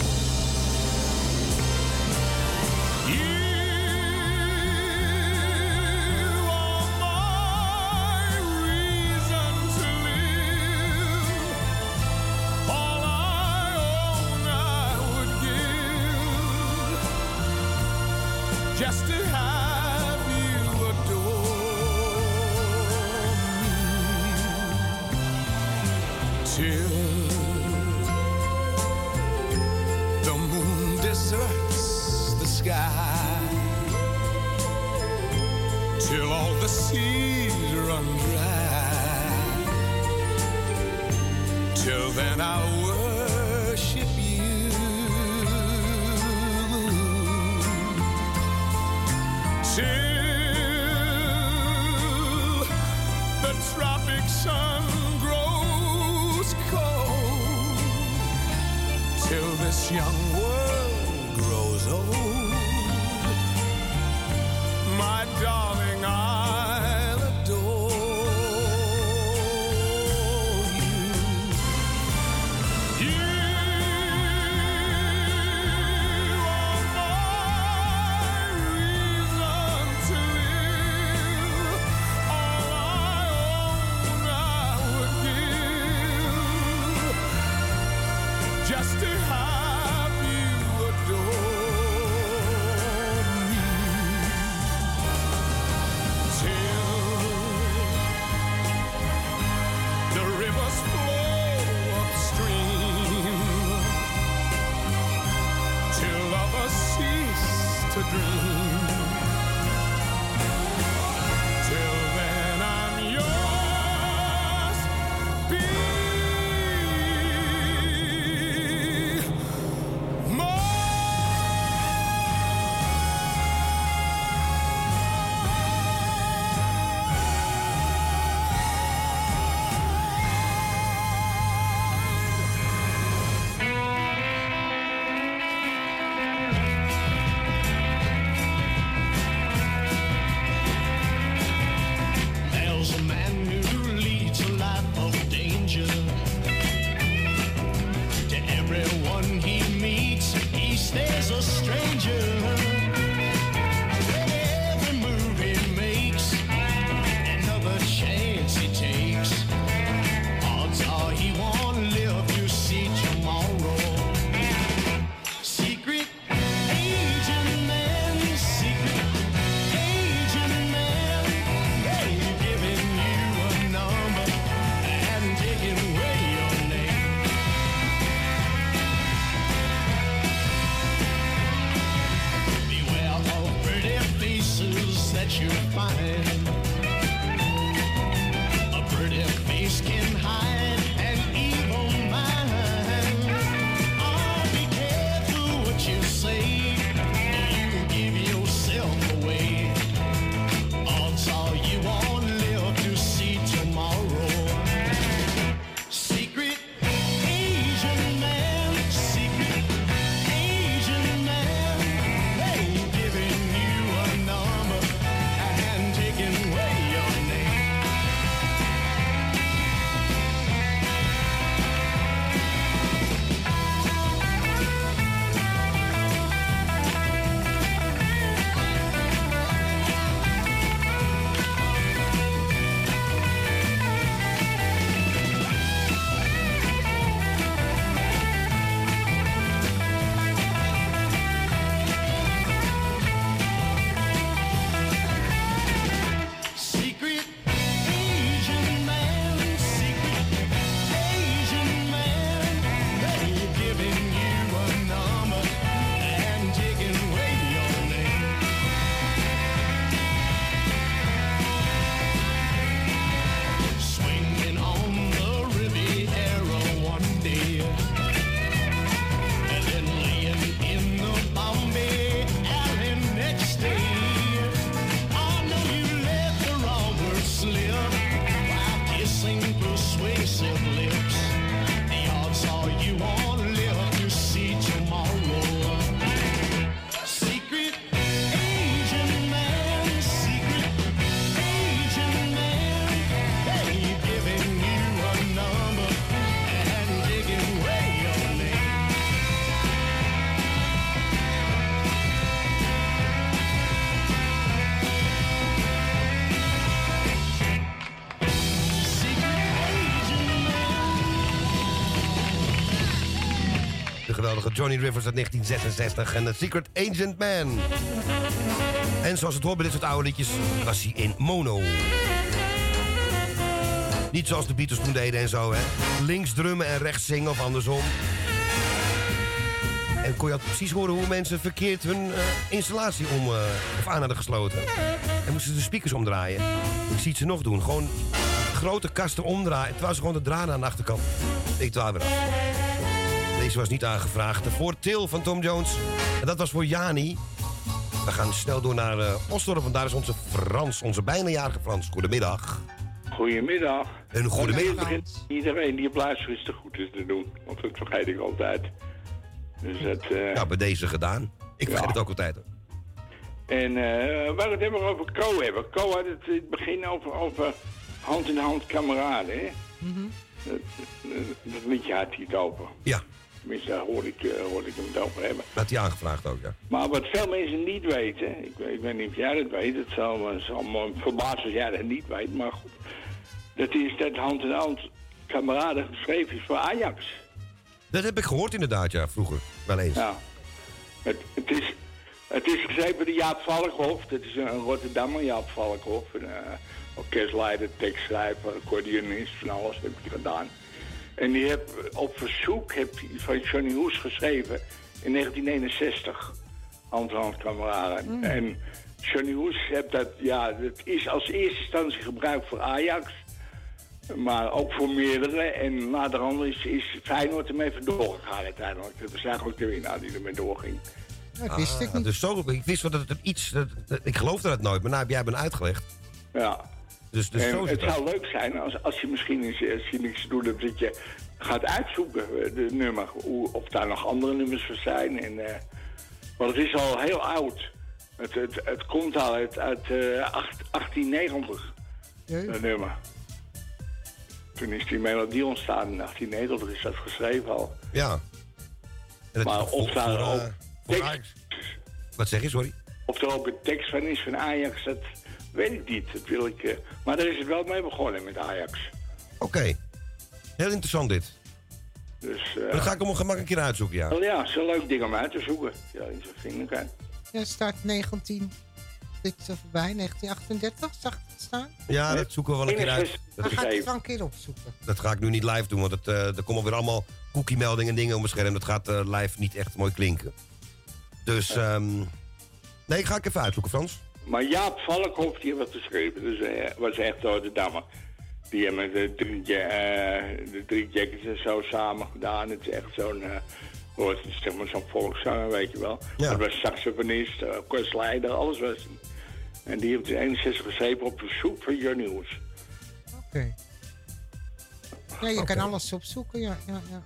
Johnny Rivers uit 1966 en The Secret Agent Man. En zoals het hoort bij dit soort oude was hij in mono. Niet zoals de Beatles toen deden en zo, hè. Links drummen en rechts zingen of andersom. En kon je precies horen hoe mensen verkeerd hun eh, installatie om, eh, of aan hadden gesloten. En moesten ze de speakers omdraaien. Ik zie het ze nog doen. Gewoon grote kasten omdraaien. Het was gewoon de draden aan de achterkant. Ik twijfel weer. Deze was niet aangevraagd. De voortil van Tom Jones. En dat was voor Jani. We gaan snel door naar eh, uh, Osdorp, daar is onze Frans, onze bijnajarige Frans. Goedemiddag. Goedemiddag. Een goedemiddag. Iedereen die op luisteren te goed is te doen, want dat vergeet ik altijd. Dus eh, Ja, bij deze gedaan. Ik vergeet het ook altijd. En uh, waar het hebben over Co hebben. Co had het in het begin over, over hand-in-hand kameraden, mhm. dat, dat, liedje had hij het over. Ja. Tenminste, daar hoorde ik, eh, ik hem het over hebben. Dat had hij aangevraagd ook, ja. Maar wat veel mensen niet weten, ik, ik weet niet of jij dat weet, het zal, me- zal me verbazen als jij dat niet weet, maar goed. Dat is dat hand in hand kameraden geschreven is voor Ajax. Dat heb ik gehoord inderdaad, ja, vroeger. Wel eens. Ja. Het, het, is, het is geschreven door Jaap Valkhoff. Dat is een Rotterdammer, Jaap Valkhoff. Een eh, orkestleider, tekstschrijver, accordeonist, van alles heb hij gedaan. En die heb op verzoek heb van Johnny Hoes geschreven in 1961. Hand in hand kameraden. En Johnny Hoes heeft dat, ja, dat is als eerste instantie gebruikt voor Ajax. Maar ook voor meerdere. En naderhand is, is Feyenoord ermee vandoor gegaan uiteindelijk. Dat is eigenlijk de winnaar die ermee doorging. Dat wist ik Ah, niet. Dus zo, ik wist wel dat het iets... Dat, dat- ik geloofde dat nooit, maar nou heb jij me uitgelegd. Ja. Dus, dus en zo zit het zou leuk zijn als, als je misschien eens, als je niks te doen hebt, dat je gaat uitzoeken, eh, de nummer. Hoe, of daar nog andere nummers voor zijn. En, eh, want het is al heel oud. Het, het, het komt al uit, uit eh, acht- 1890, dat nummer. Toen is die melodie ontstaan in 1890, is dat geschreven al. Ja. En dat Maar of daar ook eh. Wat zeg je, sorry? Of er ook een tekst van is van Ajax, dat weet ik niet. Dat wil ik, eh, maar daar is het wel mee begonnen met Ajax. Oké. Heel interessant dit. Dus, eh, Dat ga ik op mijn gemak een keer uitzoeken, ja. Wel ja, het is een leuk ding om uit te zoeken. Ja, wat vinden kan. Ja, staat 19... Dit is er voorbij, 1938, zag ik het staan? Ja, dat zoeken we wel een keer uit. Dan Dat, ga ik het wel een keer opzoeken. dat ga ik nu niet live doen, want het, eh, er komen weer allemaal cookie-meldingen en dingen op mijn scherm. Dat gaat live niet echt mooi klinken. Dus, ehm nee, ik ga ik even uitzoeken, Frans. Maar Jaap Valkhoff, die heeft wat geschreven. Dus eh, was echt door de damme. Die hebben de drie, eh, de drie jackets en zo samen gedaan. Het is echt zo'n... eh hoort, zeg maar zo'n volkszanger, weet je wel. Ja. Dat was saxofonist, uh, orkestleider, alles was hij. En die heeft in 61 geschreven op verzoek van Johnny Hoes. Oké. Ja, je kan alles opzoeken, ja. ja, ja.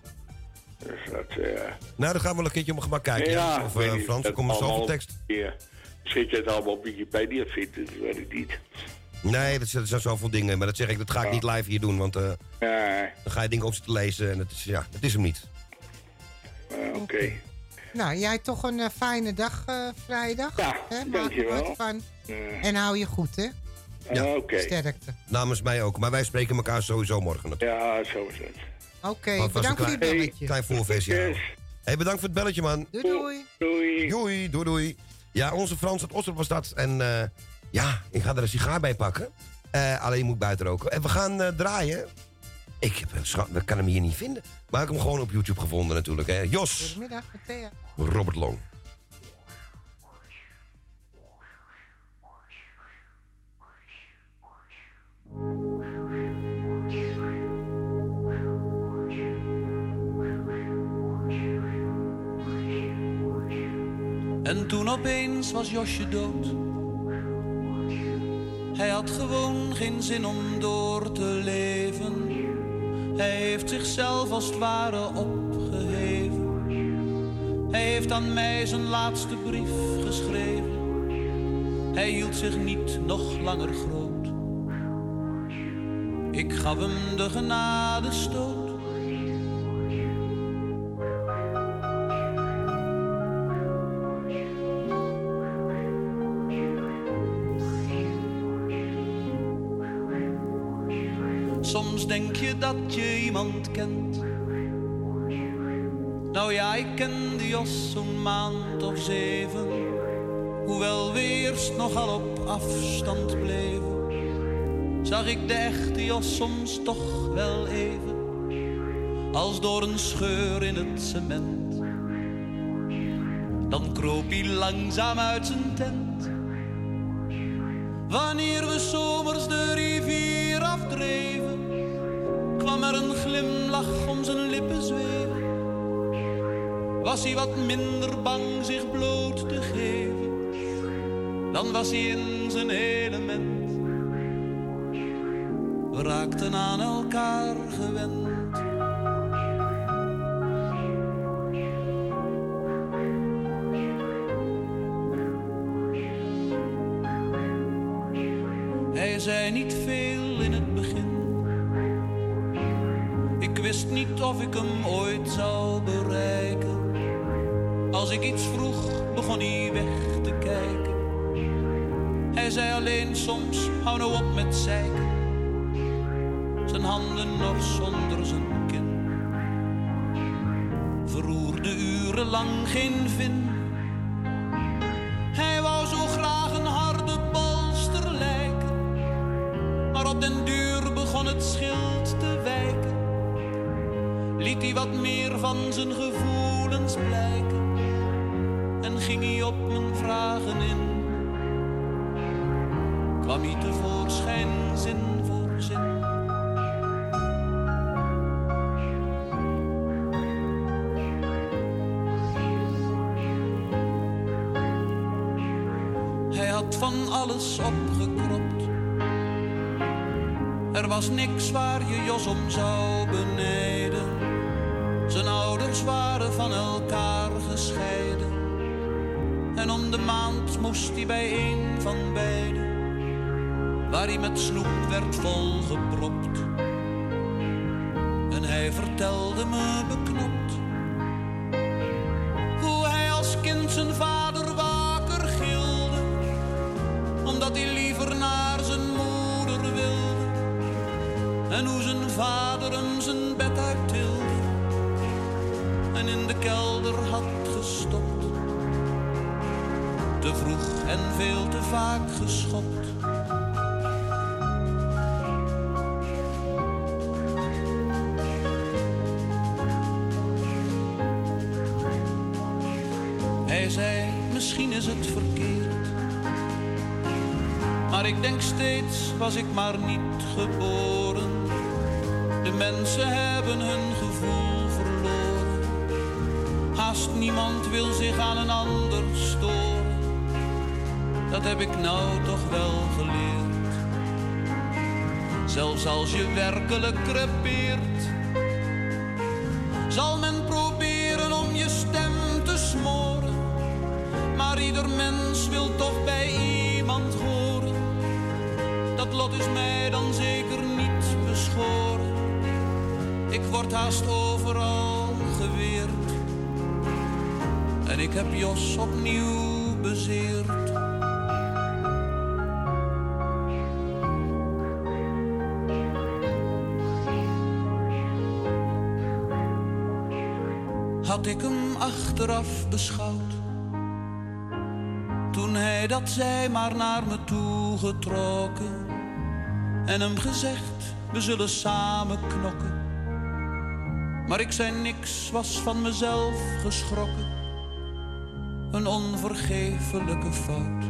Dus dat... Nou, dan gaan we wel een keertje mijn gemak kijken. Ja, of Frans, er komt zoveel tekst. Ja. Misschien je het allemaal op Wikipedia vindt, dat weet ik niet. Nee, dat zijn, dat zoveel dingen. Maar dat zeg ik, dat ga ik niet live hier doen. Want eh, Ja, dan ga je dingen op zitten lezen. En het is, ja, het is hem niet. eh, oké. Nou, jij toch een eh, fijne dag eh, vrijdag. Ja, hè? Maak er dankjewel. van. En hou je goed, hè? Ja, oké. Sterkte. Namens mij ook. Maar wij spreken elkaar sowieso morgen natuurlijk. Ja, zo is het. Oké, bedankt voor die klein, belletje. klein voorversie. Yes. Hey, bedankt voor het belletje, man. Doei, doei. Doei. Doei, doei, doei. Ja, onze Frans uit Oster was dat. En eh, ja, ik ga er een sigaar bij pakken. Eh, alleen je moet buiten roken. En we gaan eh, draaien. Ik heb, ik kan hem hier niet vinden. Maar ik heb hem gewoon op YouTube gevonden natuurlijk. Hè. Jos, Goedemiddag, Thea. Robert Long. En toen opeens was Josje dood. Hij had gewoon geen zin om door te leven. Hij heeft zichzelf als het ware opgeheven. Hij heeft aan mij zijn laatste brief geschreven. Hij hield zich niet nog langer groot. Ik gaf hem de genadestoot. Denk je dat je iemand kent. Nou ja, ik kende Jos zo'n maand of zeven. Hoewel we eerst nogal op afstand bleven. Zag ik de echte Jos soms toch wel even. Als door een scheur in het cement. Dan kroop hij langzaam uit zijn tent. Wanneer we zomers de rivier afdreven, er een glimlach om zijn lippen zweven. Was hij wat minder bang zich bloot te geven, dan was hij in zijn element. We raakten aan elkaar gewend. Hou op met zeiken. Zijn handen nog zonder zijn kin. Verroerde urenlang geen vin. Hij wou zo graag een harde bolster lijken. Maar op den duur begon het schild te wijken. Liet hij wat meer van zijn gevoelens alles opgekropt. Er was niks waar je Jos om zou benijden. Zijn ouders waren van elkaar gescheiden. En om de maand moest hij bij een van beiden. Waar hij met snoep werd volgepropt. En hij vertelde me en veel te vaak geschopt. Hij zei, misschien is het verkeerd. Maar ik denk steeds, was ik maar niet geboren. De mensen hebben hun gevoel verloren. Haast niemand wil zich aan een ander storen. Dat heb ik nou toch wel geleerd. Zelfs als je werkelijk crepeert, zal men proberen om je stem te smoren. Maar ieder mens wil toch bij iemand horen. Dat lot is mij dan zeker niet beschoren. Ik word haast overal geweerd. En ik heb Jos opnieuw bezeerd. Had ik hem achteraf beschouwd toen hij dat zei, maar naar me toe getrokken. En hem gezegd, we zullen samen knokken. Maar ik zei niks, was van mezelf geschrokken. Een onvergeeflijke fout.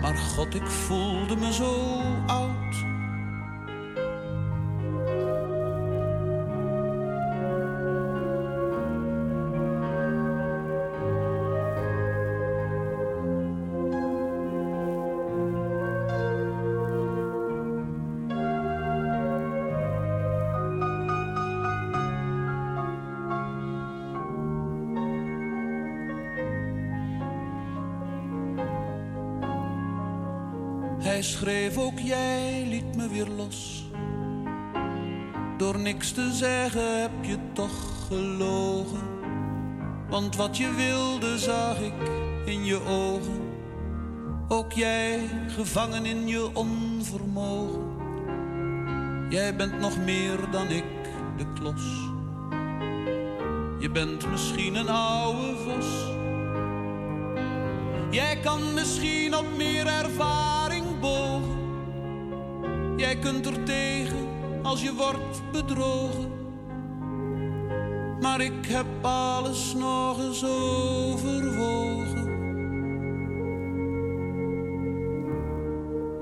Maar God, ik voelde me zo oud. Niks te zeggen heb je toch gelogen. Want wat je wilde zag ik in je ogen. Ook jij gevangen in je onvermogen. Jij bent nog meer dan ik, de klos. Je bent misschien een oude vos. Jij kan misschien op meer ervaring bogen. Jij kunt er tegen als je wordt bedrogen. Maar ik heb alles nog eens overwogen.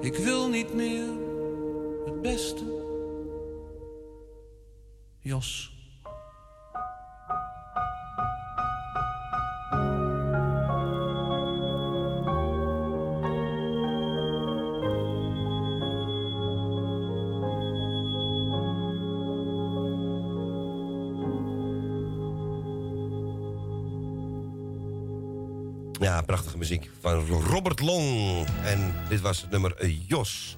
Ik wil niet meer het beste. Jos. Ja, prachtige muziek van Robert Long. En dit was het nummer eh, Jos.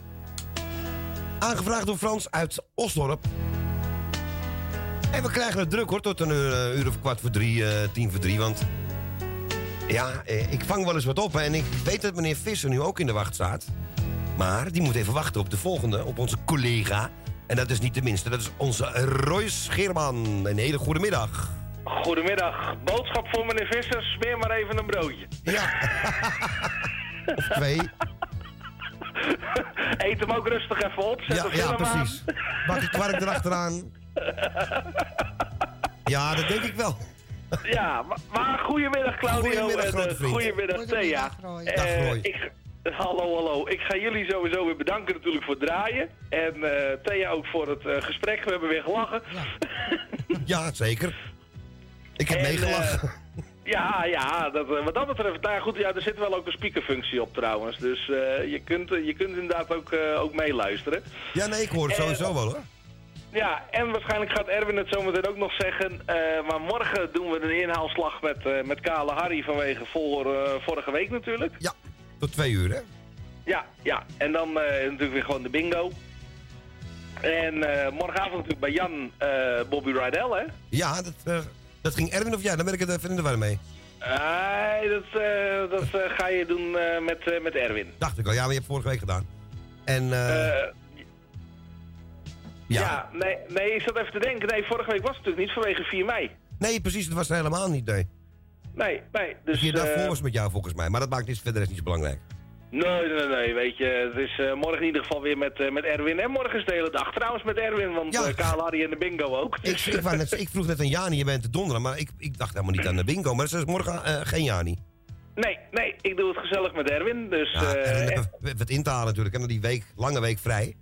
Aangevraagd door Frans uit Osdorp. En we krijgen het druk hoor, tot een uur, eh, uur of kwart voor drie, eh, tien voor drie. Want ja, ik vang wel eens wat op. En ik weet dat meneer Visser nu ook in de wacht staat. Maar die moet even wachten op de volgende, op onze collega. En dat is niet de minste, dat is onze Roy Scheerman. Een hele goede middag. Goedemiddag. Boodschap voor meneer Visser. Smeer maar even een broodje. Ja. of twee. Eet hem ook rustig even op. Zet Ja, ja precies. Bak ik kwark erachteraan. Ja, dat denk ik wel. Ja, maar, maar goedemiddag Claudio Goedemiddag, en eh, vriend. goedemiddag Thea. Dag, Roy. ik, hallo, hallo. Ik ga jullie sowieso weer bedanken natuurlijk voor het draaien. En eh, Thea ook voor het eh, gesprek. We hebben weer gelachen. Ja, zeker. Ik heb En, meegelachen. eh, ja, ja, dat, eh, wat dat betreft, nou ja, goed, ja, er zit wel ook een speakerfunctie op trouwens. Dus eh, je, kunt, je kunt inderdaad ook, ook meeluisteren. Ja, nee, ik hoor het sowieso wel hoor. Ja, en waarschijnlijk gaat Erwin het zometeen ook nog zeggen. maar morgen doen we een inhaalslag met, met Kale Harry vanwege voor, vorige week natuurlijk. Ja, tot twee uur hè. Ja, ja. En dan natuurlijk weer gewoon de bingo. En morgenavond natuurlijk bij Jan Bobby Rydell, hè? Ja, dat, dat ging Erwin of jij? Dan ben ik het even in de war mee. Nee, dat, eh, dat eh, ga je doen eh, met, met Erwin. Dacht ik al. Ja, maar je hebt vorige week gedaan. En ja. ja, nee, nee, ik zat even te denken. Nee, vorige week was het natuurlijk niet vanwege 4 mei. Nee, precies, dat was er helemaal niet, nee. Nee, nee. Dus, je daarvoor was met jou volgens mij. Maar dat maakt niet, verder is niet zo belangrijk. Nee, nee, nee, weet je, het is eh, morgen in ieder geval weer met, eh, met Erwin. En morgen is de hele dag trouwens met Erwin, want Ja. Kaal, Harry en de bingo ook. Ik, ik, net, vroeg net aan Jani, je bent te donderen. Maar ik, ik dacht helemaal niet aan de bingo. Maar dat is morgen geen Jani. Nee, nee, ik doe het gezellig met Erwin. Dus, Ja, en wat in te halen natuurlijk. En dan die week, lange week vrij.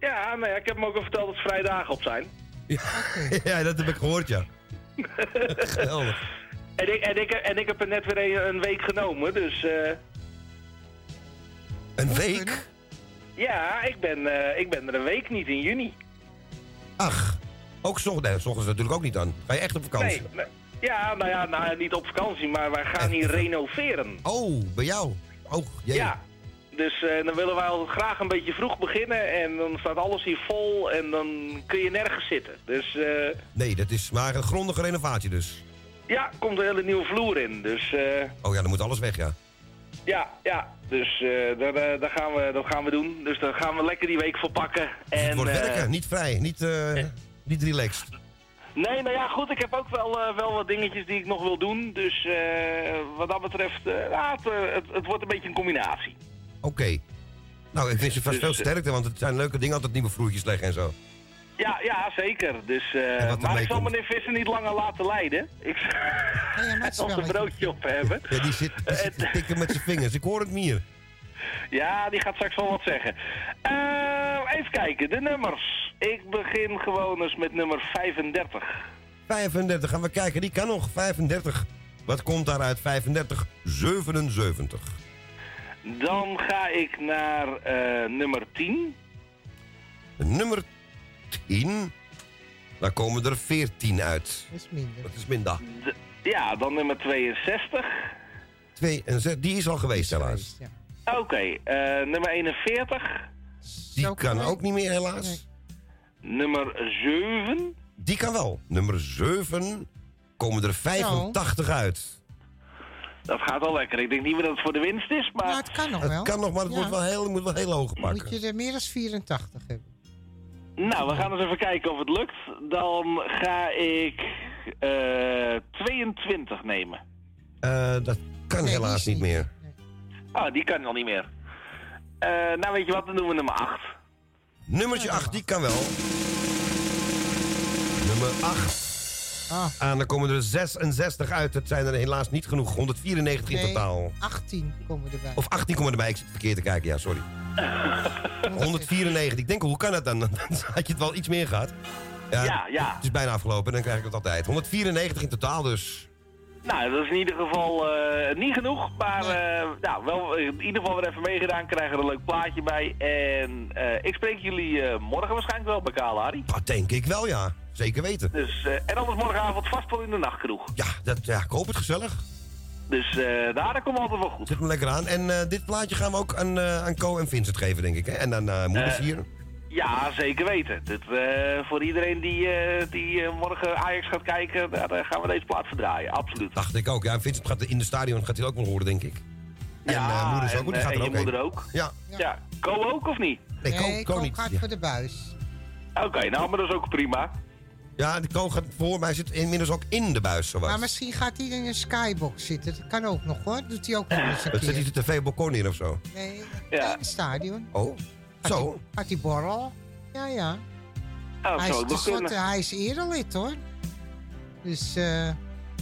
ja, nou ja, ik heb hem ook al verteld dat het vrijdagen op zijn. ja, dat heb ik gehoord, ja. Geweldig. En ik, en, ik, en ik heb er net weer een, een week genomen, dus Een week? ja, ik ben, eh, ik ben er een week niet in juni. Ach, ook ochtends, nee, s ochtends natuurlijk ook niet aan. Ga je echt op vakantie? Nee. Ja, nou ja, nou, niet op vakantie, maar wij gaan hier renoveren. Oh, bij jou? Oh, jee. Ja, dus eh, dan willen wij al graag een beetje vroeg beginnen en dan staat alles hier vol en dan kun je nergens zitten. Dus eh, Nee, dat is maar een grondige renovatie dus. ja, komt een hele nieuwe vloer in. Dus Oh ja, dan moet alles weg, ja. Ja, ja, dus eh daar, daar, gaan we, dat gaan we doen. Dus daar gaan we lekker die week voor pakken. het En, wordt eh, werken, niet vrij, niet, eh, niet relaxed. Nee, nou ja, goed, ik heb ook wel, eh, wel wat dingetjes die ik nog wil doen. Dus eh, wat dat betreft, eh, ja, het, eh, het, het wordt een beetje een combinatie. Oké. Nou, ik wens je vast Dus, veel eh, sterkte, want het zijn leuke dingen, altijd nieuwe vloertjes leggen en zo. Ja, ja, zeker. Dus, eh, maar ik zal meneer Visser niet langer laten leiden. Ik zal een broodje op hebben. Ja, die zit, die zit te tikken met zijn vingers. Ik hoor het meer. Ja, die gaat straks wel wat zeggen. Eh, even kijken, de nummers. Ik begin gewoon eens met nummer 35. 35, gaan we kijken, die kan nog. 35. Wat komt daaruit? 35, 77. Dan ga ik naar eh, nummer 10. Nummer 10. Daar komen er 14 uit. Dat is minder. Dat is minder. Ja, dan nummer 62. 2 en 6, die is al geweest helaas. Oké, eh, nummer 41. Die kan ook niet meer helaas. Nummer 7. Die kan wel. Nummer 7 komen er 85 uit. Dat gaat al lekker. Ik denk niet meer dat het voor de winst is, maar... Nou, het kan nog Het wel. kan nog, maar het Ja. wordt wel heel, moet wel heel hoog Moet pakken. je er meer dan 84 hebben. Nou, we gaan eens even kijken of het lukt. Dan ga ik eh 22 nemen. Eh, dat kan helaas niet meer. Oh, die kan al niet meer. Eh, nou, weet je wat, dan doen we nummer 8. Nummertje 8, die kan wel. Nummer 8. Ah. En dan komen er 66 uit. Dat zijn er helaas niet genoeg. 194 in Nee, totaal. 18 komen erbij. Of 18 komen erbij. Ik zit verkeerd te kijken. Ja, sorry. 194. Ik denk, hoe kan dat dan? Dan had je het wel iets meer gehad. Ja, ja. Het is bijna afgelopen. Dan krijg ik het altijd. 194 in totaal dus. Nou, dat is in ieder geval eh, niet genoeg. Maar eh, nou, wel in ieder geval weer even meegedaan. Krijgen er een leuk plaatje bij. En eh, ik spreek jullie eh, morgen waarschijnlijk wel bij Kale Harry. Dat denk ik wel, ja. Zeker weten. Dus, eh, en anders morgenavond vast wel in de nacht genoeg. Ja, dat, ja, ik hoop het gezellig. Dus eh daar, dat komt altijd wel goed. Zit me lekker aan. En eh, dit plaatje gaan we ook aan, eh, aan Co en Vincent geven, denk ik. Hè? En aan eh moeders hier. Ja, zeker weten. Dit, eh, voor iedereen die, eh, die morgen Ajax gaat kijken, daar gaan we deze plaat verdraaien. Absoluut. Dacht ik ook. Ja, Vincent gaat in de stadion gaat hij ook wel horen, denk ik. En eh, moeders ook, want die en, gaat er en ook je moeder ook. Ja. Ja. Co ook of niet? Nee, Co, Co Ko niet. gaat Ja. voor de buis. Oké, nou, maar dat is ook prima. Ja, de Co gaat voor, maar hij zit inmiddels ook in de buis, zowat. Maar misschien gaat hij in een skybox zitten. Dat kan ook nog hoor. Doet hij ook nog eens een Dat zet hij de tv op balkon neer of zo. Nee, Ja. in het stadion. Oh, zo. Gaat hij borrelen? Ja, ja. Oh, dat hij, is kunnen. hij is erelid hoor. Dus eh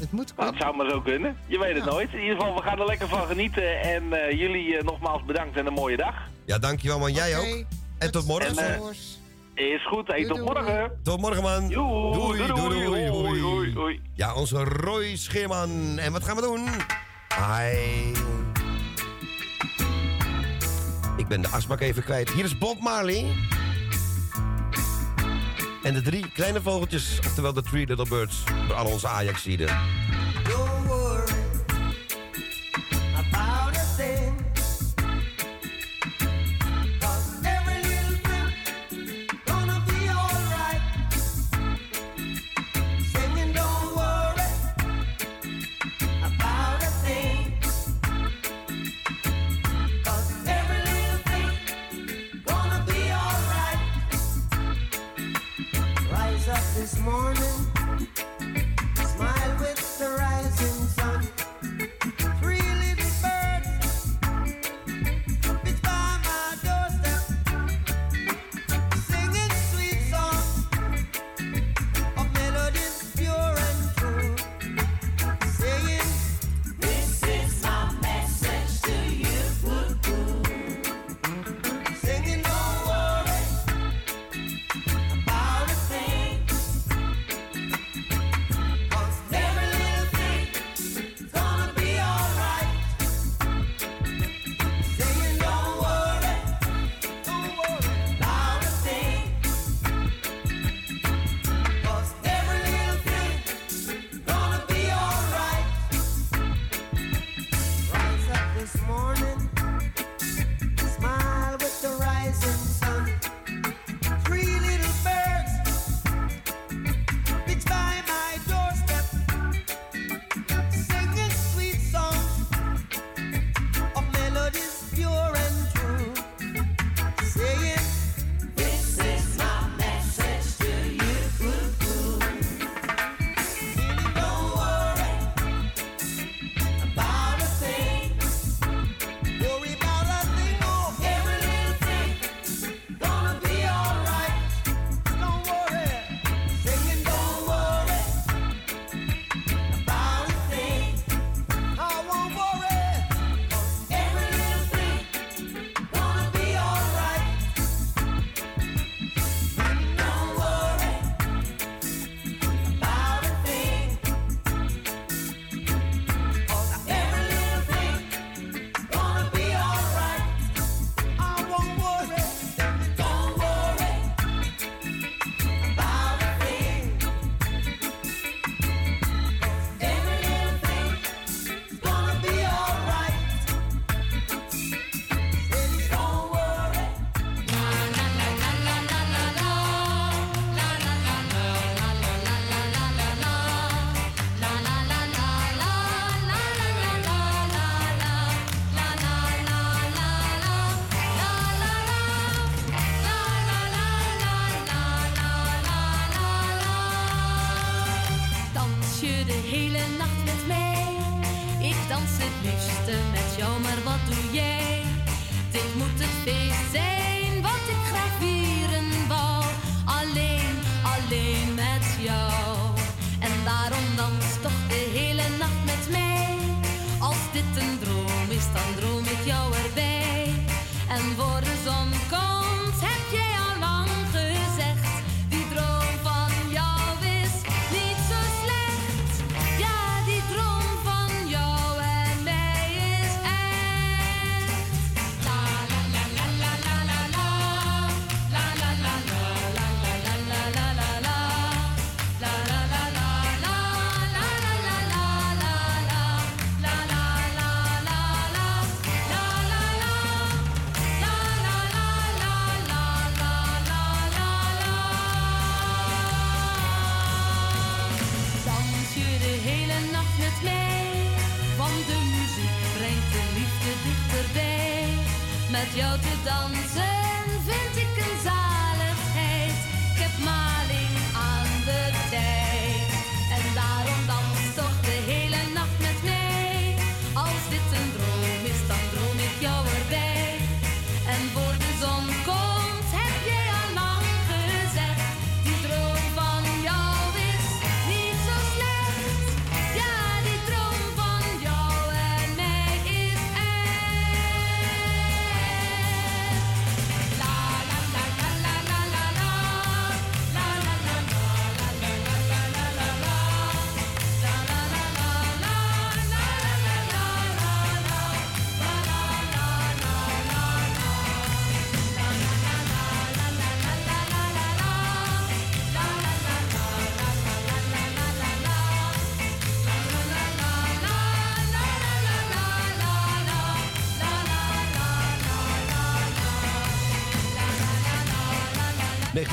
het moet Nou, het zou maar zo kunnen. Je weet het Ja. nooit. In ieder geval, we gaan er lekker van genieten. En eh, jullie eh, nogmaals bedankt en een mooie dag. Ja, dankjewel man. Jij ook. En tot morgen. En, eh, is goed, hey, tot morgen. Tot morgen, man. Doei, doei, doei, doei, hoi. Ja, onze Roy Scheerman. En wat gaan we doen? Hi. Ik ben de asbak even kwijt. Hier is Bob Marley. En de drie kleine vogeltjes, oftewel de Three Little Birds, voor al onze Ajax-zieden.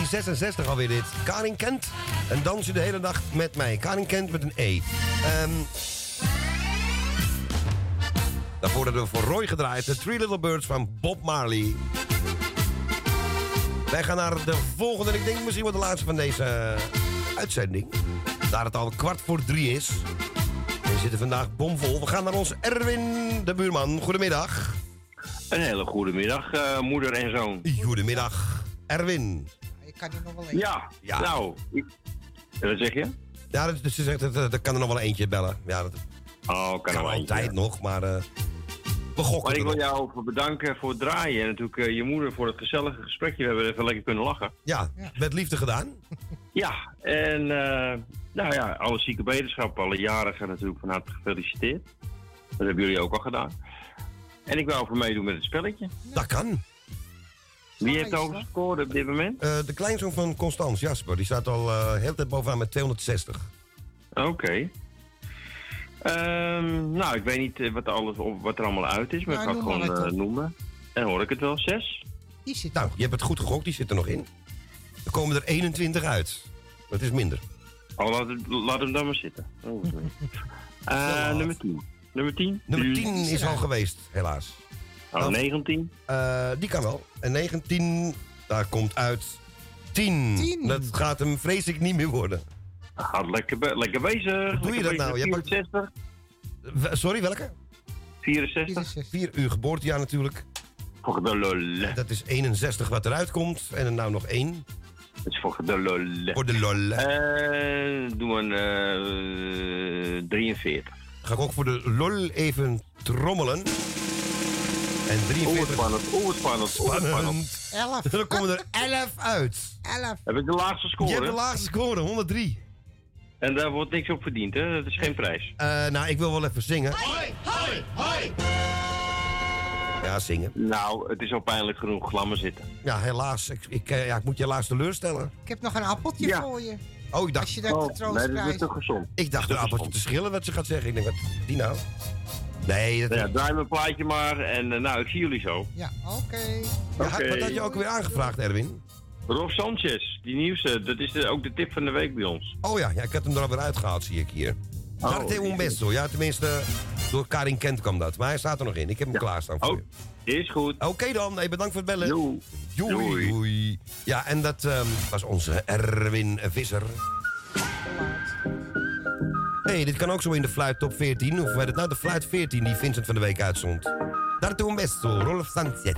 1966 alweer dit. Karin Kent. En dans je de hele dag met mij. Karin Kent met een E. Ehm daarvoor hebben we voor Roy gedraaid. The Three Little Birds van Bob Marley. Wij gaan naar de volgende. en Ik denk misschien wel de laatste van deze eh, uitzending. Daar het al kwart voor drie is. We zitten vandaag bomvol. We gaan naar ons Erwin, de buurman. Goedemiddag. Een hele goede middag, eh, moeder en zoon. Goedemiddag, Erwin. Ik kan er nog wel even. Ja, Ja. nou, ik, wat zeg je? Ja, dat, dat, dat, dat, dat kan er nog wel eentje bellen. Ja, dat Oh, kan, kan er wel altijd eentje. nog, maar eh we gokken Maar ik wil nog. jou voor bedanken voor het draaien. En natuurlijk eh, je moeder voor het gezellige gesprekje. We hebben even lekker kunnen lachen. Ja, met liefde gedaan. Ja, en eh, nou ja, alle zieke beterschap, alle jarigen natuurlijk van harte gefeliciteerd. Dat hebben jullie ook al gedaan. En ik wil over meedoen met het spelletje. Dat kan. Wie heeft over gescoord op dit moment? Eh, de kleinzoon van Constans, Jasper, die staat al eh heel de tijd bovenaan met 260. Oké. Ehm, nou, ik weet niet eh, wat, er alles, wat er allemaal uit is, maar Nou, ik ga het gewoon eh, noemen. En hoor ik het wel, zes? Die zit Nou, je hebt het goed gegokt, die zit er nog in. Er komen er 21 uit. Dat is minder. Oh, laat, het- laat hem dan maar zitten. Oh. Eh, nummer 10. Nummer 10? Nummer 10 is al geweest, helaas. Oh, 19? Eh, die kan wel. En 19, daar komt uit 10. 10. Dat gaat hem vrees ik niet meer worden. Gaat lekker, be- lekker bezig. Hoe doe je dat nou? Je pakt- 64? W- Sorry, welke? 64? 4 uur geboortejaar natuurlijk. Voor de lol. Dat is 61 wat eruit komt. En er nou nog één. Dat is voor de lol. Voor de lol. Eh, doe een eh 43. Ga ik ook voor de lol even trommelen. En Oeh, 43. spannend. Oeh, spannend. Oeh, spannend. Spannend. 11. Dan komen er 11 uit. 11. Heb ik de laagste Je score? hebt de laagste score, 103. En daar wordt niks op verdiend, hè? Dat is geen prijs. Eh, nou, ik wil wel even zingen. Ja, zingen. Nou, het is al pijnlijk genoeg. Laat maar zitten. Ja, helaas. Ik, ik, eh, ja, ik moet je helaas teleurstellen. Ik heb nog een appeltje Ja. voor je. Oh, ik dacht, Als je dat Oh, nee, dat is te gezond. ik dacht Dat een appeltje te schillen wat ze gaat zeggen. Ik denk, wat die nou? Nee, dat, ja, draai mijn plaatje maar. En eh, nou, ik zie jullie zo. Ja, oké. Ja, Oké. Wat had je ook weer aangevraagd, Erwin? Rob Sanchez, die nieuwste. Dat is de- ook de tip van de week bij ons. Oh ja, ja ik had hem er alweer uitgehaald, zie ik hier. Oh, un beso. Ja, tenminste, door Karin Kent kwam dat. Maar hij staat er nog in. Ik heb hem klaarstaan voor Oh, je. is goed. Oké dan, hey, bedankt voor het bellen. Doei. Doei. Doei. Doei. Ja, en dat ehm, was onze Erwin Visser. Hey, dit kan ook zo in de fluit top 14. Of weet het nou, de fluit 14 die Vincent van de week uitzond. Darte un beso, Rolf Sanchez.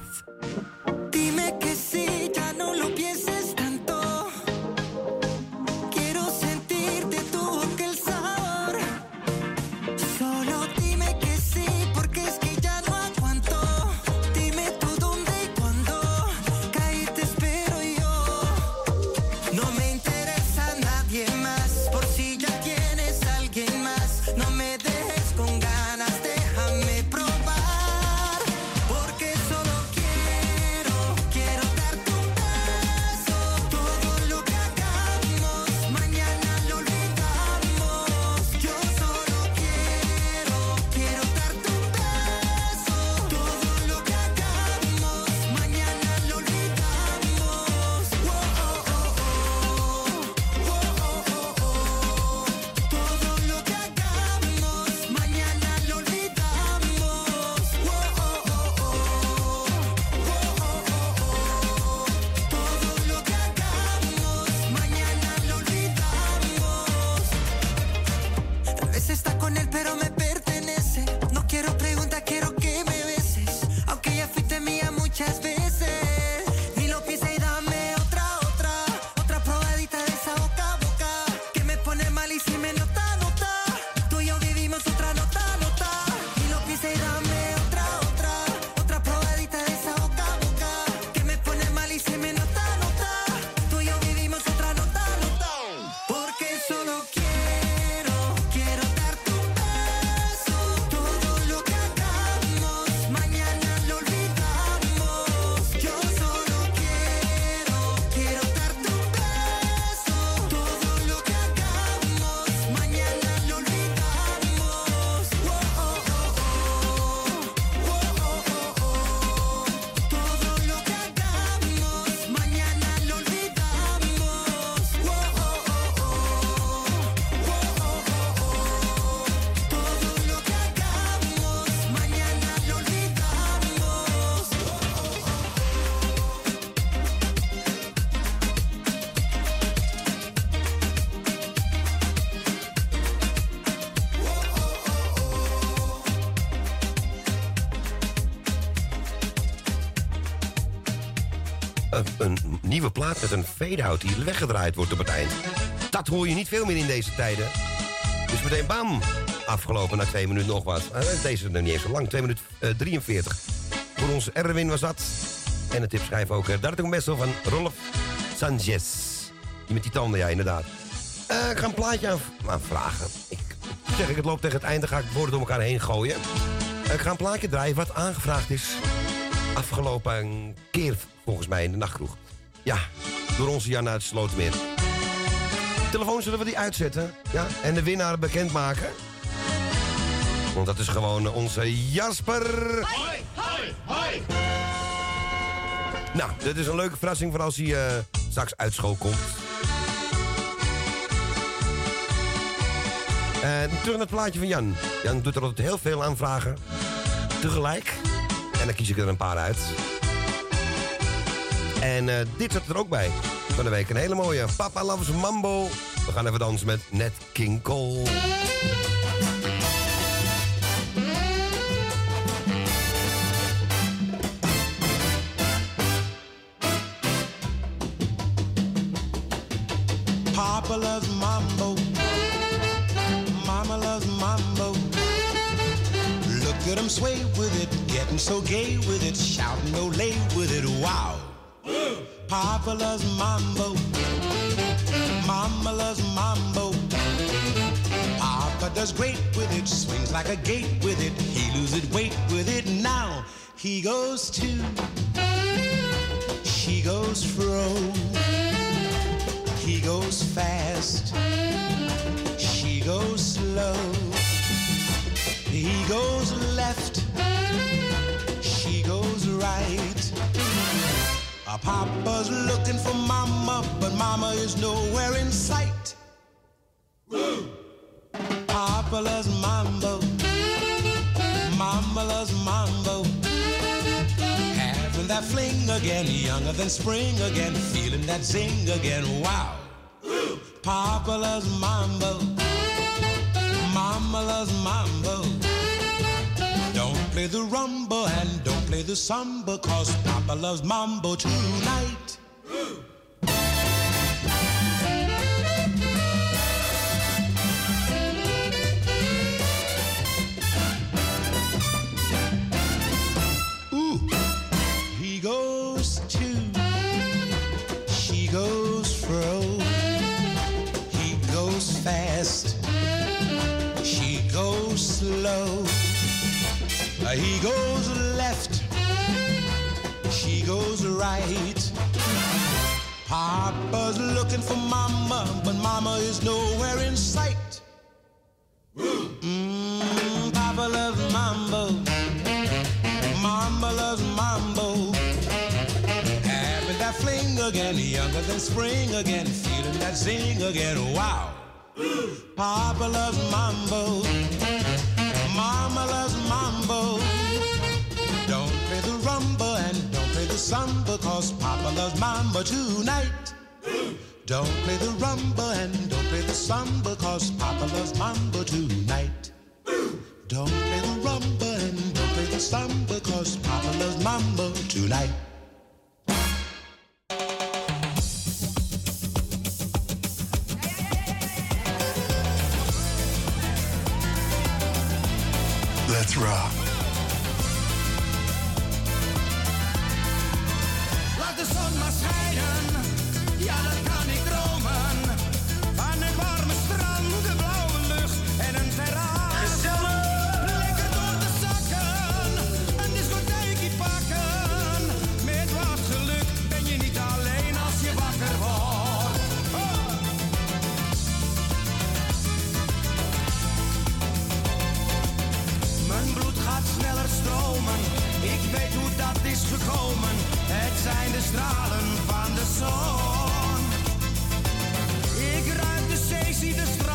Nieuwe plaat met een fade-out die weggedraaid wordt op het eind. Dat hoor je niet veel meer in deze tijden. Dus meteen bam, afgelopen na twee minuten nog wat. Eh, Deze is nog niet eens zo lang, 2 minuten eh, 43. Voor ons Erwin was dat. En de tip schrijf ook uh, Dartung van Rolf Sanchez. Die met die tanden, ja inderdaad. Eh, ik ga een plaatje aan, aanvragen. Ik, zeg ik, het loopt tegen het einde, ga ik woorden door elkaar heen gooien. Eh, ik ga een plaatje draaien wat aangevraagd is. Afgelopen keer, volgens mij, in de nachtkroeg. Ja, door onze Jan uit Slotermeer. Telefoon zullen we die uitzetten. Ja, en de winnaar bekendmaken. Want dat is gewoon eh, onze Jasper. Hoi, hoi, hoi. Nou, dit is een leuke verrassing voor als hij eh, straks uit school komt. En terug naar het plaatje van Jan. Jan doet er altijd heel veel aanvragen. Tegelijk. En dan kies ik er een paar uit. En eh, dit zat er ook bij. Van de week een hele mooie Papa Loves Mambo. We gaan even dansen met Nat King Cole. Papa loves mambo. Mama loves mambo. Look at him sway with it, getting so gay with it, shouting olay with it. Wow. Papa loves mambo. Mama loves mambo. Papa does great with it, swings like a gate with it. He loses weight with it. Now he goes to, she goes fro. He goes fast, she goes slow. He goes left, A papa's looking for mama, but mama is nowhere in sight. Papa loves mambo, mama loves mambo. Having that fling again, younger than spring again, feeling that zing again. Wow. Papa loves mambo, mama loves mambo. Don't play the rumba and don't play the samba, cause Papa loves mambo tonight. Ooh, He goes left, she goes right. Papa's looking for mama, but mama is nowhere in sight. Mm, Papa loves mambo, mama loves mambo. Having that fling again, younger than spring again, feeling that zing again. Wow. Papa loves mambo, mama loves mambo. Don't play the rumba and don't play the samba, cause Papa loves mambo tonight. Don't play the rumba and don't play the samba, cause Papa loves mambo tonight. Don't play the rumba and don't play the samba, cause Papa loves mambo tonight. Extra. Sneller stromen. Ik weet hoe dat is gekomen. Het zijn de stralen van de zon. Ik ruik de zee, zie de stranden.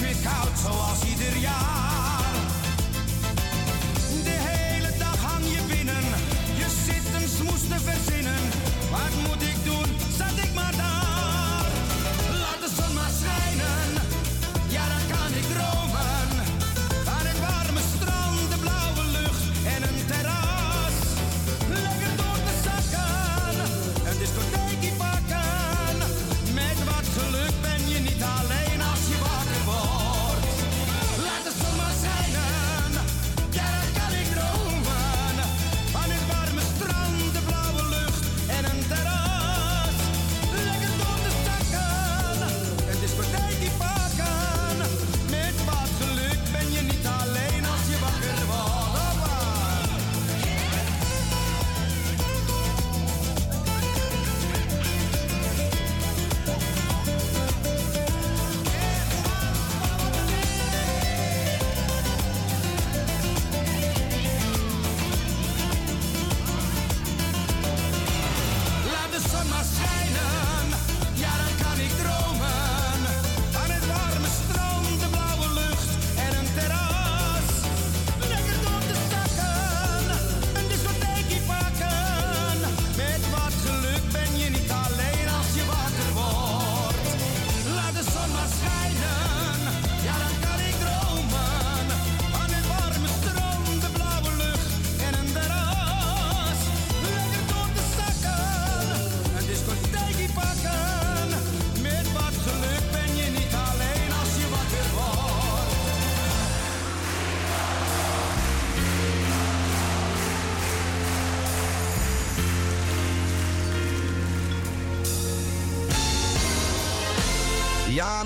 Weer koud zoals ieder jaar. De hele dag hang je binnen, je zit een smoes te verzinnen.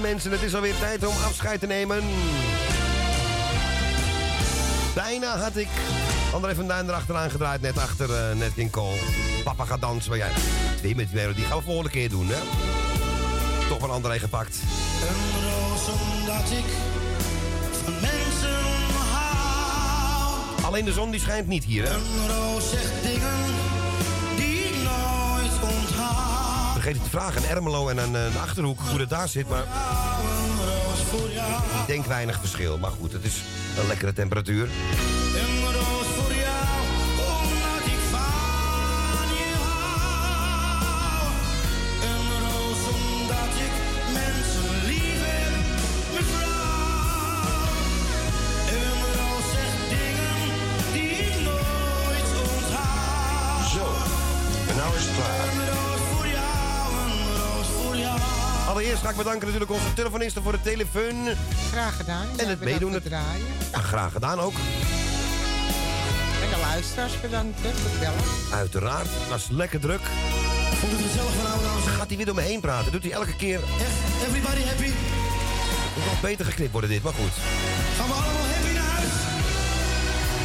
Mensen, het is alweer tijd om afscheid te nemen. Bijna had ik André van Duin erachteraan gedraaid, net achter eh Nat King Cole. Papa gaat dansen, maar ja, die met die melodie gaan we volgende keer doen, hè? Toch van André gepakt. Een roos omdat ik van mensen hou. Alleen de zon die schijnt niet hier, hè? Een roos zegt dingen die ik nooit. Vergeet niet te vragen aan Ermelo en aan eh, de Achterhoek hoe dat daar zit, maar ik denk weinig verschil. Maar goed, het is een lekkere temperatuur. Ik bedanken natuurlijk onze telefonisten voor de telefoon. Graag gedaan. En het meedoen. Het draaien. Ja, graag gedaan ook. En de luisteraars bedankt hè, voor het bellen. Uiteraard, het was lekker druk. Vond het gezellig van oude dames? Gaat hij weer door me heen praten? Doet hij elke keer. Everybody happy? Moet wel beter geknipt worden dit, maar goed. Gaan we allemaal happy naar huis?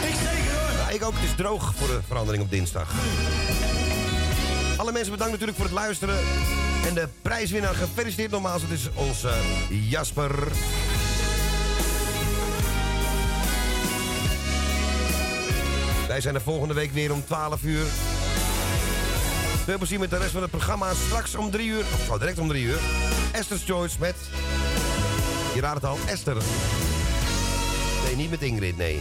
Ik zeker hoor. Ja, ik ook. Het is droog voor de verandering op dinsdag. Alle mensen bedankt natuurlijk voor het luisteren. En de prijswinnaar gefeliciteerd nogmaals. Het is onze Jasper. Wij zijn er volgende week weer om 12 uur. Veel plezier met de rest van het programma. Straks om 3 uur, of direct om 3 uur. Esther's Choice met... Je raadt het al, Esther. Nee, niet met Ingrid, nee.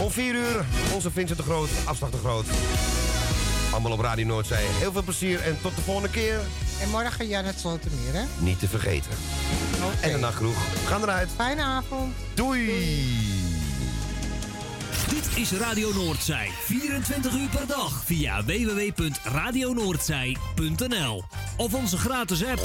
Om 4 uur, onze Vincent de Groot, afslag de Groot. Allemaal op Radio Noordzee. Heel veel plezier en tot de volgende keer. En morgen Jan het Slotermeer, hè? Niet te vergeten. En de nachtgroeg. We gaan eruit. Fijne avond. Doei. Dit is Radio Noordzij. 24 uur per dag via www.radionoordzij.nl of onze gratis app.